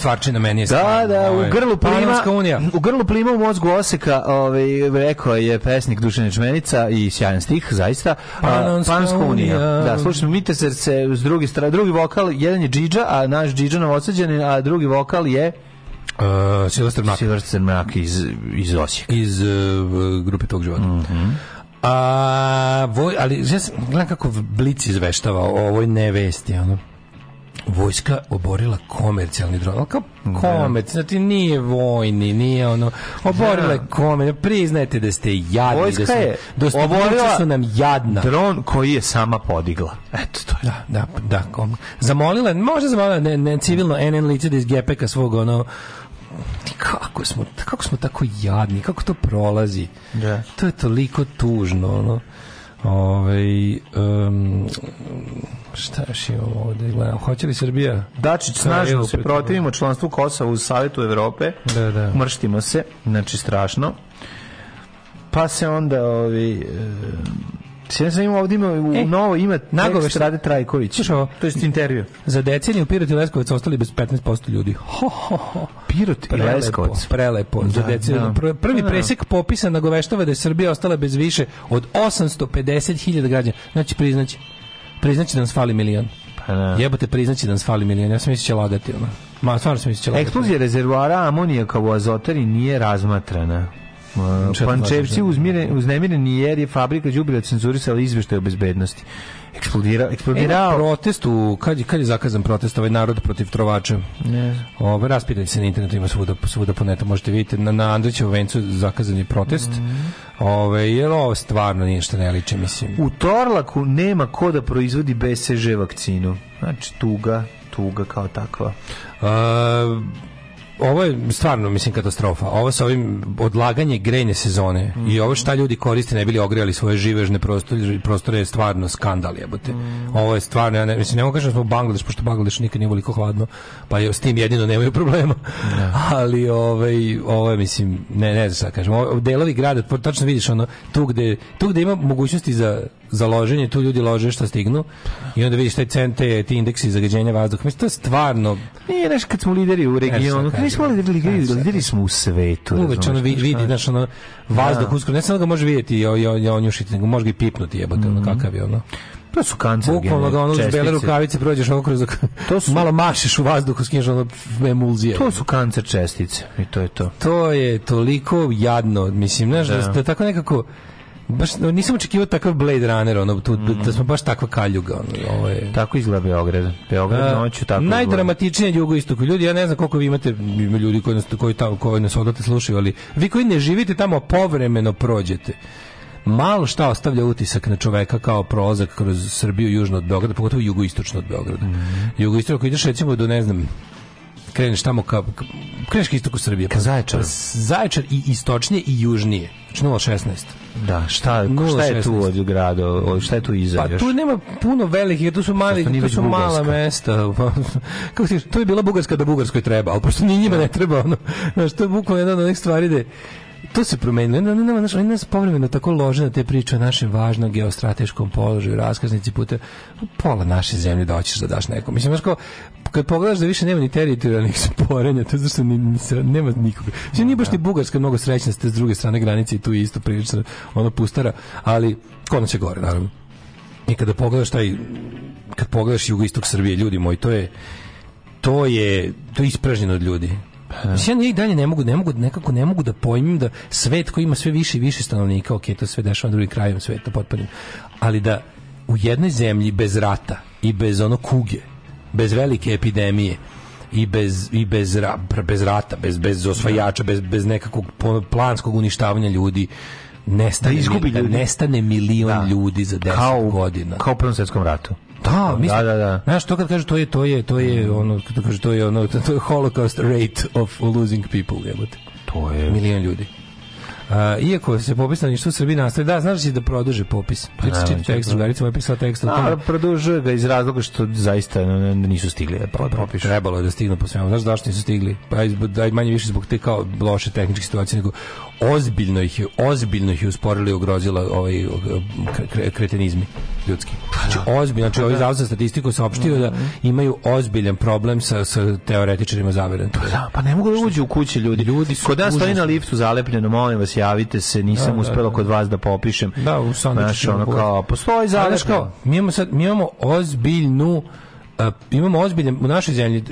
stvarčina meni je Da, da, ovaj. u grlu plima, u grlu plima u mozgu Oseka, ovaj rekao je pesnik Dušan Čmenica i sjajan stih zaista. Panonska, Panonska unija. unija. Da, slušamo Mite srce s druge strane, drugi vokal, jedan je Džidža, a naš Džidža novosađeni, a drugi vokal je Uh, Silvester Mrak. Silvester Mrak iz, iz Osijeka. Iz uh, grupe tog života. Mm -hmm. A, voj, ali ja sam, gledam kako Blic izveštava o ovoj nevesti, ono vojska oborila komercijalni dron. Ali kao da. komerc, znači nije vojni, nije ono, oborila da. je komerc, priznajte da ste jadni. Da vojska da je da ste, oborila su nam jadna. dron koji je sama podigla. Eto to je. Da, da, da. Kom. Zamolila, možda zamolila ne, ne civilno NN lice da iz GPK svog ono kako smo, kako smo tako jadni, kako to prolazi. Da. To je toliko tužno, ono. Ove, ovaj, um, šta još imamo ovde? Gledam, hoće li Srbija? Dačić snažno se protivimo članstvu Kosova u Savetu Evrope. Da, da. Mrštimo se, znači strašno. Pa se onda ovi... E, Sve sam imao ovdje ima, u e, novo ime Nagove Strade Trajković. Slušaj ovo, to je intervju. Za deceniju Pirot i Leskovac ostali bez 15% ljudi. Ho, ho, ho. Pirot i Leskovac. Prelepo. Da, za deceniju. Da. Prvi presek popisa nagoveštava da je Srbija ostala bez više od 850.000 građana. Znači, priznaći, priznaći da nas fali milion. Pa da. Jebote, priznaći da nas fali milion. Ja sam mislio da će lagati. Ono. Ma, stvarno sam mislio da će lagati. Eksplozija rezervoara amonijaka u azotari nije razmatrana. Pančevci uznemireni jer je fabrika đubriva cenzurisala izveštaj o bezbednosti. Eksplodira, eksplodirao. E, protest u, kad, je, kad je zakazan protest ovaj narod protiv trovača? Ne. Ove, raspitajte se na internetu, ima svuda, svuda po netu, možete vidjeti. Na, na Andrićevu vencu zakazan je protest. Mm. Ove, jer ovo stvarno ništa ne liče, mislim. U Torlaku nema ko da proizvodi BCG vakcinu. Znači, tuga, tuga kao takva. A, ovo je stvarno mislim katastrofa. Ovo sa ovim odlaganje grejne sezone mm i ovo šta ljudi koriste ne bili ogrejali svoje živežne prostore, prostore je stvarno skandal jebote. Mm. Ovo je stvarno ja ne mislim ne mogu kažem da smo Bangladeš pošto Bangladeš nikad nije veliko hladno, pa je s tim jedino nemaju problema. Ne. Da. Ali ovaj ovo je mislim ne ne znam šta da kažem. Ovo, delovi grada tačno vidiš ono tu gde tu gde ima mogućnosti za za loženje, tu ljudi lože šta stignu i onda vidiš taj cente, ti indeksi zagađenja vazduha. Mislim, to je stvarno... Nije, znaš, kad smo lideri u e, regionu, kad nismo lideri, lideri, lideri smo u svetu. Uveć ono vidi, vidi, znaš, ono, da. vazduh uskoro, ne samo da ga može vidjeti i onjušiti, nego može ga i pipnuti, jebate, ono, mhm. kakav je ono. To su kancerogene Bukvalno ga ono uz bele rukavice prođeš ovo kroz... To su, malo mašeš u vazduhu, skinješ ono emulzije. To su kancer čestice i to je to. To je toliko jadno, mislim, znaš, da, da, da tako nekako baš nisam očekivao takav Blade Runner, ono, tu, mm. da smo baš takva kaljuga. Ono, ovo Tako izgleda Beograd. Beograd A, noću tako Najdramatičnije jugoistoku. Ljudi, ja ne znam koliko vi imate ima ljudi koji nas, koji, tamo, koji nas odate slušaju, ali vi koji ne živite tamo povremeno prođete malo šta ostavlja utisak na čoveka kao prozak kroz Srbiju južno od Beograda, pogotovo jugoistočno od Beograda. Mm. Jugoistočno, ako ideš recimo do, ne znam, kreneš tamo ka, ka kreneš ka istoku Srbije. Pa ka Zaječar. Pa, zaječar i istočnije i južnije. Znači 016. Da, šta, šta je tu od grada, šta je tu iza pa, još? tu nema puno velikih, tu su mali, tu su mala mesta. Pa, kako ti, to je bila Bugarska da Bugarskoj treba, ali pošto ni njima da. ne treba, ono, znaš, to je bukvalno jedna od onih stvari da to se promenilo. Oni nas, oni nas povremeno tako lože na te priče o našem važnom geostrateškom položaju, raskaznici puta pola naše zemlje da hoćeš da daš nekom. Mislim, znaš kao, kad pogledaš da više nema ni teritorijalnih sporenja, to je zašto ni, ni, nema nikoga. Mislim, nije baš ni Bugarska mnogo srećna ste s druge strane granice i tu isto prilično ono pustara, ali konac će gore, naravno. I kada pogledaš taj, kad pogledaš jugoistok Srbije, ljudi moji, to je to je to je ispražnjeno od ljudi Mislim, ja i dalje ne mogu, ne mogu, nekako ne mogu da pojmim da svet koji ima sve više i više stanovnika, ok, to sve dešava na drugim krajevima sveta, potpuno, ali da u jednoj zemlji bez rata i bez ono kuge, bez velike epidemije, i bez i bez, ra, bez rata, bez bez osvajača, da. bez bez nekakvog planskog uništavanja ljudi nestane da izgubi da nestane milion da. ljudi za 10 kao, godina. Kao u Prvom svjetskom ratu. Da, mislim. Da, da, da. Znaš, to kad kaže to je to je to je ono kad kaže to je ono to je Holocaust rate of losing people, jebote. To je milion ljudi. Uh, iako se popis ništa u Srbiji nastaje, da, znaš da produže popis. Priča čita tekst, drugarica moja pisala tekst. A, produžuje ga iz razloga što zaista nisu stigli da pa, Trebalo je da stignu po svemu. Znaš zašto nisu stigli? Pa, daj manje više zbog te kao loše tehničke situacije, nego ozbiljno ih je, ozbiljno ih usporila i ugrozila ovaj kretenizmi ljudski. Znači, pa da. ozbiljno, znači ovaj zavod za statistiku saopštio da mhm. imaju ozbiljan problem sa, sa teoretičarima zavere. Pa da, pa ne mogu da uđu u kuće ljudi. ljudi su kod nas stoji na liftu zalepljeno, molim vas, javite se, nisam da, da uspela da, da. kod vas da popišem. Da, u Znači, ono kao, postoji zalepljeno. mi imamo, sad, mi imamo ozbiljnu, uh, imamo ozbiljan, u našoj zemlji...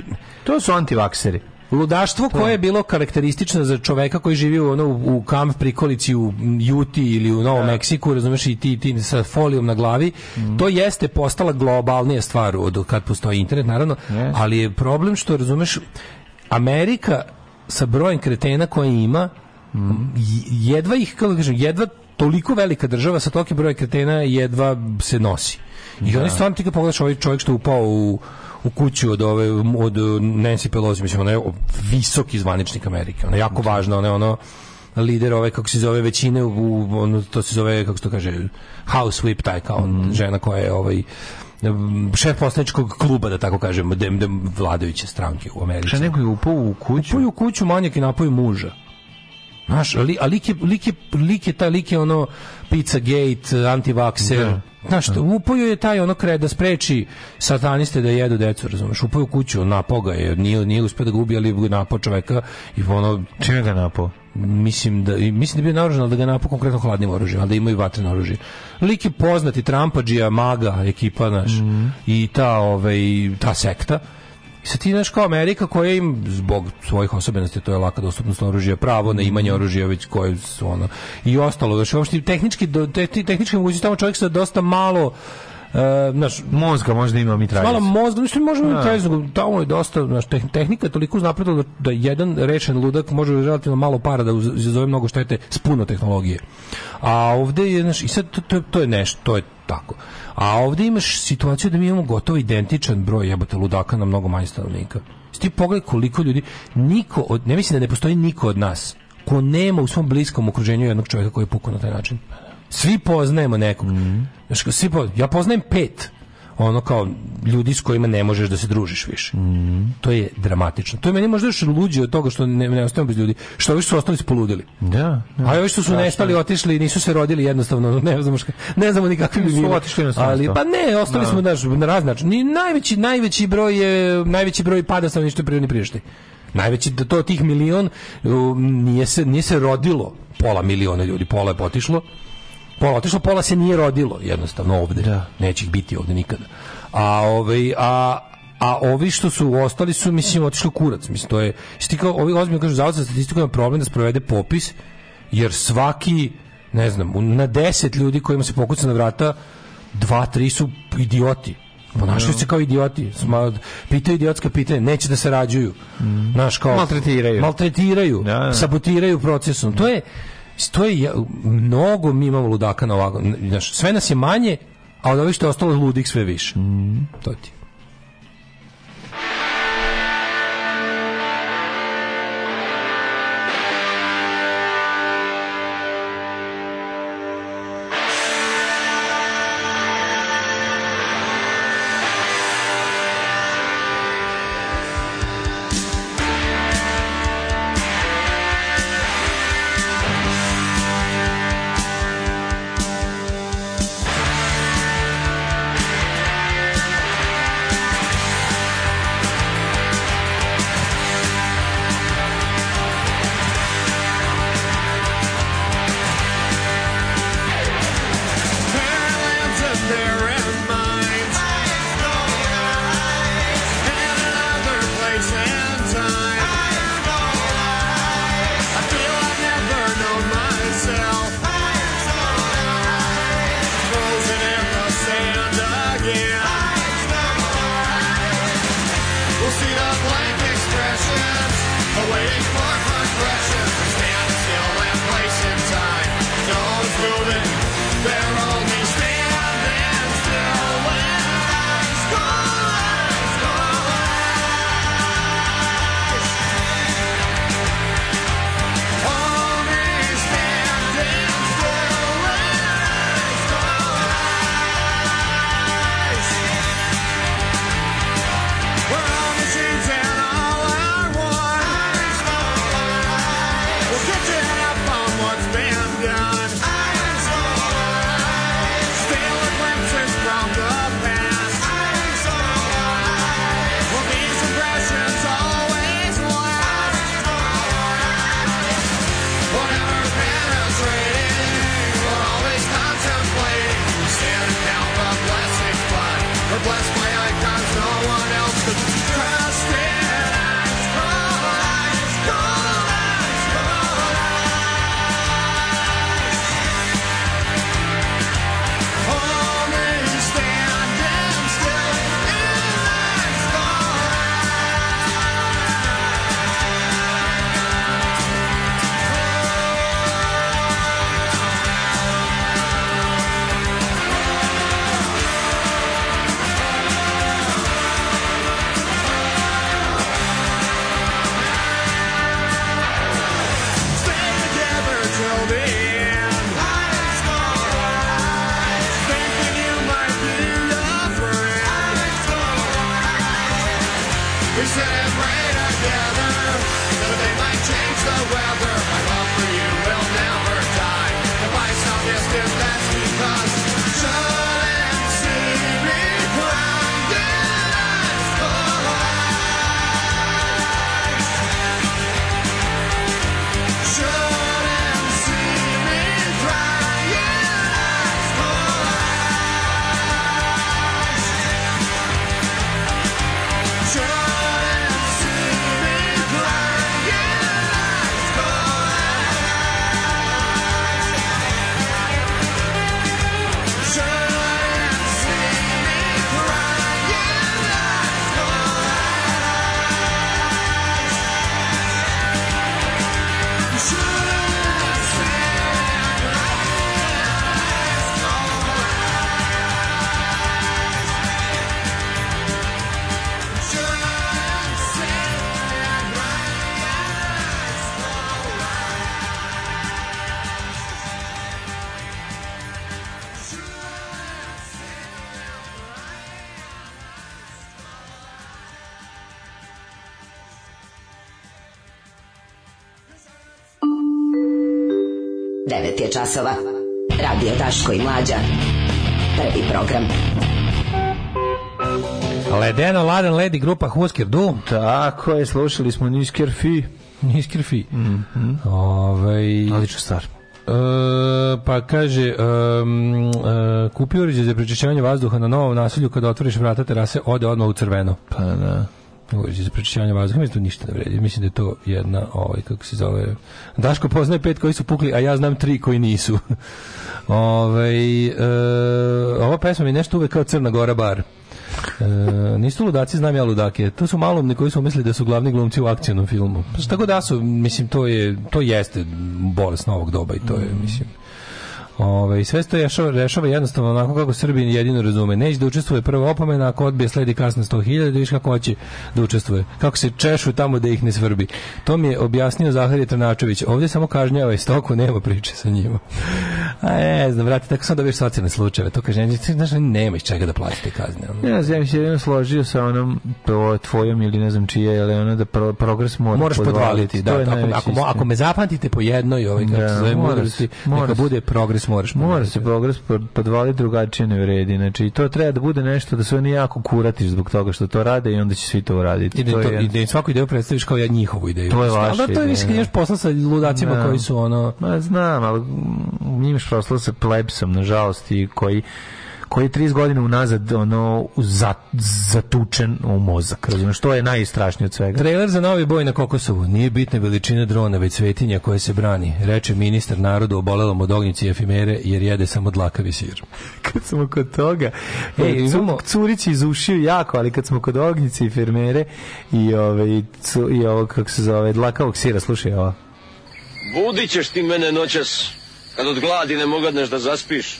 To su antivakseri. Ludaštvo koje je bilo karakteristično za čoveka koji živi u ono u kamp prikolici u Juti ili u Novom da. Meksiku, razumeš i ti ti sa folijom na glavi, mm. to jeste postala globalnija stvar od kad postoji internet naravno, yes. ali je problem što razumeš Amerika sa brojem kretena koje ima mm. jedva ih kako kažem, jedva toliko velika država sa tolikim brojem kretena jedva se nosi. I da. oni stvarno ti kad pogledaš ovaj čovjek što je upao u u kuću od ove od Nancy Pelosi, mislim ona je visoki zvaničnik Amerike, ona je jako znači. važna, ona je ono lider ove kako se zove većine u, ono, to se zove kako se to kaže house whip taj kao mm. žena koja je ovaj šef poslaničkog kluba, da tako kažem, dem, da, dem da vladajuće stranke u Americi. Šta neko je upao u kuću? Upao u kuću manjak i napoj muža. Znaš, ali, a lik je, lik je, lik je taj, lik je ono Pizzagate, da. da. upoju je taj ono kred da spreči sataniste da jedu decu, razumeš? Upoju kuću, napao ga je, nije, nije uspio da ga ubije, ali napao čoveka i ono... Čime ga napao? mislim da mislim da bi naoružan da ga napao konkretno hladnim oružjem, ali da ima i vatreno oružje. Lik je poznati Trampadžija, maga, ekipa naš mm -hmm. i ta ovaj ta sekta I sad ti znaš kao Amerika koja im zbog svojih osobenosti, to je laka dostupnost oružja, pravo na imanje oružja već koje su ono i ostalo, znači uopšte tehnički do, te, tehnički mogući tamo čovjek sa dosta malo Uh, e, naš, mozga možda ima mitraljez. Mala mozga, mislim, možemo no. Da. mitraljez, tamo je dosta, naš, tehnika je toliko uznapredovala da, da jedan rešen ludak može relativno malo para da izazove mnogo štete s puno tehnologije. A ovde je, znaš, i sad to, to, to je nešto, to je tako. A ovde imaš situaciju da mi imamo gotovo identičan broj jebote ludaka na mnogo manje stanovnika. Ti pogledaj koliko ljudi, niko od, ne mislim da ne postoji niko od nas ko nema u svom bliskom okruženju jednog čovjeka koji je pukao na taj način. Svi poznajemo nekog. Mm -hmm. Svi po, ja poznajem pet ono kao ljudi s kojima ne možeš da se družiš više. Mm. To je dramatično. To je meni možda još luđe od toga što ne, ne ostajemo bez ljudi. Što ovi su ostali spoludili. Da, da. A ovi što su da, nestali, da. otišli i nisu se rodili jednostavno. Ne znamo, ška, ne znamo ni bi bili. Otišli ali, pa ne, ostali da. smo daš, na raznačin. Ni, najveći, najveći broj je, najveći broj pada sa ništa prirodni priraštaj. Najveći to tih milion um, nije se, nije se rodilo pola miliona ljudi, pola je potišlo pola otišlo, pola se nije rodilo jednostavno ovde. Da. Neće ih biti ovde nikada. A ovaj a a ovi što su ostali su mislim otišli kurac mislim to je što kao ovi ozbiljno kažu zavod za statistiku ima problem da sprovede popis jer svaki ne znam na 10 ljudi kojima se pokuca na vrata dva tri su idioti Ponašaju da. se kao idioti. Pitaju idiotska pitanja, neće da sarađuju. Mm. Naš kao maltretiraju. Maltretiraju, da, da. sabotiraju procesom. To je to je mnogo mi imamo ludaka na ovako, znaš, sve nas je manje, a od ovih što je ostalo ludih sve više. Mm. To ti 9 je časova. Radio Taško i Mlađa. Prvi program. Ledeno, ladan, Lady, grupa Husker Du. Tako je, slušali smo Nisker Fi. Nisker Fi. Mm -hmm. Ove... Ovaj, Odlična stvar. Uh, pa kaže um, uh, e, kupi uređaj za prečišćavanje vazduha na novom nasilju kada otvoriš vrata terase ode odmah u crveno pa da koristi za prečišćavanje vazduha, mislim da ništa ne vredi. Mislim da je to jedna, ovaj, kako se zove, Daško poznaje pet koji su pukli, a ja znam tri koji nisu. Ove, ovaj, e, eh, ova pesma mi nešto uvek kao Crna Gora bar. E, nisu ludaci, znam ja ludake. To su malomni koji su mislili da su glavni glumci u akcijnom filmu. Pa Tako da su, mislim, to je, to jeste bolest novog doba i to je, mislim, Ove, ovaj, sve se to rešava, jednostavno onako kako Srbin jedino razume. Neće da učestvuje prva opomena, ako odbije sledi kasno 100.000, da viš kako hoće da učestvuje. Kako se češu tamo da ih ne svrbi. To mi je objasnio Zaharije Trnačević. Ovde samo kažnjava i stoku, nema priče sa njima. A e, ne znam, vrati, tako sam dobiješ socijalne slučajeve. To kaže, znači, znaš, nema iz čega da platite kazne. Ne, ja znam, se jedino složio sa onom tvojom ili ne znam čije, ali ono da pro, progres mora moraš podvaliti. podvaliti da, ako, ako, ako, me zapamtite po jednoj, ovaj, kako da, se zove, neka bude progres moraš mora se progres podvali drugačije ne vredi znači to treba da bude nešto da sve oni jako kuratiš zbog toga što to rade i onda će svi to uraditi I da to, to je, i da svaku ideju predstaviš kao ja njihovu ideju to je vaše ali to je više kad posla sa ludacima na, da. koji su ono ma znam ali imaš posla sa plebsom nažalost i koji koji je 30 godina unazad ono za, zatučen u mozak. Razumeš, što je najstrašnije od svega. Trailer za novi boj na Kokosovu. Nije bitna veličina drona, već svetinja koja se brani. Reče ministar narodu obolelom od ognjice i efimere, jer jede samo dlakavi sir. kad smo kod toga, e, e imamo... Curić izušio jako, ali kad smo kod ognjice i efimere i, ove, cu, i ovo, kako se zove, dlakavog sira, slušaj ovo. Budit ćeš ti mene noćas, kad od gladi ne mogadneš da zaspiš.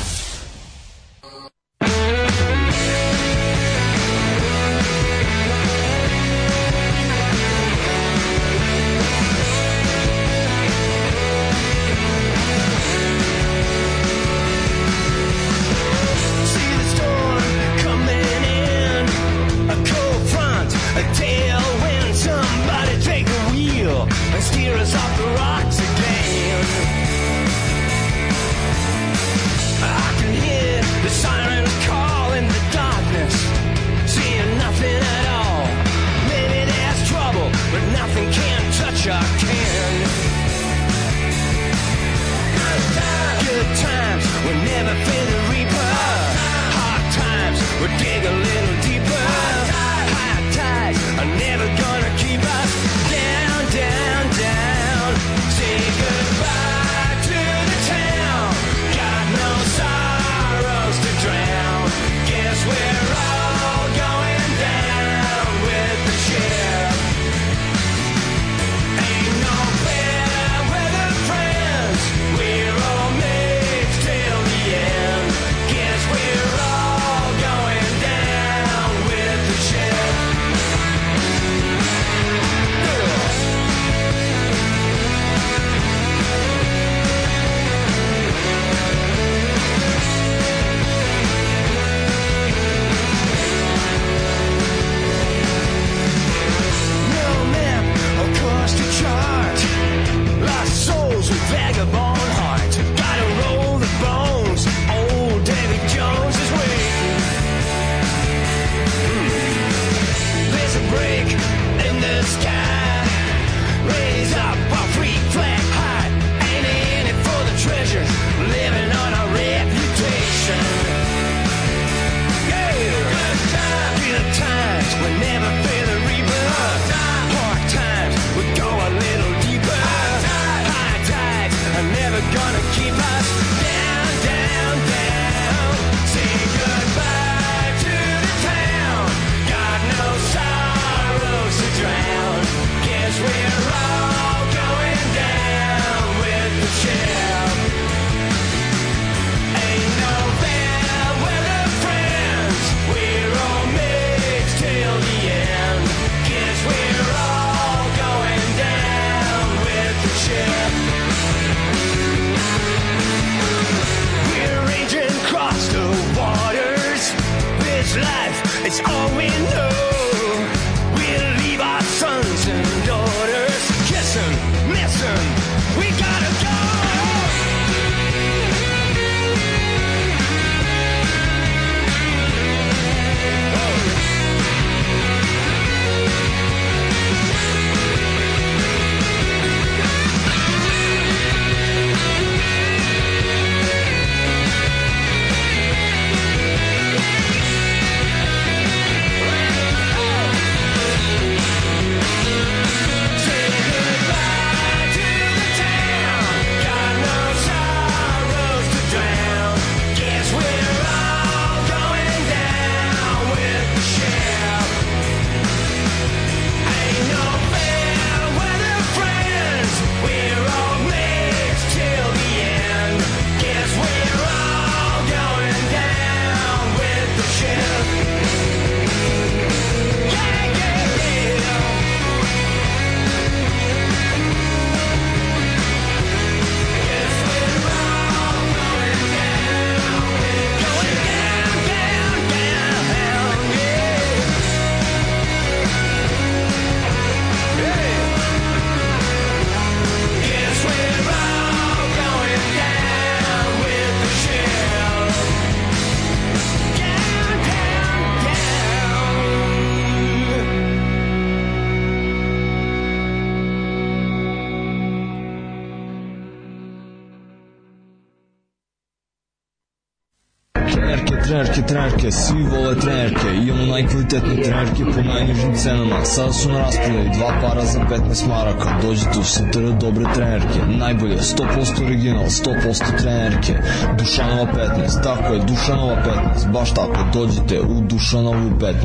trenerke, trenerke, svi vole trenerke, imamo najkvalitetne trenerke po najnižim cenama. Sada su na raspodaju dva para za 15 maraka. Dođite u Santara dobre trenerke, najbolje, 100% original, 100% trenerke. Dušanova 15, tako je, Dušanova 15, baš tako, dođite u Dušanovu 15.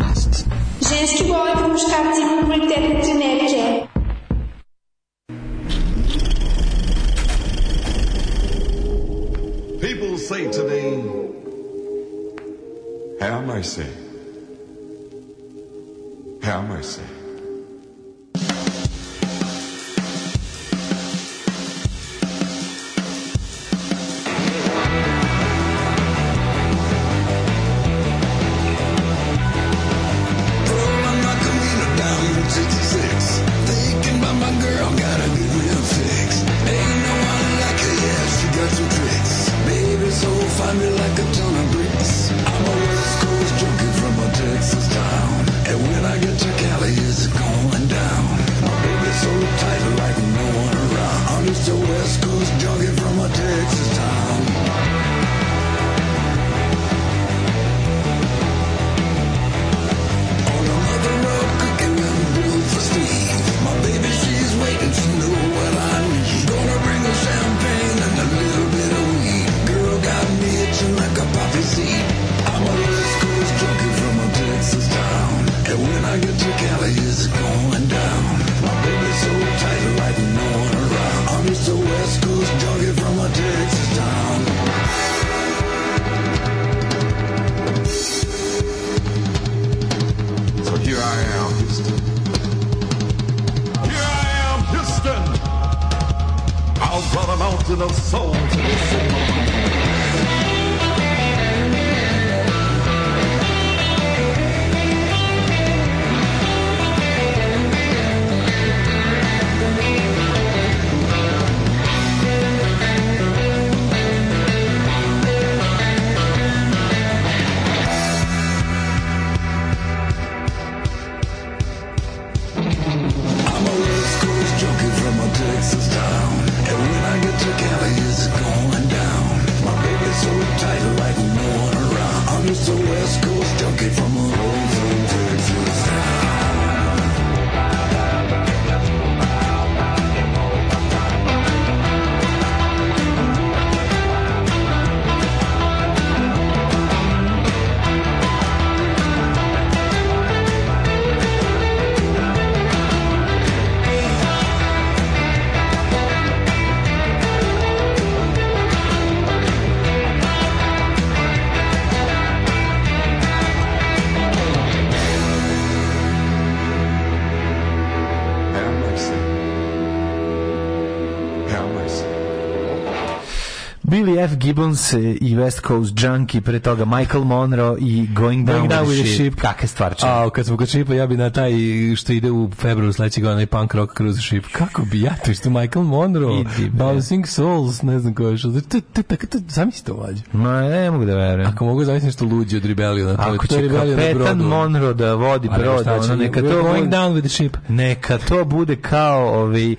Ženski vole po muškarci imamo kvalitetne trenerke. People say to me, Have mercy. Have mercy. Mel Gibbons i West Coast Junkie, pre toga Michael Monroe i Going Down, Going down with the Ship. ship. Kakve stvarče. A, kad smo kod Šipa, ja bi na taj što ide u februaru sledećeg godina i punk rock cruise ship. Kako bi ja to što Michael Monroe, Idi, Bouncing Souls, ne znam koje što. To, to, to, to, zamisli to mlađe. Ma, ne mogu da verujem. Ako mogu zamisliti nešto luđe od Rebelliona. To, Ako će kapetan Monroe da vodi brod, ono, neka to... Going down with the ship. Neka to bude kao ovi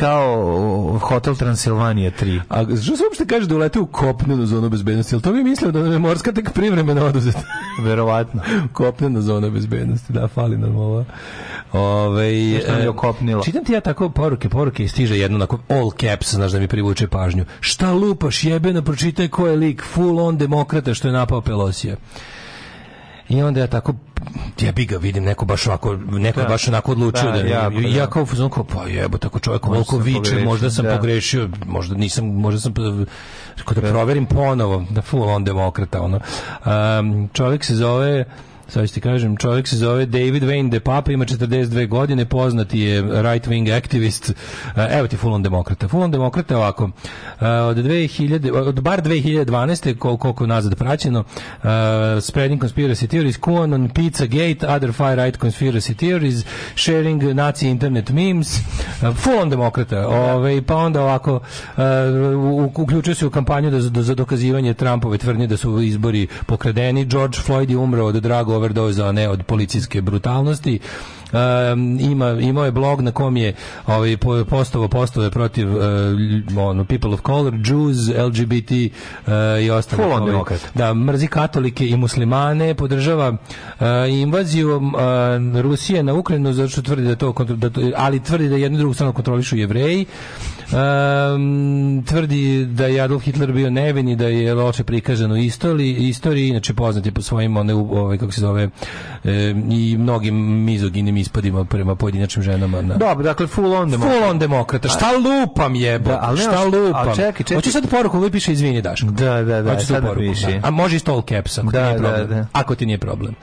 kao Hotel Transilvanija 3. A što se uopšte kaže da ulete u kopnenu zonu bezbednosti? Jel to mi mislio da nam je morska tek privremeno oduzeta? Verovatno. kopnena zona bezbednosti, da, fali nam ova. Ove, je e, okopnilo. Čitam ti ja tako poruke, poruke i stiže jedno onako all caps, znaš da mi privuče pažnju. Šta lupaš jebena, pročitaj ko je lik, full on demokrata što je napao Pelosije. I onda ja tako ja bi ga vidim neko baš ovako neko da. baš onako odlučio da, da ja, ja, ja da. kao fuzon kao pa jebo tako čovjek koliko viče možda sam da. pogrešio možda nisam možda sam rekao da, da. proverim ponovo da full on demokrata ono um, čovjek se zove sad ću ti kažem, čovjek se zove David Wayne de Papa, ima 42 godine, poznati je right-wing aktivist, e, evo ti full on demokrata. Full on demokrata ovako, e, od, 2000, od bar 2012. koliko, koliko nazad praćeno, uh, spreading conspiracy theories, QAnon, Gate, other far-right conspiracy theories, sharing Nazi internet memes, full on demokrata. Ove, pa onda ovako, uh, uključio se u kampanju da, da, za dokazivanje Trumpove tvrdnje da su izbori pokradeni, George Floyd je umro od Drago overdose, a ne od policijske brutalnosti. Um, ima imao je blog na kom je ovaj postovo postove protiv uh, ono people of color, Jews, LGBT uh, eh, i ostalo. Ovaj, da mrzi katolike i muslimane, podržava uh, invaziju Rusije na Ukrajinu zato što tvrdi da to da to, ali tvrdi da jednu drugu stranu kontrolišu jevreji. Um, tvrdi da je Adolf Hitler bio nevin i da je loše prikazano istoriji, istoriji inače poznat je po svojim one, ove, ovaj, kako se zove, e, i mnogim mizoginim ispadima prema pojedinačnim ženama. Na... Dobro, dakle, full on demokrata. Full on demokrata. Šta lupam jebo? Da, ali šta lupam? A čekaj, čekaj. Hoću sad poruku, li ovaj piše izvinje Daško. Da, da, da. Hoću sad da poruku. Da. A može i stol caps, ako da, Da, da. Ako ti nije problem.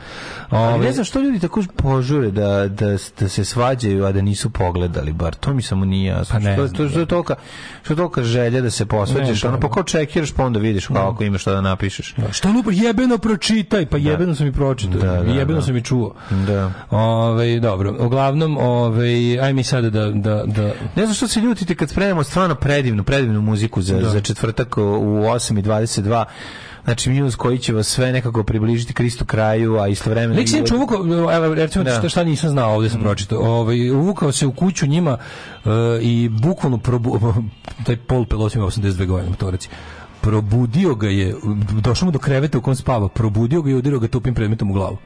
Ove... Ali ne ovaj- znam što ljudi tako požure da, da, da se svađaju, a da nisu pogledali, bar to mi samo nije Pa ne, što, to, to, to toka, što toka želja da se posvađaš, ono pa ko čekiraš, pa onda vidiš kako pa da. ako imaš šta da napišeš. Da. Šta lupa, jebeno pročitaj, pa da. jebeno da. sam i pročitao, da, da, jebeno da. sam i čuo. Da. Ove, ovaj, dobro, uglavnom, ove, ovaj, aj mi sada da, da, da... Ne znam što se ljutite kad spremamo stvarno predivnu, predivnu muziku za, da. za četvrtak u 8.22 znači news koji će vas sve nekako približiti Kristu kraju, a istovremeno... Lik se neče uvukao, evo, recimo da. šta, šta nisam znao, ovde sam mm. pročitao, ovaj, uvukao se u kuću njima uh, i bukvalno probu, taj pol pelot ima 82 godine motorac probudio ga je, došao mu do kreveta u kom spava, probudio ga i udirao ga tupim predmetom u glavu.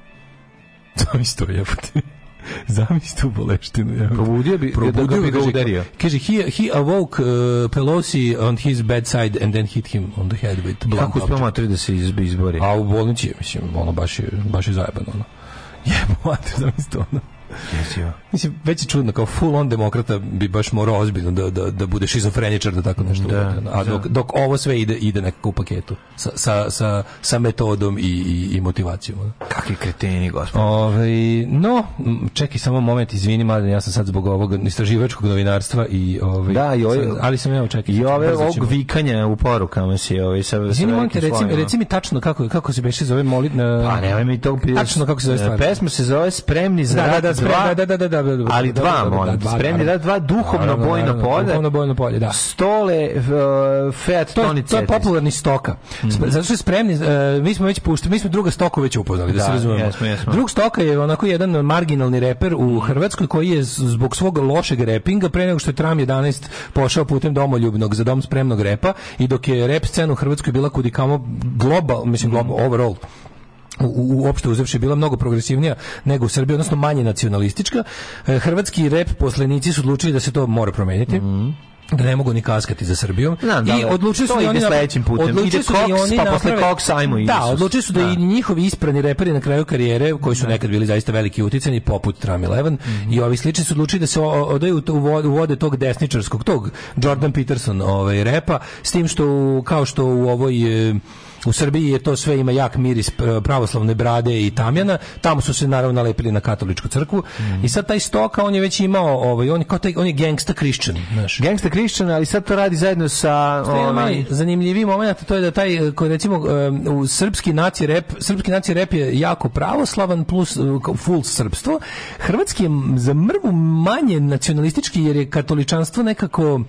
To je, stoje, Zamislite u boleštinu. Ja. Probudio bi, probudio da ga bi ga udario. Kaže, he, he awoke uh, Pelosi on his bedside and then hit him on the head with blunt Kako uspio matri da se izbe izbori? A u bolnici, je, mislim, ono baš je, baš je zajebano. Ono. Jebo, matri, zamislite ono. Jezio. Mislim, već je čudno, kao full on demokrata bi baš morao ozbiljno da, da, da bude šizofreničar da tako nešto da, bude. A da. dok, dok, ovo sve ide, ide nekako u paketu. Sa, sa, sa, sa metodom i, i, i motivacijom. Kakvi kreteni, gospod. Ove, ovaj, no, čekaj samo moment, izvini, mladen, ja sam sad zbog ovog istraživačkog novinarstva i... Ove, ovaj, da, i ove, ovaj- ali sam ja očekaj. I ove ovog vikanja u porukama si ove, sa, sa momenti, reci, reci, mi tačno kako, kako se beše zove molit... Pa nemoj mi to... Tačno kako se zove e, stvar. Pesma se zove Spremni za da, da, da, da spremni, da, da, da, da, da, ali dva, molim, spremni, da, dva duhovno bojno polje, duhovno bojno polje, da. Stole, Fiat Tonice. To je popularni stoka. Zato što je spremni, mi smo već puštali, mi smo druga stoka već upoznali, da se razumemo. Jesmo, Drug stoka je onako jedan marginalni reper u Hrvatskoj koji je zbog svog lošeg repinga, pre nego što je Tram 11 pošao putem domoljubnog za dom spremnog repa i dok je rep scena u Hrvatskoj bila kudikamo global, mislim global, overall u, uopšte uzevši bila mnogo progresivnija nego u Srbiji, odnosno manje nacionalistička. E, hrvatski rep poslenici su odlučili da se to mora promeniti. Mm -hmm da ne mogu ni kaskati za Srbijom. Na, da, I odlučili su da oni sledećim putem. Ide da Cox, oni pa posle Cox ajmo i Da, odlučili su da, da, i njihovi isprani reperi na kraju karijere, koji su da. nekad bili zaista veliki uticani, poput Tram Eleven, mm -hmm. i ovi slični su odlučili da se odaju u vode tog desničarskog, tog Jordan Peterson ovaj, repa, s tim što, kao što u ovoj... E, U Srbiji je to sve ima jak miris eh, pravoslavne brade i tamjana. Tamo su se naravno nalepili na katoličku crkvu. Mm. I sad taj stoka on je već imao ovaj on kao taj on je gangsta kršćan, znaš. Gangsta kršćan, ali sad to radi zajedno sa onaj ovaj, zanimljivi momenat to je da taj eh, koji recimo eh, u srpski naci rep, srpski naci rep je jako pravoslavan plus full srpstvo. Hrvatski je za mrvu manje nacionalistički jer je katoličanstvo nekako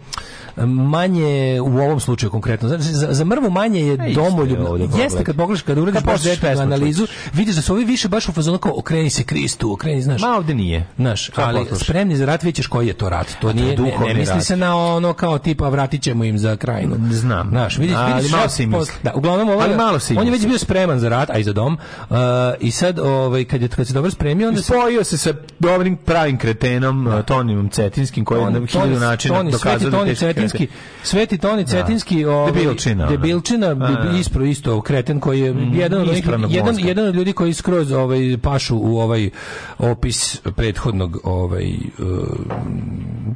manje u ovom slučaju konkretno. Znači, za, za mrvu manje je domoljub je problem. Jeste kad pogledaš kad uradiš baš detaljnu analizu, vidiš da su ovi više baš u fazonu kao okreni se Kristu, okreni, znaš. Ma ovde nije. Znaš, ali posluš? spremni za rat, vidiš koji je to rat. To nije ne, ne, misli se na ono kao tipa vratićemo im za krajinu. Mm, znam. Znaš, vidiš, ali vidiš malo si misli. Da, uglavnom ovaj ali malo si on je već bio spreman za rat, a i za dom. Uh, I sad ovaj kad je kad se dobro spremio, onda spojio se sa dobrim pravim kretenom da. Uh, Tonijom Cetinskim koji je hiljadu načina dokazao da Sveti Toni Cetinski, Sveti Toni da. Cetinski, ovaj, debilčina, da. debilčina da. ispro isto kreten koji je mm, jedan, od onih, jedan, jedan, od ljudi koji skroz ovaj, pašu u ovaj opis prethodnog ovaj uh,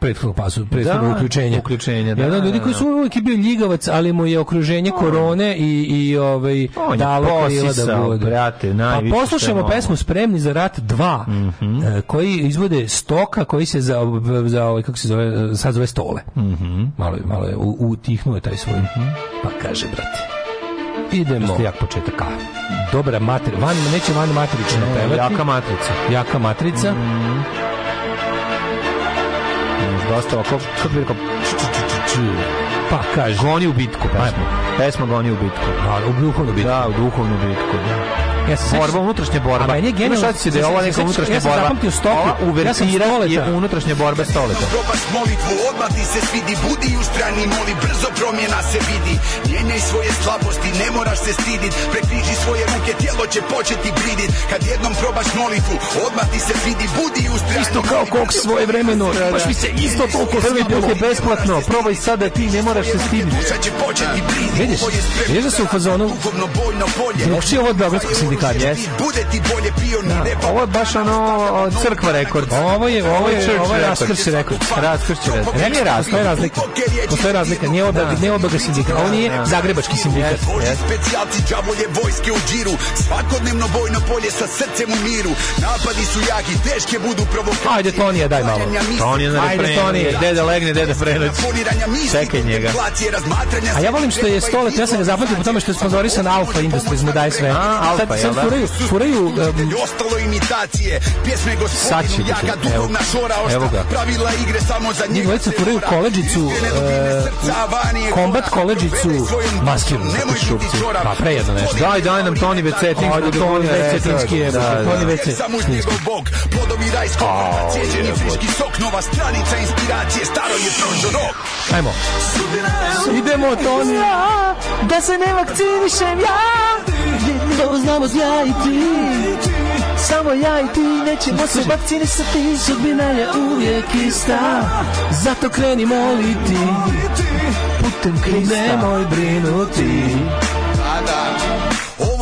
prethodnog pasu, prethodnog da, uključenja. uključenja da, jedan od da, ljudi da, koji da. su uvijek bio ljigavac, ali mu je okruženje on, korone i, i ovaj, on dalo krila da bude. Brate, pa poslušajmo pesmu Spremni za rat 2 mm -hmm. koji izvode stoka koji se za, za ovaj, kako se zove, e, sad zove stole. Mm -hmm. Malo, malo je, utihnuo taj svoj. Mm -hmm. Pa kaže, brate. Idemo. To je jak početak. Dobra matrica. Van, neće van matrično ne, pevati. Jaka matrica. Jaka matrica. Mm-hmm. Mm -hmm. Dosta ovako, kako bi rekao, pa kaže. Goni u bitku, pesma. Ajmo. Pesma goni u bitku. Da, u duhovnu bitku. Da, u duhovnu bitku, da. Ja borba, unutrašnja borba. A meni je genijalno. Znaš da se da ovo neka unutrašnja borba. Ja sam zapamtio stoku. Ova uvertira je unutrašnja borba stoleta. Propast molitvu, odmah ti se svidi, budi u strani, moli, brzo promjena se vidi. Mijenjaj svoje slabosti, ne moraš se stidit, prekriži svoje ruke, tijelo će početi bridit. Kad jednom probaš molitvu, odmah ti se vidi, budi u strani. Isto kao kog svoje vremeno, baš mi se isto toliko Prvi put je besplatno, probaj sada ti, ne moraš se stidit. Vidiš, vidiš da se u fazonu, da drugčije ovo dobro, sindikat, jes? Bude ti bolje pio ni da. neba. Pa ovo je baš ono da crkva rekord. Da ovo je ovo je ovo je raskrši rekord. Raskrši rekord. Ne nije rast, to je razlika. To je razlika, nije oba, ne oba ga sindikat. On je zagrebački sindikat. Specijalci đavolje vojske u džiru. Svakodnevno bojno polje sa srcem u miru. Napadi su jaki, teške budu provokacije. Ajde Tonija, daj malo. Tonija na refrenu. Ajde Tonija, dede legne, dede frenoć. Čekaj njega. A ja volim što je stolet, ja sam ga zapamtio po tome što je sponzorisan Alfa Industries, mu daj sve. A, Alfa, Da? sad furaju, furaju... Um, ostalo imitacije, pjesme gospodinu Jaga, duhovna šora ošta, pravila igre samo za njega. Njih furaju koleđicu, e, kombat koleđicu, maskiru, šupci. Pa prejedno nešto. Daj, daj nam Toni Vecetin, Toni Vecetinski je, Toni Vecetinski. Da, da, samo uz njegov bog, plodovi rajskog, cijeđeni friški sok, nova stranica inspiracije, staro je prožo rok. Ajmo. Idemo, Toni. Da se ne vakcinišem ja, Dobro da znamo ja i ti Samo ja i ti Nećemo se vakcinisati Sudbina je uvijek ista Zato kreni moliti Putem Krista Nemoj brinuti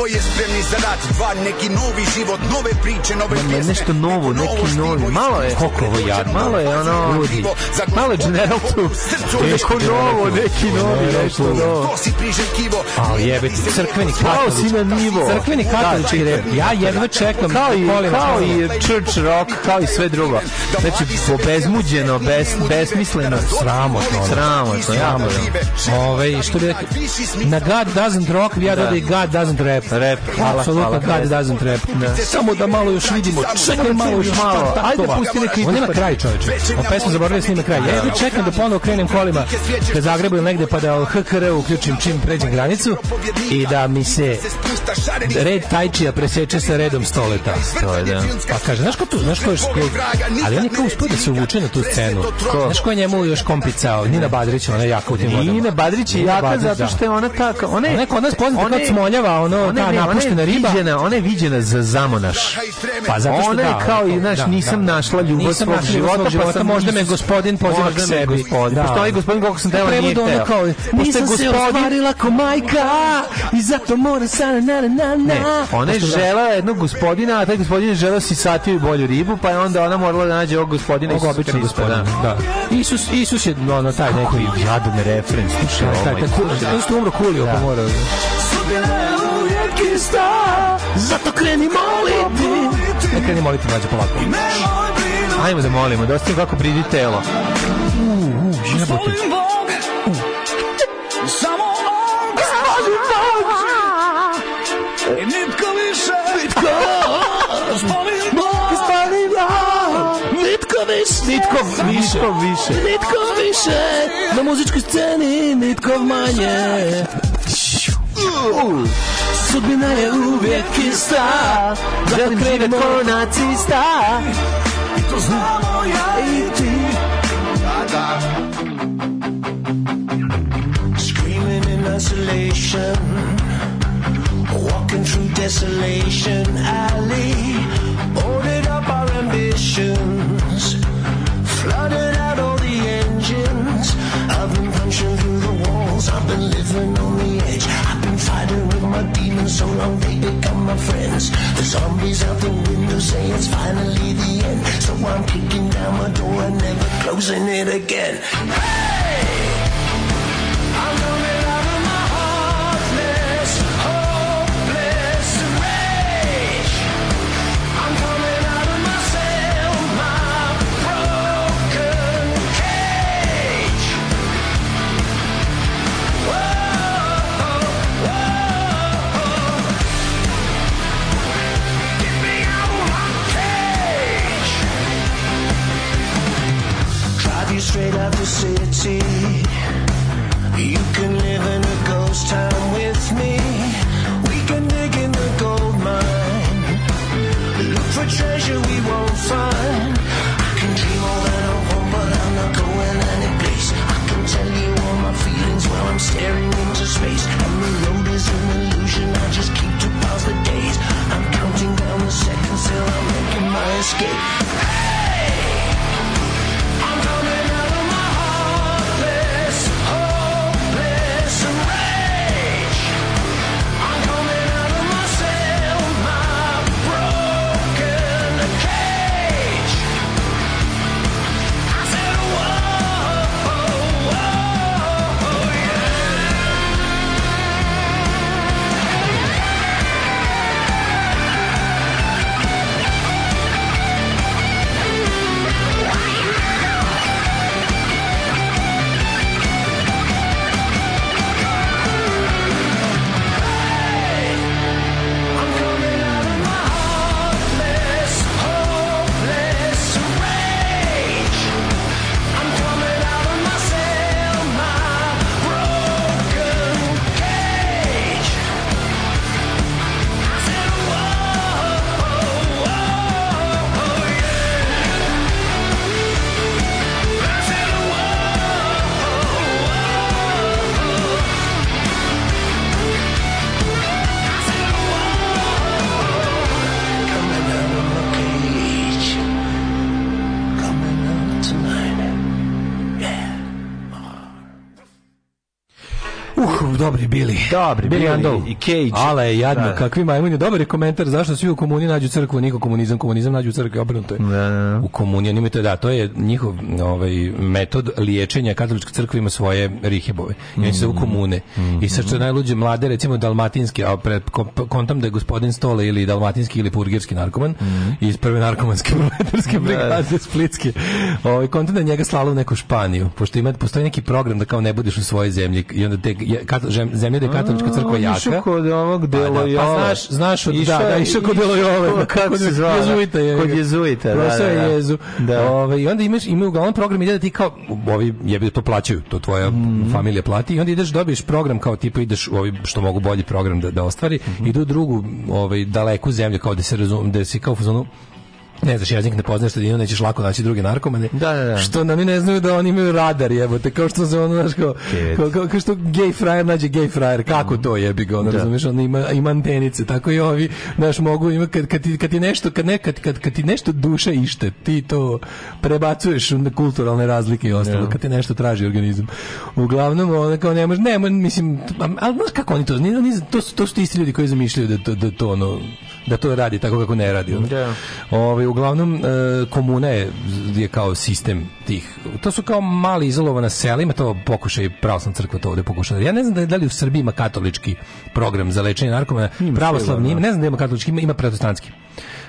Oboje spremni za rat, dva neki novi život, nove priče, nove pjesme. Ne, nešto novo, neki novi, malo je. Koliko ovo jad, malo je ono, ljudi. Malo je General Tu. Neko novo, neki novi, nešto novo. To si priželjkivo. Ali jebeti, crkveni katolič. si na nivo. Crkveni katolički da, rep. Da, da, ja jedva čekam. Kao i, kao i church rock, kao i sve drugo. Znači, bezmuđeno, bez, besmisleno. Sramotno. Sramotno, sramotno. Ove, što bi rekao, na God doesn't rock, ja dodaj God doesn't rap. Rep, hvala, hvala. da znam rap. Da. Samo da malo još da vidimo. Čekaj malo još da malo. Ajde pusti neki. On ima kraj, čoveče. O pesmu zaboravili snima kraj. Ja jedno čekam da ponovo krenem kolima da Zagrebu ili negde pa da HKR uključim čim pređem granicu i da mi se red Tajčija preseče sa redom stoleta. To je, da. Pa kaže, znaš ko tu, znaš ko je škoj? Ali on je kao uspio da se uvuče na tu scenu. Ko? Znaš ko je njemu još kompicao? Nina Badrić, ona je jaka u tim vodama. Nina Badrić je jaka zato da. što je ona taka. Ona je, ona kod nas poznata kao cmoljava, ono, da, napuštena riba. Viđena, ona je viđena za zamonaš. Pa zato što ona da, je kao i da, naš da, nisam našla ljubav svog života, pa sam možda me gospodin poziva k sebi. Pošto ovaj gospodin koliko sam tela nije teo. Nisam se ostvarila ko majka i zato moram sa na na na na. Ona je žela jednog gospodina, a taj gospodin je želao si satio i bolju ribu, pa je onda ona morala da nađe ovog gospodina Isus običan gospodin. Da. Isus, Isus je ono taj neki jadan refren, slušaj. Taj, taj, taj, taj, taj, taj, taj, taj, zvezda Zato kreni moliti Ne kreni moliti mlađe polako Ajmo da molimo, da ostavim kako pridi telo Uuu, Samo on ga I nitko više Nitko Spali Nitko više Nitko više Nitko više Na muzičkoj sceni Nitko manje Uuu Sudbina je uvijek ista Da krene ko I to znamo ja i ti Da, da Screaming in isolation Walking through desolation alley Boarded up our ambitions Flooded out all the engines I've been punching through the walls I've been living on my demons so long they become my friends. The zombies out the window say it's finally the end. So I'm kicking down my door and never closing it again. Hey! straight out the city. You can live in a ghost town with me. We can dig in the gold mine. Look for treasure we won't find. I can dream all that I want, but I'm not going any place. I can tell you all my feelings while I'm staring into space. And the road is an illusion. I just keep to pause the days. I'm counting down the seconds till I'm making my escape. dobri bili. Dobri bili. Andol. I Cage. Ale je jadno, da. kakvi majmuni. Dobar je komentar zašto svi u komuni nađu crkvu, niko komunizam, komunizam nađu crkvu, obrnuto je. Da, da. da. U komuni, oni da, to je njihov ovaj, metod liječenja katolička crkva ima svoje rihebove. I oni se u mhm. komune. Mm -hmm. I sa što mhm. najluđe mlade, recimo dalmatinski, a pre, kontam da je gospodin Stole ili dalmatinski ili purgirski narkoman mm -hmm. iz prve narkomanske proletarske da. brigade splitske. Ovaj, kontam da njega slalo u neku Španiju, pošto ima, postoji neki program da kao ne budeš u svojoj zemlji i onda te, kad, zemlje gde je katolička crkva jaka. Išao kod ovog Delojove. Pa, da, pa znaš, znaš od, da, da, išao kod Delojove. Kako se zvala? Jezuita je. Kod Jezuita, da, da, da. Jezu. Da. Ove, ovaj, I onda imaš, imaju uglavnom program ide da ti kao, ovi jebe to plaćaju, to tvoja mm. familija plati i onda ideš, dobiješ program kao tipa ideš u ovi što mogu bolji program da, da ostvari, mm -hmm. idu drugu ovaj, daleku zemlju kao da se razum, da si kao u zonu ne znaš jezik, ne poznaš sredinu, nećeš lako naći druge narkomane. Da, da, da. Što nam i ne znaju da oni imaju radar, jebote, kao što se ono, znaš, kao, kao, kao, kao, što gay frajer nađe gay frajer, kako to jebi ga, ono, da. razumiješ, ono ima, ima antenice, tako i ovi, znaš, mogu, ima, kad, kad, ti, kad ti nešto, kad, ne, kad, kad, kad ti nešto duša ište, ti to prebacuješ na kulturalne razlike i ostalo, ja. Da. kad ti nešto traži organizam. Uglavnom, ono, kao, ne može, ne, mislim, ali znaš kako oni to, to, to su, to su isti ljudi koji zamišljaju da, da, da to, ono, da to radi tako kako ne radi. Da. Ovaj uglavnom, e, komuna je, je kao sistem tih. To su kao mali izolovana sela, ima to pokušaj, pravoslavna crkva to ovde pokušala. Ja ne znam da je da li u Srbiji ima katolički program za lečenje narkomana, pravoslavni, ima, da. ne znam da ima katolički, ima, ima protestantski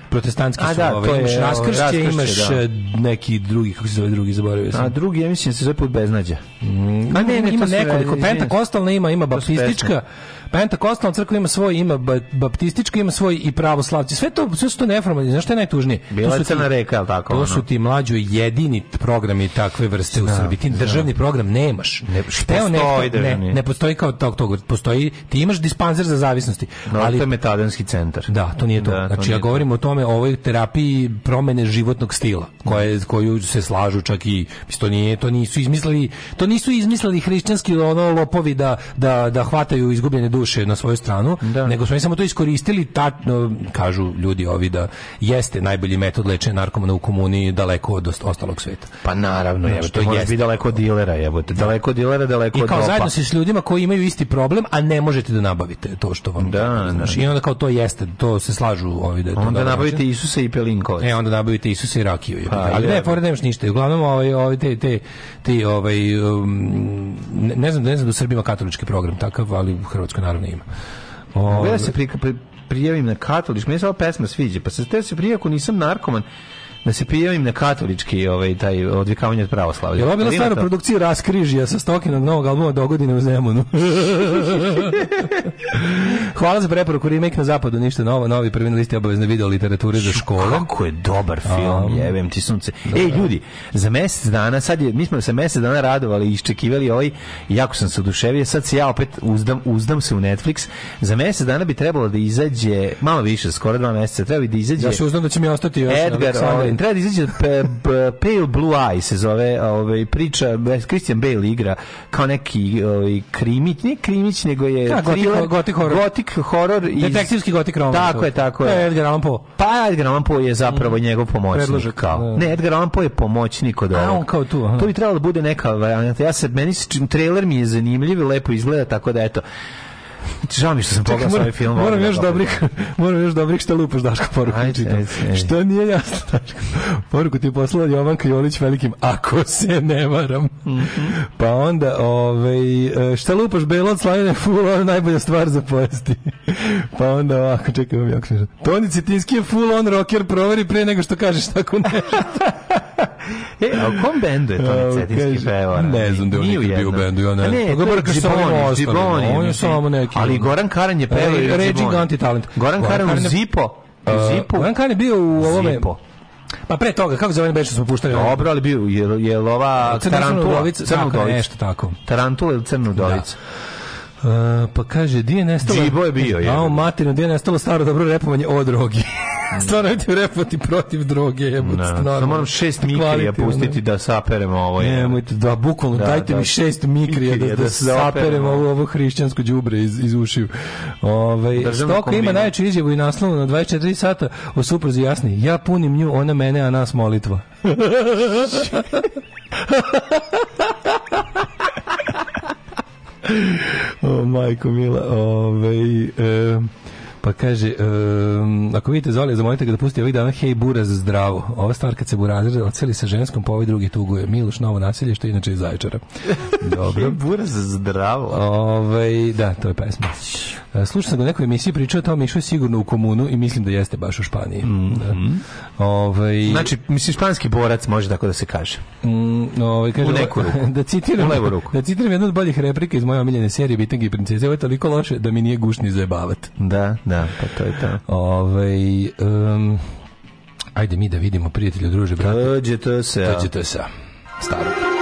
protestantski a, su da, ove, ovaj, to imaš raskršće, imaš da. E, neki drugi, kako se zove drugi, zaboravio sam. A drugi, ja mislim, da se zove put beznađa. Mm, a ne, ne, ima nekoliko, pentakostalna ima, ima baptistička, Pentakostalna crkva ima svoj, ima baptistička, ima svoj i pravoslavci. Sve to, sve što to neformalni. Znaš što je najtužnije? Bila je crna reka, al tako? To ono. su ti mlađi jedini programi takve vrste zna, u Srbiji. Ti državni zna. program nemaš. Ne, Šteo ne, ne, ne, postoji kao tog tog, Postoji, ti imaš dispanzer za zavisnosti. No, da, ali, to je metadanski centar. Da, to nije to. Da, znači, to ja govorim to. o tome, o ovoj terapiji promene životnog stila, koje, mm. koju se slažu čak i, to, nije, to nisu izmislili, to nisu izmislili hrišćanski ono, lopovi da, da, da hvataju izgubljene duše duše na svoju stranu, da. nego smo mi samo to iskoristili, tačno, kažu ljudi ovi da jeste najbolji metod lečenja narkomana u komuni daleko od ostalog sveta. Pa naravno, znači, to je biti daleko od dilera, jebote, da. daleko od dilera, daleko od I kao dopa. zajedno se s ljudima koji imaju isti problem, a ne možete da nabavite to što vam da, znači. I onda kao to jeste, to se slažu ovi da je to Onda nabavite Isusa i Pelinkovac. E, onda nabavite Isusa i Rakiju. Pa, ali ne, pored nemaš ništa. Uglavnom, ovaj, ovaj, te, te, te ovaj, um, ne, ne znam, ne znam da u Srbima katolički program takav, ali u Hrvatskoj naravno ima. O, ja da ovaj, se prijavim na katolič, mi je se pesma sviđa, pa se te se prije, ako nisam narkoman, da se prijavim na katolički ovaj, taj odvikavanje od pravoslavlja. Je ovo bila stvarno produkcija Raskrižija sa Stokinog novog albuma do godine u Zemunu? Hvala za preporuku remake na zapadu, ništa novo, novi prvi na listi obavezne video literature za škole. Kako je dobar film, um, jevem ti sunce. Da, Ej, da. ljudi, za mesec dana, sad je, mi smo se mesec dana radovali i iščekivali ovaj, jako sam se oduševio, sad se ja opet uzdam, uzdam se u Netflix. Za mesec dana bi trebalo da izađe, malo više, skoro dva meseca, treba bi da izađe... Ja se uzdam da će mi ostati još Edgar, ovaj, Ellen treba da izađe e, Pale Blue Eye se zove, ovaj priča e, Christian Bale igra kao neki ovaj krimić, ne krimić nego je da, gotik, thriller, gotik horror. Gotik horror iz... detektivski gotik roman. Tako je, tako je. Edgar Allan Poe. Pa Edgar Allan Poe je zapravo mm. njegov pomoćnik Predložek, kao. Da. Ne, Edgar Allan Poe je pomoćnik od ovog. A on kao tu. Aha. To bi trebalo da bude neka varijanta. Ja se meni trailer mi je zanimljiv, lepo izgleda, tako da eto. Znači, žao mi što sam pogledao ovaj film. Moram još da, dobrih, da. moram još dobrih šta lupaš Daško poruku. Ajde, Što nije jasno Daško. Poruku ti je poslala Jovanka Jolić velikim ako se ne varam. Mm -hmm. Pa onda, ovaj, e, šta lupaš Belot slavine full on najbolja stvar za pojesti. pa onda ovako, čekaj, vam jako smišno. Toni Cetinski je full on rocker, proveri pre nego što kažeš tako nešto. e, a u kom bendu je Toni Cetinski pevao? Ne znam da je on nikad bio u bendu, ja ne. Pa ne, pa to je Ziboni. On je znači. samo neki Ali Goran Karan je pevao i Raging Anti-Talent. Goran Karan u Zipo. Zipo. Uh, Goran Karan je bio u ovome... Pa pre toga, kako zove Beču smo puštali? Dobro, ali bio je, je lova Tarantula, Crna Udovica, nešto tako. Tarantula ili Crna da. Udovica. Da. Uh, pa kaže, di je nestalo... Džibo je bio, je. A materino, di je nestalo staro dobro repovanje o drogi. Mm. stvarno ti repoti protiv droge, jebote, da, stvarno. Da moram šest mikrija pustiti da saperemo ovo. Je. Nemojte, da, bukvalno, da, dajte da, mi šest mikrija, da- mikrija da, da, saperemo ovo, ovo hrišćansko đubre iz, iz ušiju. Ove, ovaj, Stoka ima najveću izjavu i naslovu na 24 sata o supruzi jasni. Ja punim nju, ona mene, a nas molitva. o, majko mila, ovej... E, Pa kaže, um, ako vidite Zolija, zamolite ga da pusti ovih dana hej buraz zdravo. Ova stvar kad se burazira oceli sa ženskom, pa ovaj drugi tuguje. Miloš novo nasilje, što je inače iz Zaječara. Dobro. hej buraz zdravo. Ove, ovaj, da, to je pesma. E, slušao sam ga u nekoj emisiji, pričao o tome, išao je sigurno u komunu i mislim da jeste baš u Španiji. Mm -hmm. da. Mhm. Ove, ovaj, znači, mislim, španski borac može tako da se kaže. Mm, ove, ovaj, kaže u neku ruku. Da citiram, u ruku. Da citiram jednu od boljih replika iz moje omiljene serije Bitnog i princeze. Ovo je toliko loše da mi nije gušni zajebavat. Da, da Da, pa to je to. Ove, ovaj, um, ajde mi da vidimo prijatelju, druže, brate. Dođe to se. Dođe to se. Staro.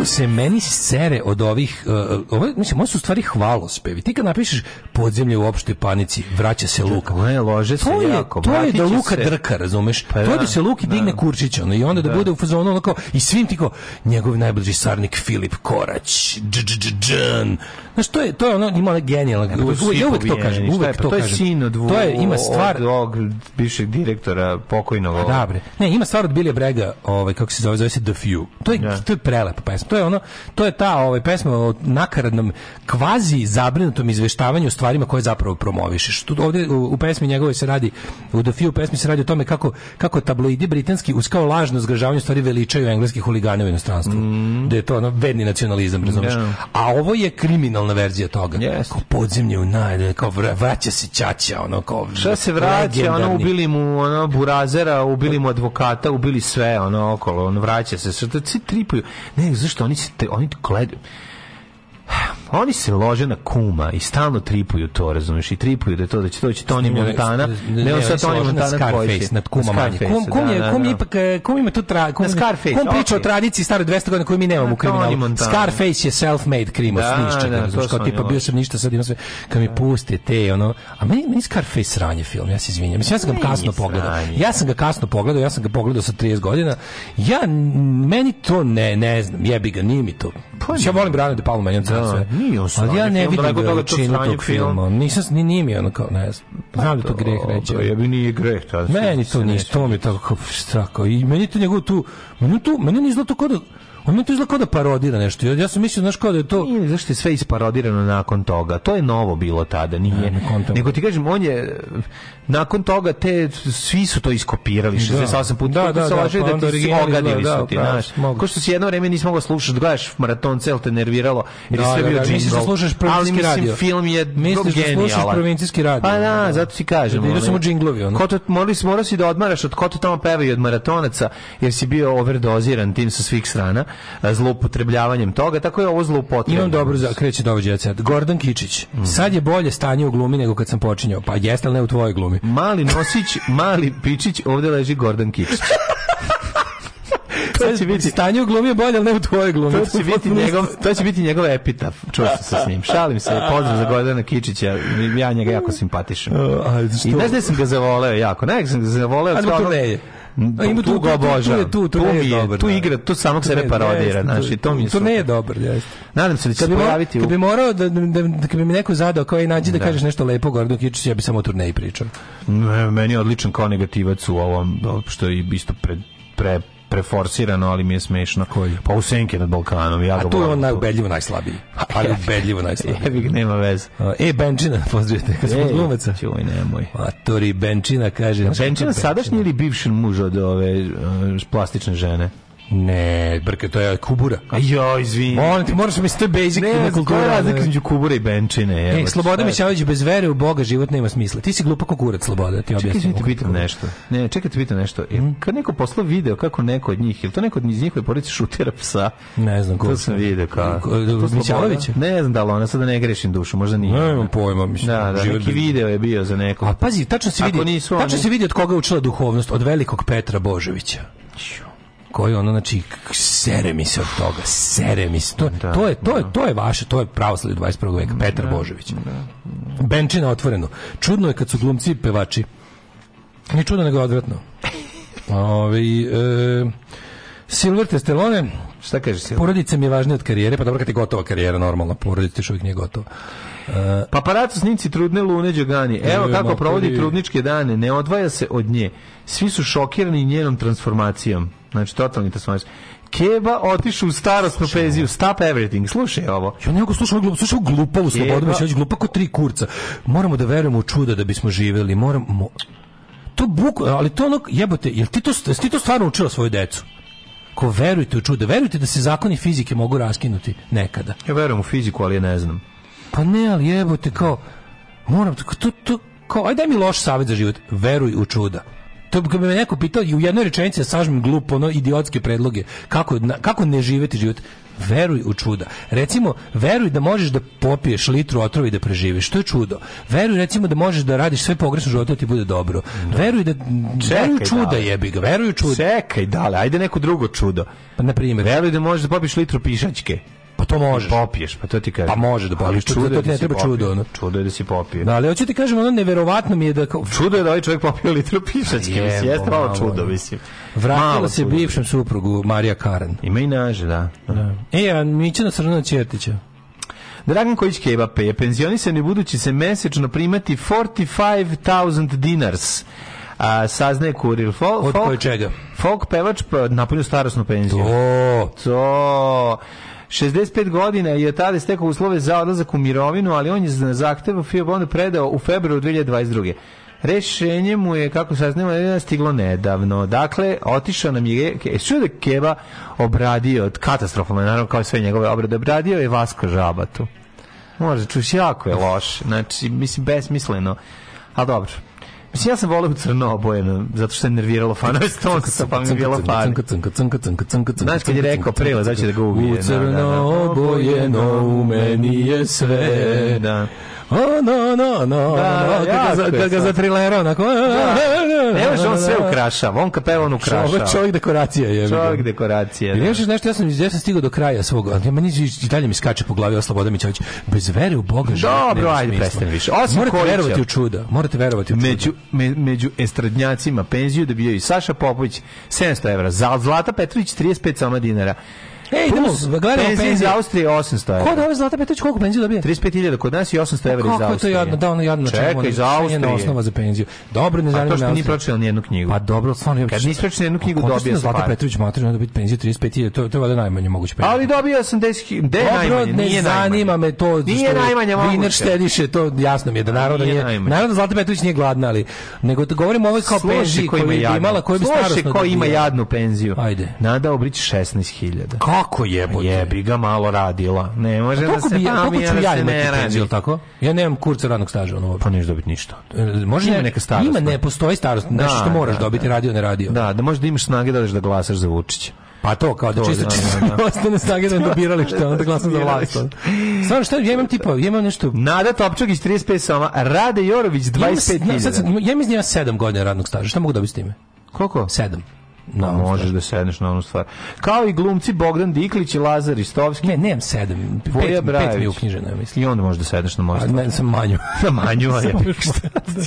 kako se meni sere od ovih, uh, ovo, mislim, ovo su stvari hvalospevi. Ti kad napišeš podzemlje u opštoj panici, vraća se Luka. Ne, lože se to je, jako. To je da Luka se. drka, razumeš? Pa da, to je da se Luki da. digne kurčić, ono, i onda da, da bude u fazonu, ono kao, i svim ti kao, njegov najbliži sarnik Filip Korać, dž, dž, dž, džan. Znaš, to je, to je ono, ima ona genijalna, uvek, uvek to kažem, uvek pa to, to je sin od to je, ima stvar, od ovog bivšeg direktora pokojnog. Pa da, bre. Ne, ima stvar od Billy Brega, ovaj, kako se zove, zove se The Few. To je, da. to je prelepa pesma to je ono, to je ta ovaj, pesma o nakaradnom kvazi zabrinutom izveštavanju o stvarima koje zapravo promovišeš. Tu, ovde u, u, pesmi njegove se radi, u The Few pesmi se radi o tome kako, kako tabloidi britanski uz kao lažno zgražavanje stvari veličaju engleskih huligana u inostranstvu. Mm. Da je to ono vedni nacionalizam, razumiješ. Yeah. A ovo je kriminalna verzija toga. Yes. Kao podzemlje u naj, kao vraća se čača, ono kao... Šta se vraća, ono ubili mu ono, burazera, ubili mu advokata, ubili sve, ono okolo, on vraća se, sve, tripuju. Ne, zašto oni, oni gledaju, oni se lože na kuma i stalno tripuju to, razumeš, i tripuju da to da će doći Toni Montana, ne on sad Toni Montana Scarface, nad kuma manje. Kum, kum, da, je, da, kum, da. ipak, e, kum ima tu tra, kum, Scarface, kum priča okay. o tradiciji stare 200 godina koju mi nemamo u kriminalu. Scarface je self-made krimos, da, ništa, da, razumiješ, da, kao tipa bio sam ništa, sad imam sve, kad mi puste te, ono, a meni, meni Scarface sranje film, ja se izvinjam, mislim, ja sam ga kasno pogledao, ja sam ga kasno pogledao, ja sam ga pogledao sa 30 godina, ja, meni to ne, ne znam, jebi ga, nije mi to. Pa ja volim Brano de Palma, meni da, sve. Nije on Ali ja ne vidim veličinu tog filma. Nisam, ni nije mi ono kao, ne znam. Pa znam da to greh reći. Ja pa bi nije greh. Meni to nije, to mi tako, šta kao, i meni to njegov tu, meni to, meni nije izgleda to kao da, On mi to izgleda kao da parodira nešto. Ja, sam mislio, znaš, kao da je to... Nije, zašto je sve isparodirano nakon toga? To je novo bilo tada, nije. Ne, Nego ti kažem, on je... Nakon toga te, svi su to iskopirali, 68 puta. Da, da, da, da, da, pa da ti ogadili da, su ti, da, znaš. Ko što si jedno vreme nisi mogao slušati, gledaš maraton, cel te nerviralo, jer da, je sve da, bio da, da jingle. Da, slušaš ali mislim, radio. film je misliš da slušaš provincijski radio. Pa da, da, zato ti kažem. Da, samo džinglovi. Ono. Koto, morali, morao si da odmaraš od ko to tamo peva i od maratonaca, jer si bio overdoziran tim sa svih strana zloupotrebljavanjem toga, tako je ovo zloupotrebljeno. Imam dobro za kreće dovođaj sad. Gordon Kičić. Mm. Sad je bolje stanje u glumi nego kad sam počinjao. Pa jeste li ne u tvojoj glumi? Mali nosić, mali pičić, ovdje leži Gordon Kičić. to će biti stanje u glumi je bolje, ali ne u tvojoj glumi. To će biti njegov, to će biti njegov epitaf. Čuo se s njim. Šalim se, pozdrav za Gordana Kičića. Ja njega jako simpatišem. I znaš gde sam ga zavoleo jako? Ne, sam ga zavoleo. A zbog A da, ima tu, tu, ga obožavam. Tu, tu, tu, tu, tu, je, dobar, tu da. igra, tu samog sebe parodira, znači to mi je. To je dobro, jeste. Nadam se da će se pojaviti. Kad bi morao da da da, da bi mi neko zadao kao i nađi da kažeš nešto lepo Gordon Kičić, ja bi samo o turneji pričao. Meni je odličan kao negativac u ovom što je isto pre pre preforsirano, ali mi je smešno. Koji? Pa u senke nad Balkanom. Ja A tu je on najubedljivo najslabiji. Ali ubedljivo najslabiji. Jebik, nema veze. E, Benčina, pozdravite, kad smo e, glumaca. Čuj, nemoj. Matori, Benčina kaže... Benčina sadašnji ili bivši muž od ove e, plastične žene? Ne, brke, to je kubura. A jo, izvini. Molim te, moraš mi ste basic ne, kultura. Ne, razlika između kubura i benčine. E, je, e, Sloboda Mićavić, bez vere u Boga život nema smisla. Ti si glupa kukurac, Sloboda, da ti objasnim. Čekaj, ti pitam nešto. Ne, čekaj, ti da pitam nešto. Mm. Kad neko posla video kako neko od njih, ili to neko od iz njihove porodice šutira psa? Ne znam ko. To sam video kao. Mićavić? Ne znam da li ona, sada da ne grešim dušu, možda nije. Ne imam pojma, mislim. Da, da, neki video je bio za neko. A pazi, tačno se vidi, tačno se vidi od koga učila duhovnost, od velikog Petra Božovića koji ono znači sere mi se od toga sere mi se to, da, to je to da. je to je vaše to je pravoslavlje 21. veka Petar da, Božović da, da. Benčina otvoreno čudno je kad su glumci pevači ni čudno nego odvratno Ove, ovaj, e, Silver Testelone, šta kaže Silver? Porodica mi je važnija od karijere, pa dobro kad je gotova karijera normalno, porodica još uvijek nije gotova. Uh, Paparacu snimci trudne Lune Đogani. E, Evo kako provodi trudničke dane. Ne odvaja se od nje. Svi su šokirani njenom transformacijom. Znači, totalni transformacija. Keba otišu u starostnu Slušaj, penziju. Stop everything. Slušaj ovo. Ja nego slušam glupo, slušam glupo u slobodu, Mišović glupa ko tri kurca. Moramo da verujemo u čuda da bismo živeli. Moramo to buk, ali to ono jebote, jel ti to jel ti to stvarno učila svoju decu? Ko verujte u čuda, verujte da se zakoni fizike mogu raskinuti nekada. Ja verujem u fiziku, ali ja ne znam. Pa ne, ali jebote, kao, moram, to, to, kao, ajde mi loš savjet za život. Veruj u čuda. To bi me neko pitao i u jednoj rečenici ja da sažmem glupo, ono, idiotske predloge. Kako, na, kako ne živeti život? veruj u čuda. Recimo, veruj da možeš da popiješ litru otrova i da preživiš. To je čudo. Veruj recimo da možeš da radiš sve pogrešno u životu da ti bude dobro. Da. Veruj da Čekaj, veruj čuda dale. jebi ga. Veruj čuda. Čekaj, dale, ajde neko drugo čudo. Pa na primjer, veruj da možeš da popiješ litru pišačke. Pa to možeš. Da popiješ, pa to ti kaže. Pa može da popiješ. Ali čudo, da da ne treba čudo. Ono. Čudo je da si popije. Da, ali hoću ti kažem, ono neverovatno mi je da... Kao... Čudo je da ovaj čovjek popije litru pišačke, mislim, jeste malo čudo, mislim. Vratila se čudo. bivšem suprugu Marija Karen. Ima i naže, da. da. E, a Mićana Srna Ćertića. Dragan Kojić Kebape je penzionisan i budući se mesečno primati 45.000 dinars a saznaje kuril folk, od koje čega folk pevač pa, napunio starosnu penziju to to 65 godina i od tada je stekao uslove za odlazak u mirovinu, ali on je na zahtev FIA Bonda predao u februaru 2022. Rešenje mu je, kako saznamo, stiglo nedavno. Dakle, otišao nam je Šude da Keba obradio, katastrofalno, naravno kao sve njegove obrade, obradio je Vasko Žabatu. Može, čuš, jako je loš. Znači, mislim, besmisleno. Ali dobro. Mislim, ja sam volio crno obojeno, zato što je nerviralo fanove Stonesa, pa mi je bilo fan. Znaš, kad je rekao prela, znači da ga ubije. U crno obojeno u meni je sve, da o, no, no, no, da, da, da, ga, da ga zatrilerao, onako, da. Nemaš, on da, sve da. ukrašava, on kad on ukrašava. Ovo čovjek dekoracija je. Čovjek dekoracija, da. Nemaš nešto, ja sam, ja sam stigao do kraja svog, ali meni i dalje mi skače po glavi Osloboda Mićović. Bez vere u Boga život Dobro, ajde, prestani više. Osim morate Kojića. verovati u čuda, morate verovati u čuda. Među, me, među estradnjacima penziju dobijaju Saša Popović 700 evra, Zlata Petrović 35 sama dinara. Ej, idemo, gledamo penzije. iz Austrije 800 evra. da ove Zlata Petrović koliko penziju dobije? 35.000 kod nas i 800 evra iz Austrije. Kako je to jadno, da ono jadno čemu iz Austrije. osnova za penziju. Dobro, ne zanima. A to što nije pročitao ni jednu knjigu. Pa dobro, stvarno. Kad nisi pročitao jednu pa knjigu, dobio sam. Zlata Petrović materno da dobiti penziju 35.000, to, to je valjda najmanje moguće penziju. Ali dobio sam 10.000, gde najmanje, nije najmanje. zanima me to. Nije najmanje moguće. Vinar štediše, to jasno mi je da narod nije. narod Zlata Petrović nije gladna, ali nego da govorimo ovo kao penziju koji bi imala, koji bi starosno. Slušaj, ko ima jadnu penziju. Ajde. Nada Obrić 16.000. Kako jebote? Jebi ga malo radila. Ne može da se bi, pamija da se ne radi. Ili tako? Ja nemam kurca radnog staža. Ono, pa neš dobiti ništa. E, može ima, ima neka starost. Ima, ne, da. postoji starost. Da, nešto što moraš da, dobiti, da. radio, ne radio. Da, da možeš da imaš snage da da glasaš za Vučića. Pa to kao da čisto da, čisto ostane snage da do birališta, onda glasam za vlast. Samo što ja imam tipa, ja imam nešto. Nada iz 35 sama, Rade Jorović 25. Ja mislim ja 7 godina radnog staža. Šta mogu dobiti s time? Koliko? 7 na možeš stvar. da sedneš na onu stvar. Kao i glumci Bogdan Diklić i Lazar Istovski. Ne, nemam sedam. Pet, pet mi je uknjiženo, ja mislim. I onda možeš da sedneš na moju stvar. Ne, sam manju. na manju, a ja. Da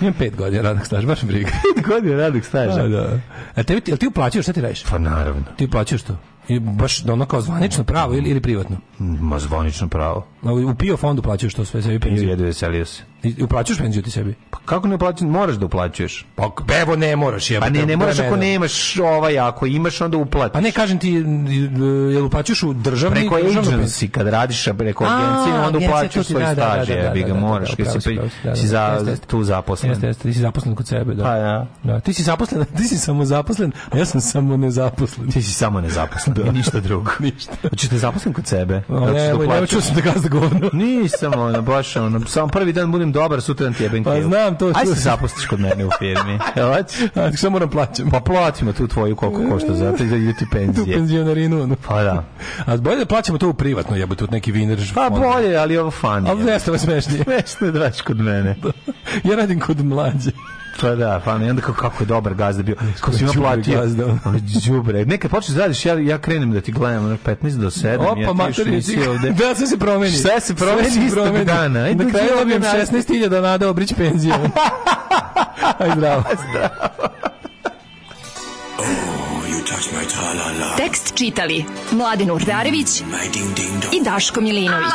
Imam pet godina radnog staža, baš briga. pet godina radnog staža? Da, da. A tebi, ti, ti uplaćuješ, šta ti radiš? Pa naravno. Ti uplaćuješ to? I baš da ono kao zvanično pravo ili, ili privatno? Ma zvanično pravo. U PIO fondu plaćaš to sve sebi penziju. Jede veselio se. I uplaćuješ penziju ti sebi? Pa kako ne plaćaš? Moraš da uplaćuješ. Pa evo ne moraš. Jeba, pa ne, ne moraš ako nemaš ovaj, ako imaš onda uplatiš. Pa ne, kažem ti, jel uplaćuješ u državni? Preko agency, kad radiš preko agencije, onda uplaćuješ svoj da, da, staž, da, jebi ga, moraš. Si tu zaposlen. Jeste, jeste, ti si zaposlen kod sebe, da. Pa ja. Da, ti si zaposlen, ti si samo zaposlen, a ja sam samo nezaposlen. Ti si samo nezaposlen, ništa drugo. Ništa. Hoćeš te zaposlen kod sebe. Ne, ne, ne, govno. Nisam, ono, baš, ono, samo prvi dan budem dobar, sutra dan ti jebem Pa znam to. Aj se zapustiš kod mene u firmi. Hoć? samo moram plaćam. Pa platimo tu tvoju koliko košta za te da ti penzije. Tu penzionarinu, ono. Pa da. A bolje da plaćamo to u privatno, jebote, tu neki vinar. Pa bolje, ali ovo fan. Al jeste, smešnije. Smešno da kod mene. ja radim kod mlađe. Pa da, pa ne, onda kako, kako je dobar gazda bio. Kako si ima platio. Pa, đubre. Neka počneš da radiš, ja, ja krenem da ti gledam ono 15 do 7. Opa, ja mater, ovde. Da, sve se promeni. Sve se promeni, sve se promeni. Dana. Ajde, Na kraju dobijem 16.000 nada obrić penziju. Aj, zdravo. zdravo. Tekst čitali Mladin Urdarević i Daško Milinović